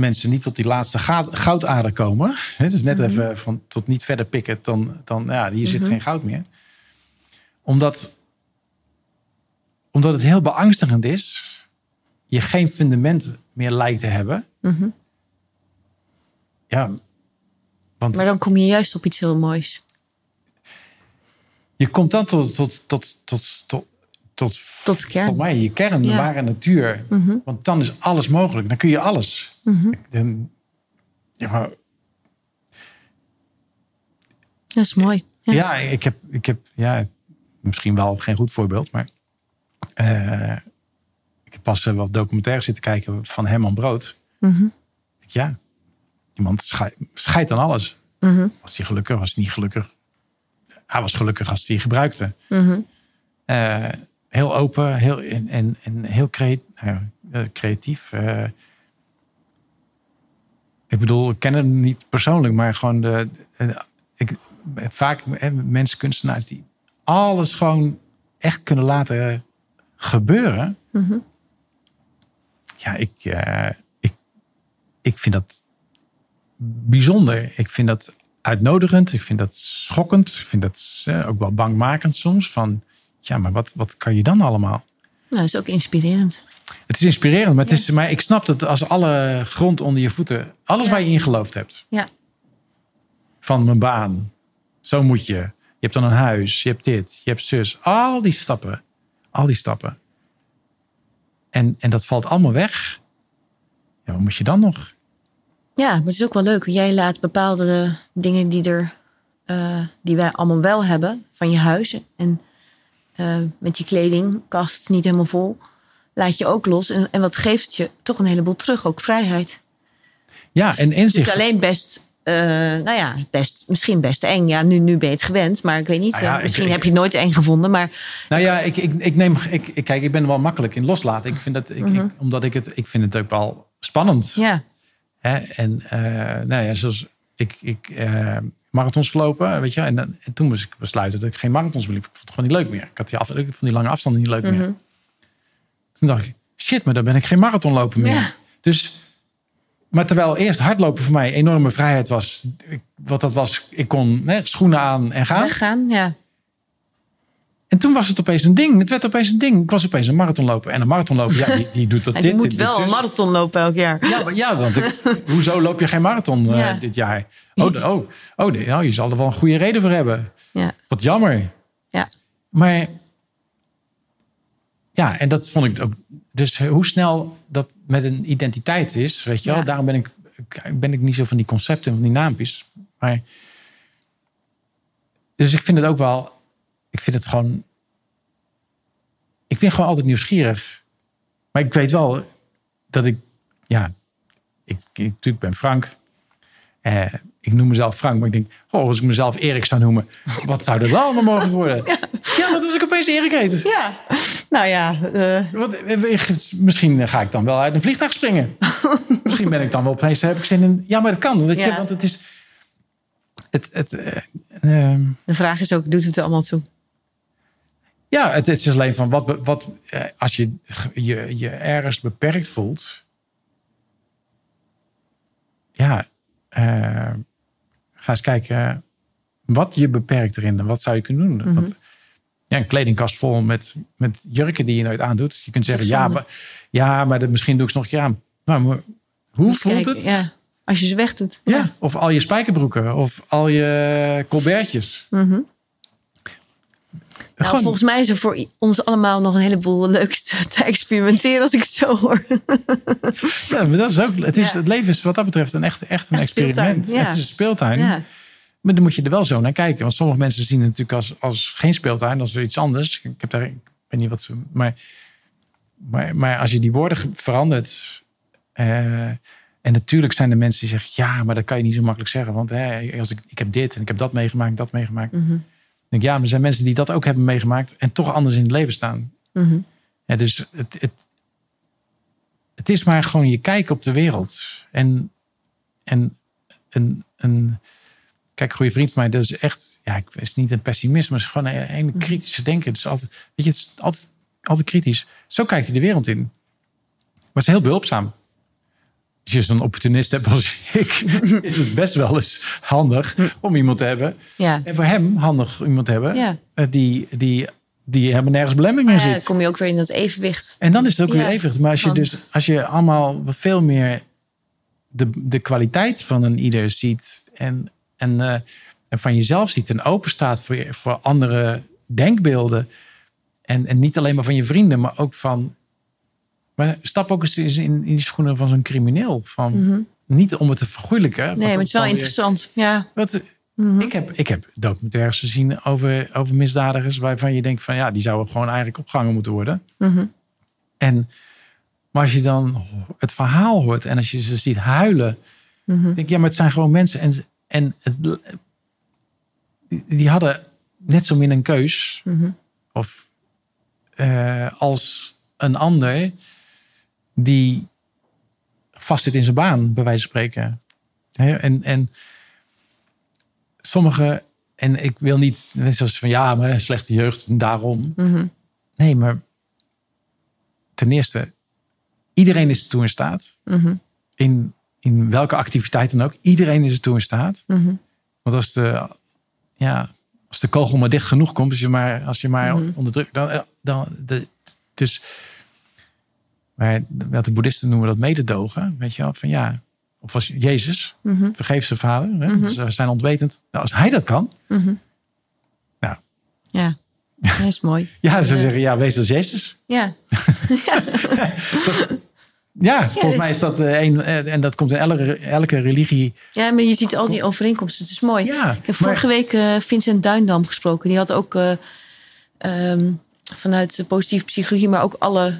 mensen niet tot die laatste goud- goudader komen. Het is net Mhm. even van tot niet verder pikken, dan, dan ja, hier zit Mhm. geen goud meer. Omdat, omdat het heel beangstigend is, je geen fundament meer lijkt te hebben. Mhm. Ja, want Maar dan kom je juist op iets heel moois. je komt dan tot, tot, tot, tot, tot, tot, Tot kern. voor mij je kern, de Ja. ware natuur. Mhm. Want dan is alles mogelijk. Dan kun je alles. Mhm. Dan, ja, maar Dat is mooi. Ja. Ja, ik heb, ik heb ja, misschien wel geen goed voorbeeld, maar eh, ik heb pas eh, wat documentaires zitten kijken van Herman Brood. Mhm. Ja, iemand scheidt, scheidt aan alles. Mhm. Was hij gelukkig, was hij niet gelukkig? Hij was gelukkig als hij gebruikte. Mhm. Eh, heel open heel, en, en, en heel creatief. creatief. eh. ik bedoel, ik ken hem niet persoonlijk, maar gewoon de, de- ik, vaak eh, mensen, kunstenaars die alles gewoon echt kunnen laten gebeuren. Mhm. Ja, ik, eh, ik, ik vind dat bijzonder. Ik vind dat uitnodigend. Ik vind dat schokkend. Ik vind dat eh, ook wel bangmakend soms. Van, ja, maar wat, wat kan je dan allemaal? Nou, dat is ook inspirerend. Het is inspirerend, maar, het is, maar ik snap dat als alle grond onder je voeten, alles Ja. waar je in geloofd hebt, Ja. van mijn baan, zo moet je. Je hebt dan een huis, je hebt dit, je hebt zus, al die stappen, al die stappen. En, en dat valt allemaal weg. Ja, wat moet je dan nog? Ja, maar het is ook wel leuk. Jij laat bepaalde dingen die, er, eh, die wij allemaal wel hebben van je huis. En eh, met je kledingkast niet helemaal vol. Laat je ook los. En, en wat geeft je toch een heleboel terug. Ook vrijheid. Ja, en Het is inzicht. alleen best, eh, nou ja, best, misschien best eng. Ja, nu, nu ben je het gewend. Maar ik weet niet. Nou ja, eh, misschien ik- heb je het nooit eng gevonden. Maar Nou ja, ik, ik, ik neem, ik, ik, kijk, ik ben wel makkelijk in loslaten. Ik vind dat, ik, ik, omdat ik het, ik vind het ook wel spannend. Mhm. ja, Hè? En nou ja, zoals ik, ik marathons gelopen, weet je. En, dan- en toen moest ik besluiten dat ik geen marathons meer liep. Ik vond het gewoon niet leuk meer. Ik had die, af, ik vond die lange afstanden niet leuk meer. Mhm. Toen dacht ik, shit, maar dan ben ik geen marathonloper meer. Ja. Dus, maar terwijl eerst hardlopen voor mij enorme vrijheid was. Ik, wat dat was, ik kon hè, schoenen aan en gaan. weggaan. Ja. En toen was het opeens een ding. Het werd opeens een ding. Ik was opeens een marathonloper. En een marathonloper, ja, die, die doet dat dit. je moet dit, wel dit, een marathon lopen elk jaar. Ja, maar, ja want ik- hoezo loop je geen marathon eh, Ja. dit jaar? Oh, oh, oh nou, je zal er wel een goede reden voor hebben. Ja. Wat jammer. Ja. Maar ja, en dat vond ik ook. Dus hoe snel dat met een identiteit is, weet je wel. Ja. Daarom ben ik, ben ik niet zo van die concepten, van die naampjes. Maar dus ik vind het ook wel. Ik vind het gewoon. Ik ben gewoon altijd nieuwsgierig. Maar ik weet wel dat ik. Ja, ik, ik natuurlijk ben Frank. Eh, ik noem mezelf Frank, maar ik denk, oh, als ik mezelf Erik zou noemen, wat zou er dan allemaal mogelijk worden? Ja, wat als ik opeens Erik heet? Ja, nou ja. eh, Wat, misschien ga ik dan wel uit een vliegtuig springen. misschien ben ik dan wel opeens, heb ik zin in. Ja, maar dat kan, weet je, Ja. want het is. Het, het, eh, de vraag is ook, doet het er allemaal toe? Ja, het, is alleen van wat, wat eh, als je, je je ergens beperkt voelt. Ja, eh, ga eens kijken wat je beperkt erin en wat zou je kunnen doen. Want, ja, een kledingkast vol met, met jurken die je nooit aandoet. Je kunt zeggen, ja, maar, ja, maar dat, misschien doe ik ze nog een keer aan. Nou, maar hoe Dus voelt het? Ja, als je ze wegdoet. Ja, of al je spijkerbroeken of al je colbertjes. Mhm. Nou, Gewoon- volgens mij is er voor ons allemaal nog een heleboel leuks te, te experimenteren als ik het zo hoor. Ja, maar dat is ook, het, is, Ja. het leven is wat dat betreft een echt, echt een experiment. ja. Het is een speeltuin. Ja. Maar dan moet je er wel zo naar kijken. Want sommige mensen zien het natuurlijk als, als geen speeltuin. Weer iets anders. Ik heb daar, ik weet niet wat ze. Maar, maar, maar als je die woorden verandert. eh, en natuurlijk zijn er mensen die zeggen: ja, maar dat kan je niet zo makkelijk zeggen. Want hè, als ik, ik heb dit en ik heb dat meegemaakt, dat meegemaakt. Mhm. Denk ja, maar er zijn mensen die dat ook hebben meegemaakt. en toch anders in het leven staan. Mhm. Ja, dus het, het, het is maar gewoon je kijk op de wereld. En, en een, een, kijk, een goede vriend van mij, dat is echt, ja, ik is niet een pessimist, maar het is gewoon een, een kritische denken. Het is altijd, weet je, het is altijd, altijd kritisch. Zo kijkt hij de wereld in. Maar het is heel behulpzaam. Als je zo'n opportunist hebt als ik, is het best wel eens handig om iemand te hebben. Ja. En voor hem handig iemand te hebben Ja. eh, die, die, die helemaal nergens belemmering in ja, zit. dan kom je ook weer in dat evenwicht. En dan is het ook weer evenwicht. Maar als je dus als je allemaal veel meer de, de kwaliteit van een ieder ziet en, en, eh, en van jezelf ziet en open staat voor, voor andere denkbeelden. En, en niet alleen maar van je vrienden, maar ook van. Maar stap ook eens in, in die schoenen van zo'n crimineel. Van, Niet om het te vergoeilijken. Mhm. Nee, maar het is wel weer- interessant. Ja. wat, ik, heb, ik heb documentaires gezien over, over misdadigers waarvan je denkt van ja, die zouden gewoon eigenlijk opgehangen moeten worden. Mhm. En maar als je dan het verhaal hoort en als je ze ziet huilen, Mhm. denk ik ja, maar het zijn gewoon mensen en, en het, die- hadden net zo min een keus Mhm. of eh, als een ander die vast zit in zijn baan, bij wijze van spreken. En, en sommige, en ik wil niet, net zoals van ja, maar slechte jeugd en daarom. Mhm. Nee, maar ten eerste, iedereen is ertoe in staat. Mhm. In, in welke activiteit dan ook. Iedereen is ertoe in staat. Mhm. Want als de, ja, als de kogel maar dicht genoeg komt, als je maar, als je maar Mhm. onder druk, dan, dan de, dus, maar wat de boeddhisten noemen dat mededogen, weet je wel, van ja, of als Jezus, Mhm. vergeef zijn vader, hè, ze zijn ontwetend. Nou, als hij dat kan, Mhm. nou, Ja. Dat is mooi. ja, ze Ja. zeggen ja, wees als Jezus. Ja. Ja, volgens mij is dat eh, een, eh, en dat komt in elke, elke religie. ja, maar je ziet al die overeenkomsten. Het is mooi. Ja, Ik heb vorige week eh, Vincent Duindam gesproken. Die had ook eh, ehm, vanuit de positieve psychologie, maar ook alle,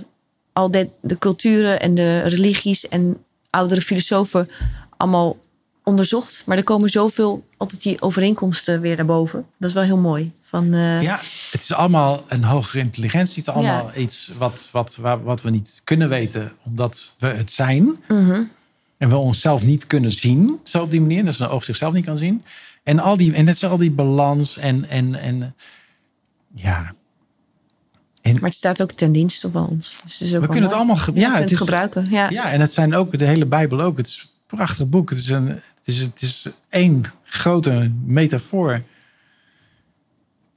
al de, de culturen en de religies en oudere filosofen allemaal onderzocht. Maar er komen zoveel, altijd die overeenkomsten weer naar boven. Dat is wel heel mooi. Van, eh, Ja, het is allemaal een hogere intelligentie. Het is allemaal iets wat, wat, wat we niet kunnen weten, omdat we het zijn. mhm. En we onszelf niet kunnen zien, zo op die manier. Dat een oog zichzelf niet kan zien. En, al die, en het is al die balans en, en, en ja. En, Maar het staat ook ten dienste van ons. Dus het is ook we kunnen het allemaal ge- Ja, het het is, gebruiken. Ja. Ja, en het zijn ook de hele Bijbel ook. Het is een prachtig boek. Het is, een, het is, het is één grote metafoor.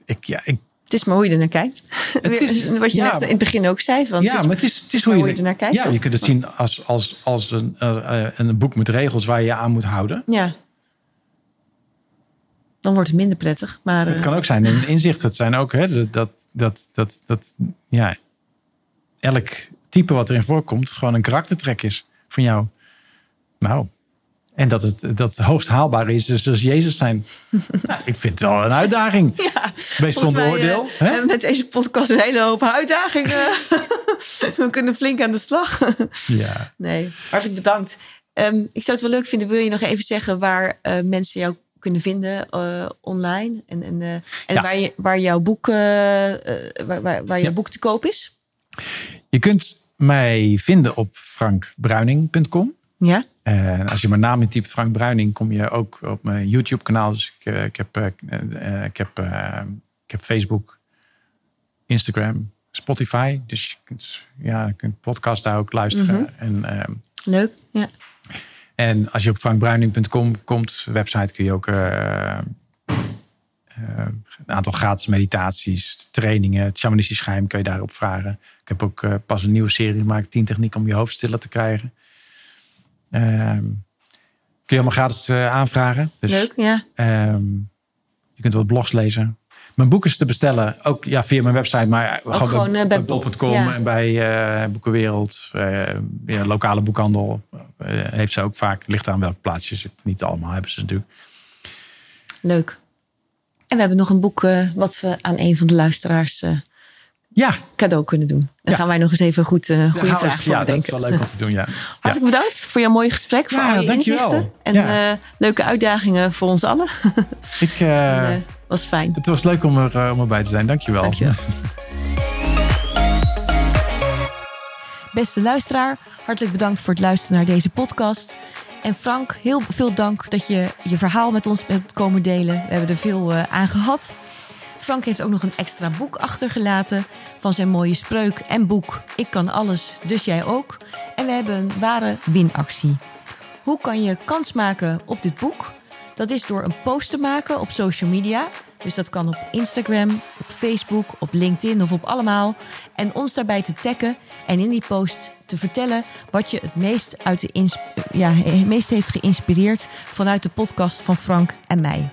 Ik, ja, ik, Het is maar hoe je er naar kijkt. Weer- is- Wat je ja, net in het begin ook zei. Van, ja, het is- maar het is, het is hoe je, hoe je ernaar kijkt, Ja, je kunt het zien als, als, als een, eh, een boek met regels waar je je aan moet houden. ja. Dan wordt het minder prettig. Maar Het eh, kan ook zijn een inzicht. Het zijn ook hè, dat, dat, dat, dat, ja, elk type wat erin voorkomt gewoon een karaktertrek is van jou. Nou, en dat het, dat het hoogst haalbaar is, dus als Jezus zijn. nou, ik vind het wel een uitdaging. ja, Wees zonder oordeel. eh, met deze podcast een hele hoop uitdagingen. we kunnen flink aan de slag. Ja. nee, hartelijk bedankt. Ehm, ik zou het wel leuk vinden. Wil je nog even zeggen waar uh, mensen jou kunnen vinden uh, online? En, en, uh, en ja. waar, je, waar jouw boek, waar, waar, waar jouw boek te koop is? Je kunt mij vinden op frankbruining.com. Ja. En als je mijn naam intypt, Frank Bruining, kom je ook op mijn YouTube-kanaal. Dus ik, ik, heb, ik, heb, ik heb Facebook, Instagram, Spotify. Dus je kunt, ja, je kunt podcast daar ook luisteren. Mhm. en, uh, Leuk, ja. En als je op frankbruining.com komt, website, kun je ook uh, uh, een aantal gratis meditaties, trainingen, het shamanistisch geheim kun je daarop vragen. Ik heb ook uh, pas een nieuwe serie gemaakt, 10 technieken om je hoofd stiller te krijgen. Ehm, kun je allemaal gratis aanvragen. Dus, Leuk, ja. ehm, je kunt wat blogs lezen. Mijn boek is te bestellen, ook ja, via mijn website, maar Ook gewoon, gewoon, bij, eh, bij bol.com ja. en bij eh, Boekenwereld. eh, ja, lokale boekhandel heeft ze ook vaak. Ligt aan welk plaatsje zit. Niet allemaal hebben ze natuurlijk. Leuk. En we hebben nog een boek wat we aan een van de luisteraars Ja, cadeau kunnen doen. Ja. gaan wij nog eens even goed, eh daar goede we vraag voor ja dat is bedenken. wel leuk om te doen. Ja. Hartelijk bedankt voor jouw mooie gesprek. Voor Ja, al je dankjewel. inzichten. En Ja. leuke uitdagingen voor ons allen. Ik, En, was fijn. het was leuk om, er, eh, om erbij te zijn. Dankjewel. Dankjewel. Beste luisteraar, hartelijk bedankt voor het luisteren naar deze podcast. En Frank, heel veel dank dat je je verhaal met ons bent komen delen. We hebben er veel eh, aan gehad. Frank heeft ook nog een extra boek achtergelaten van zijn mooie spreuk en boek Ik kan alles, dus jij ook. En we hebben een ware winactie. Hoe kan je kans maken op dit boek? Dat is door een post te maken op social media. Dus dat kan op Instagram, op Facebook, op LinkedIn of op allemaal. En ons daarbij te taggen en in die post te vertellen wat je het meest, uit de ja, het meest heeft geïnspireerd vanuit de podcast van Frank en mij.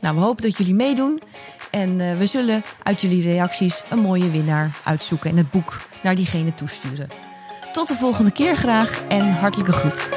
Nou, we hopen dat jullie meedoen. En eh, we zullen uit jullie reacties een mooie winnaar uitzoeken en het boek naar diegene toesturen. Tot de volgende keer graag en hartelijke groet.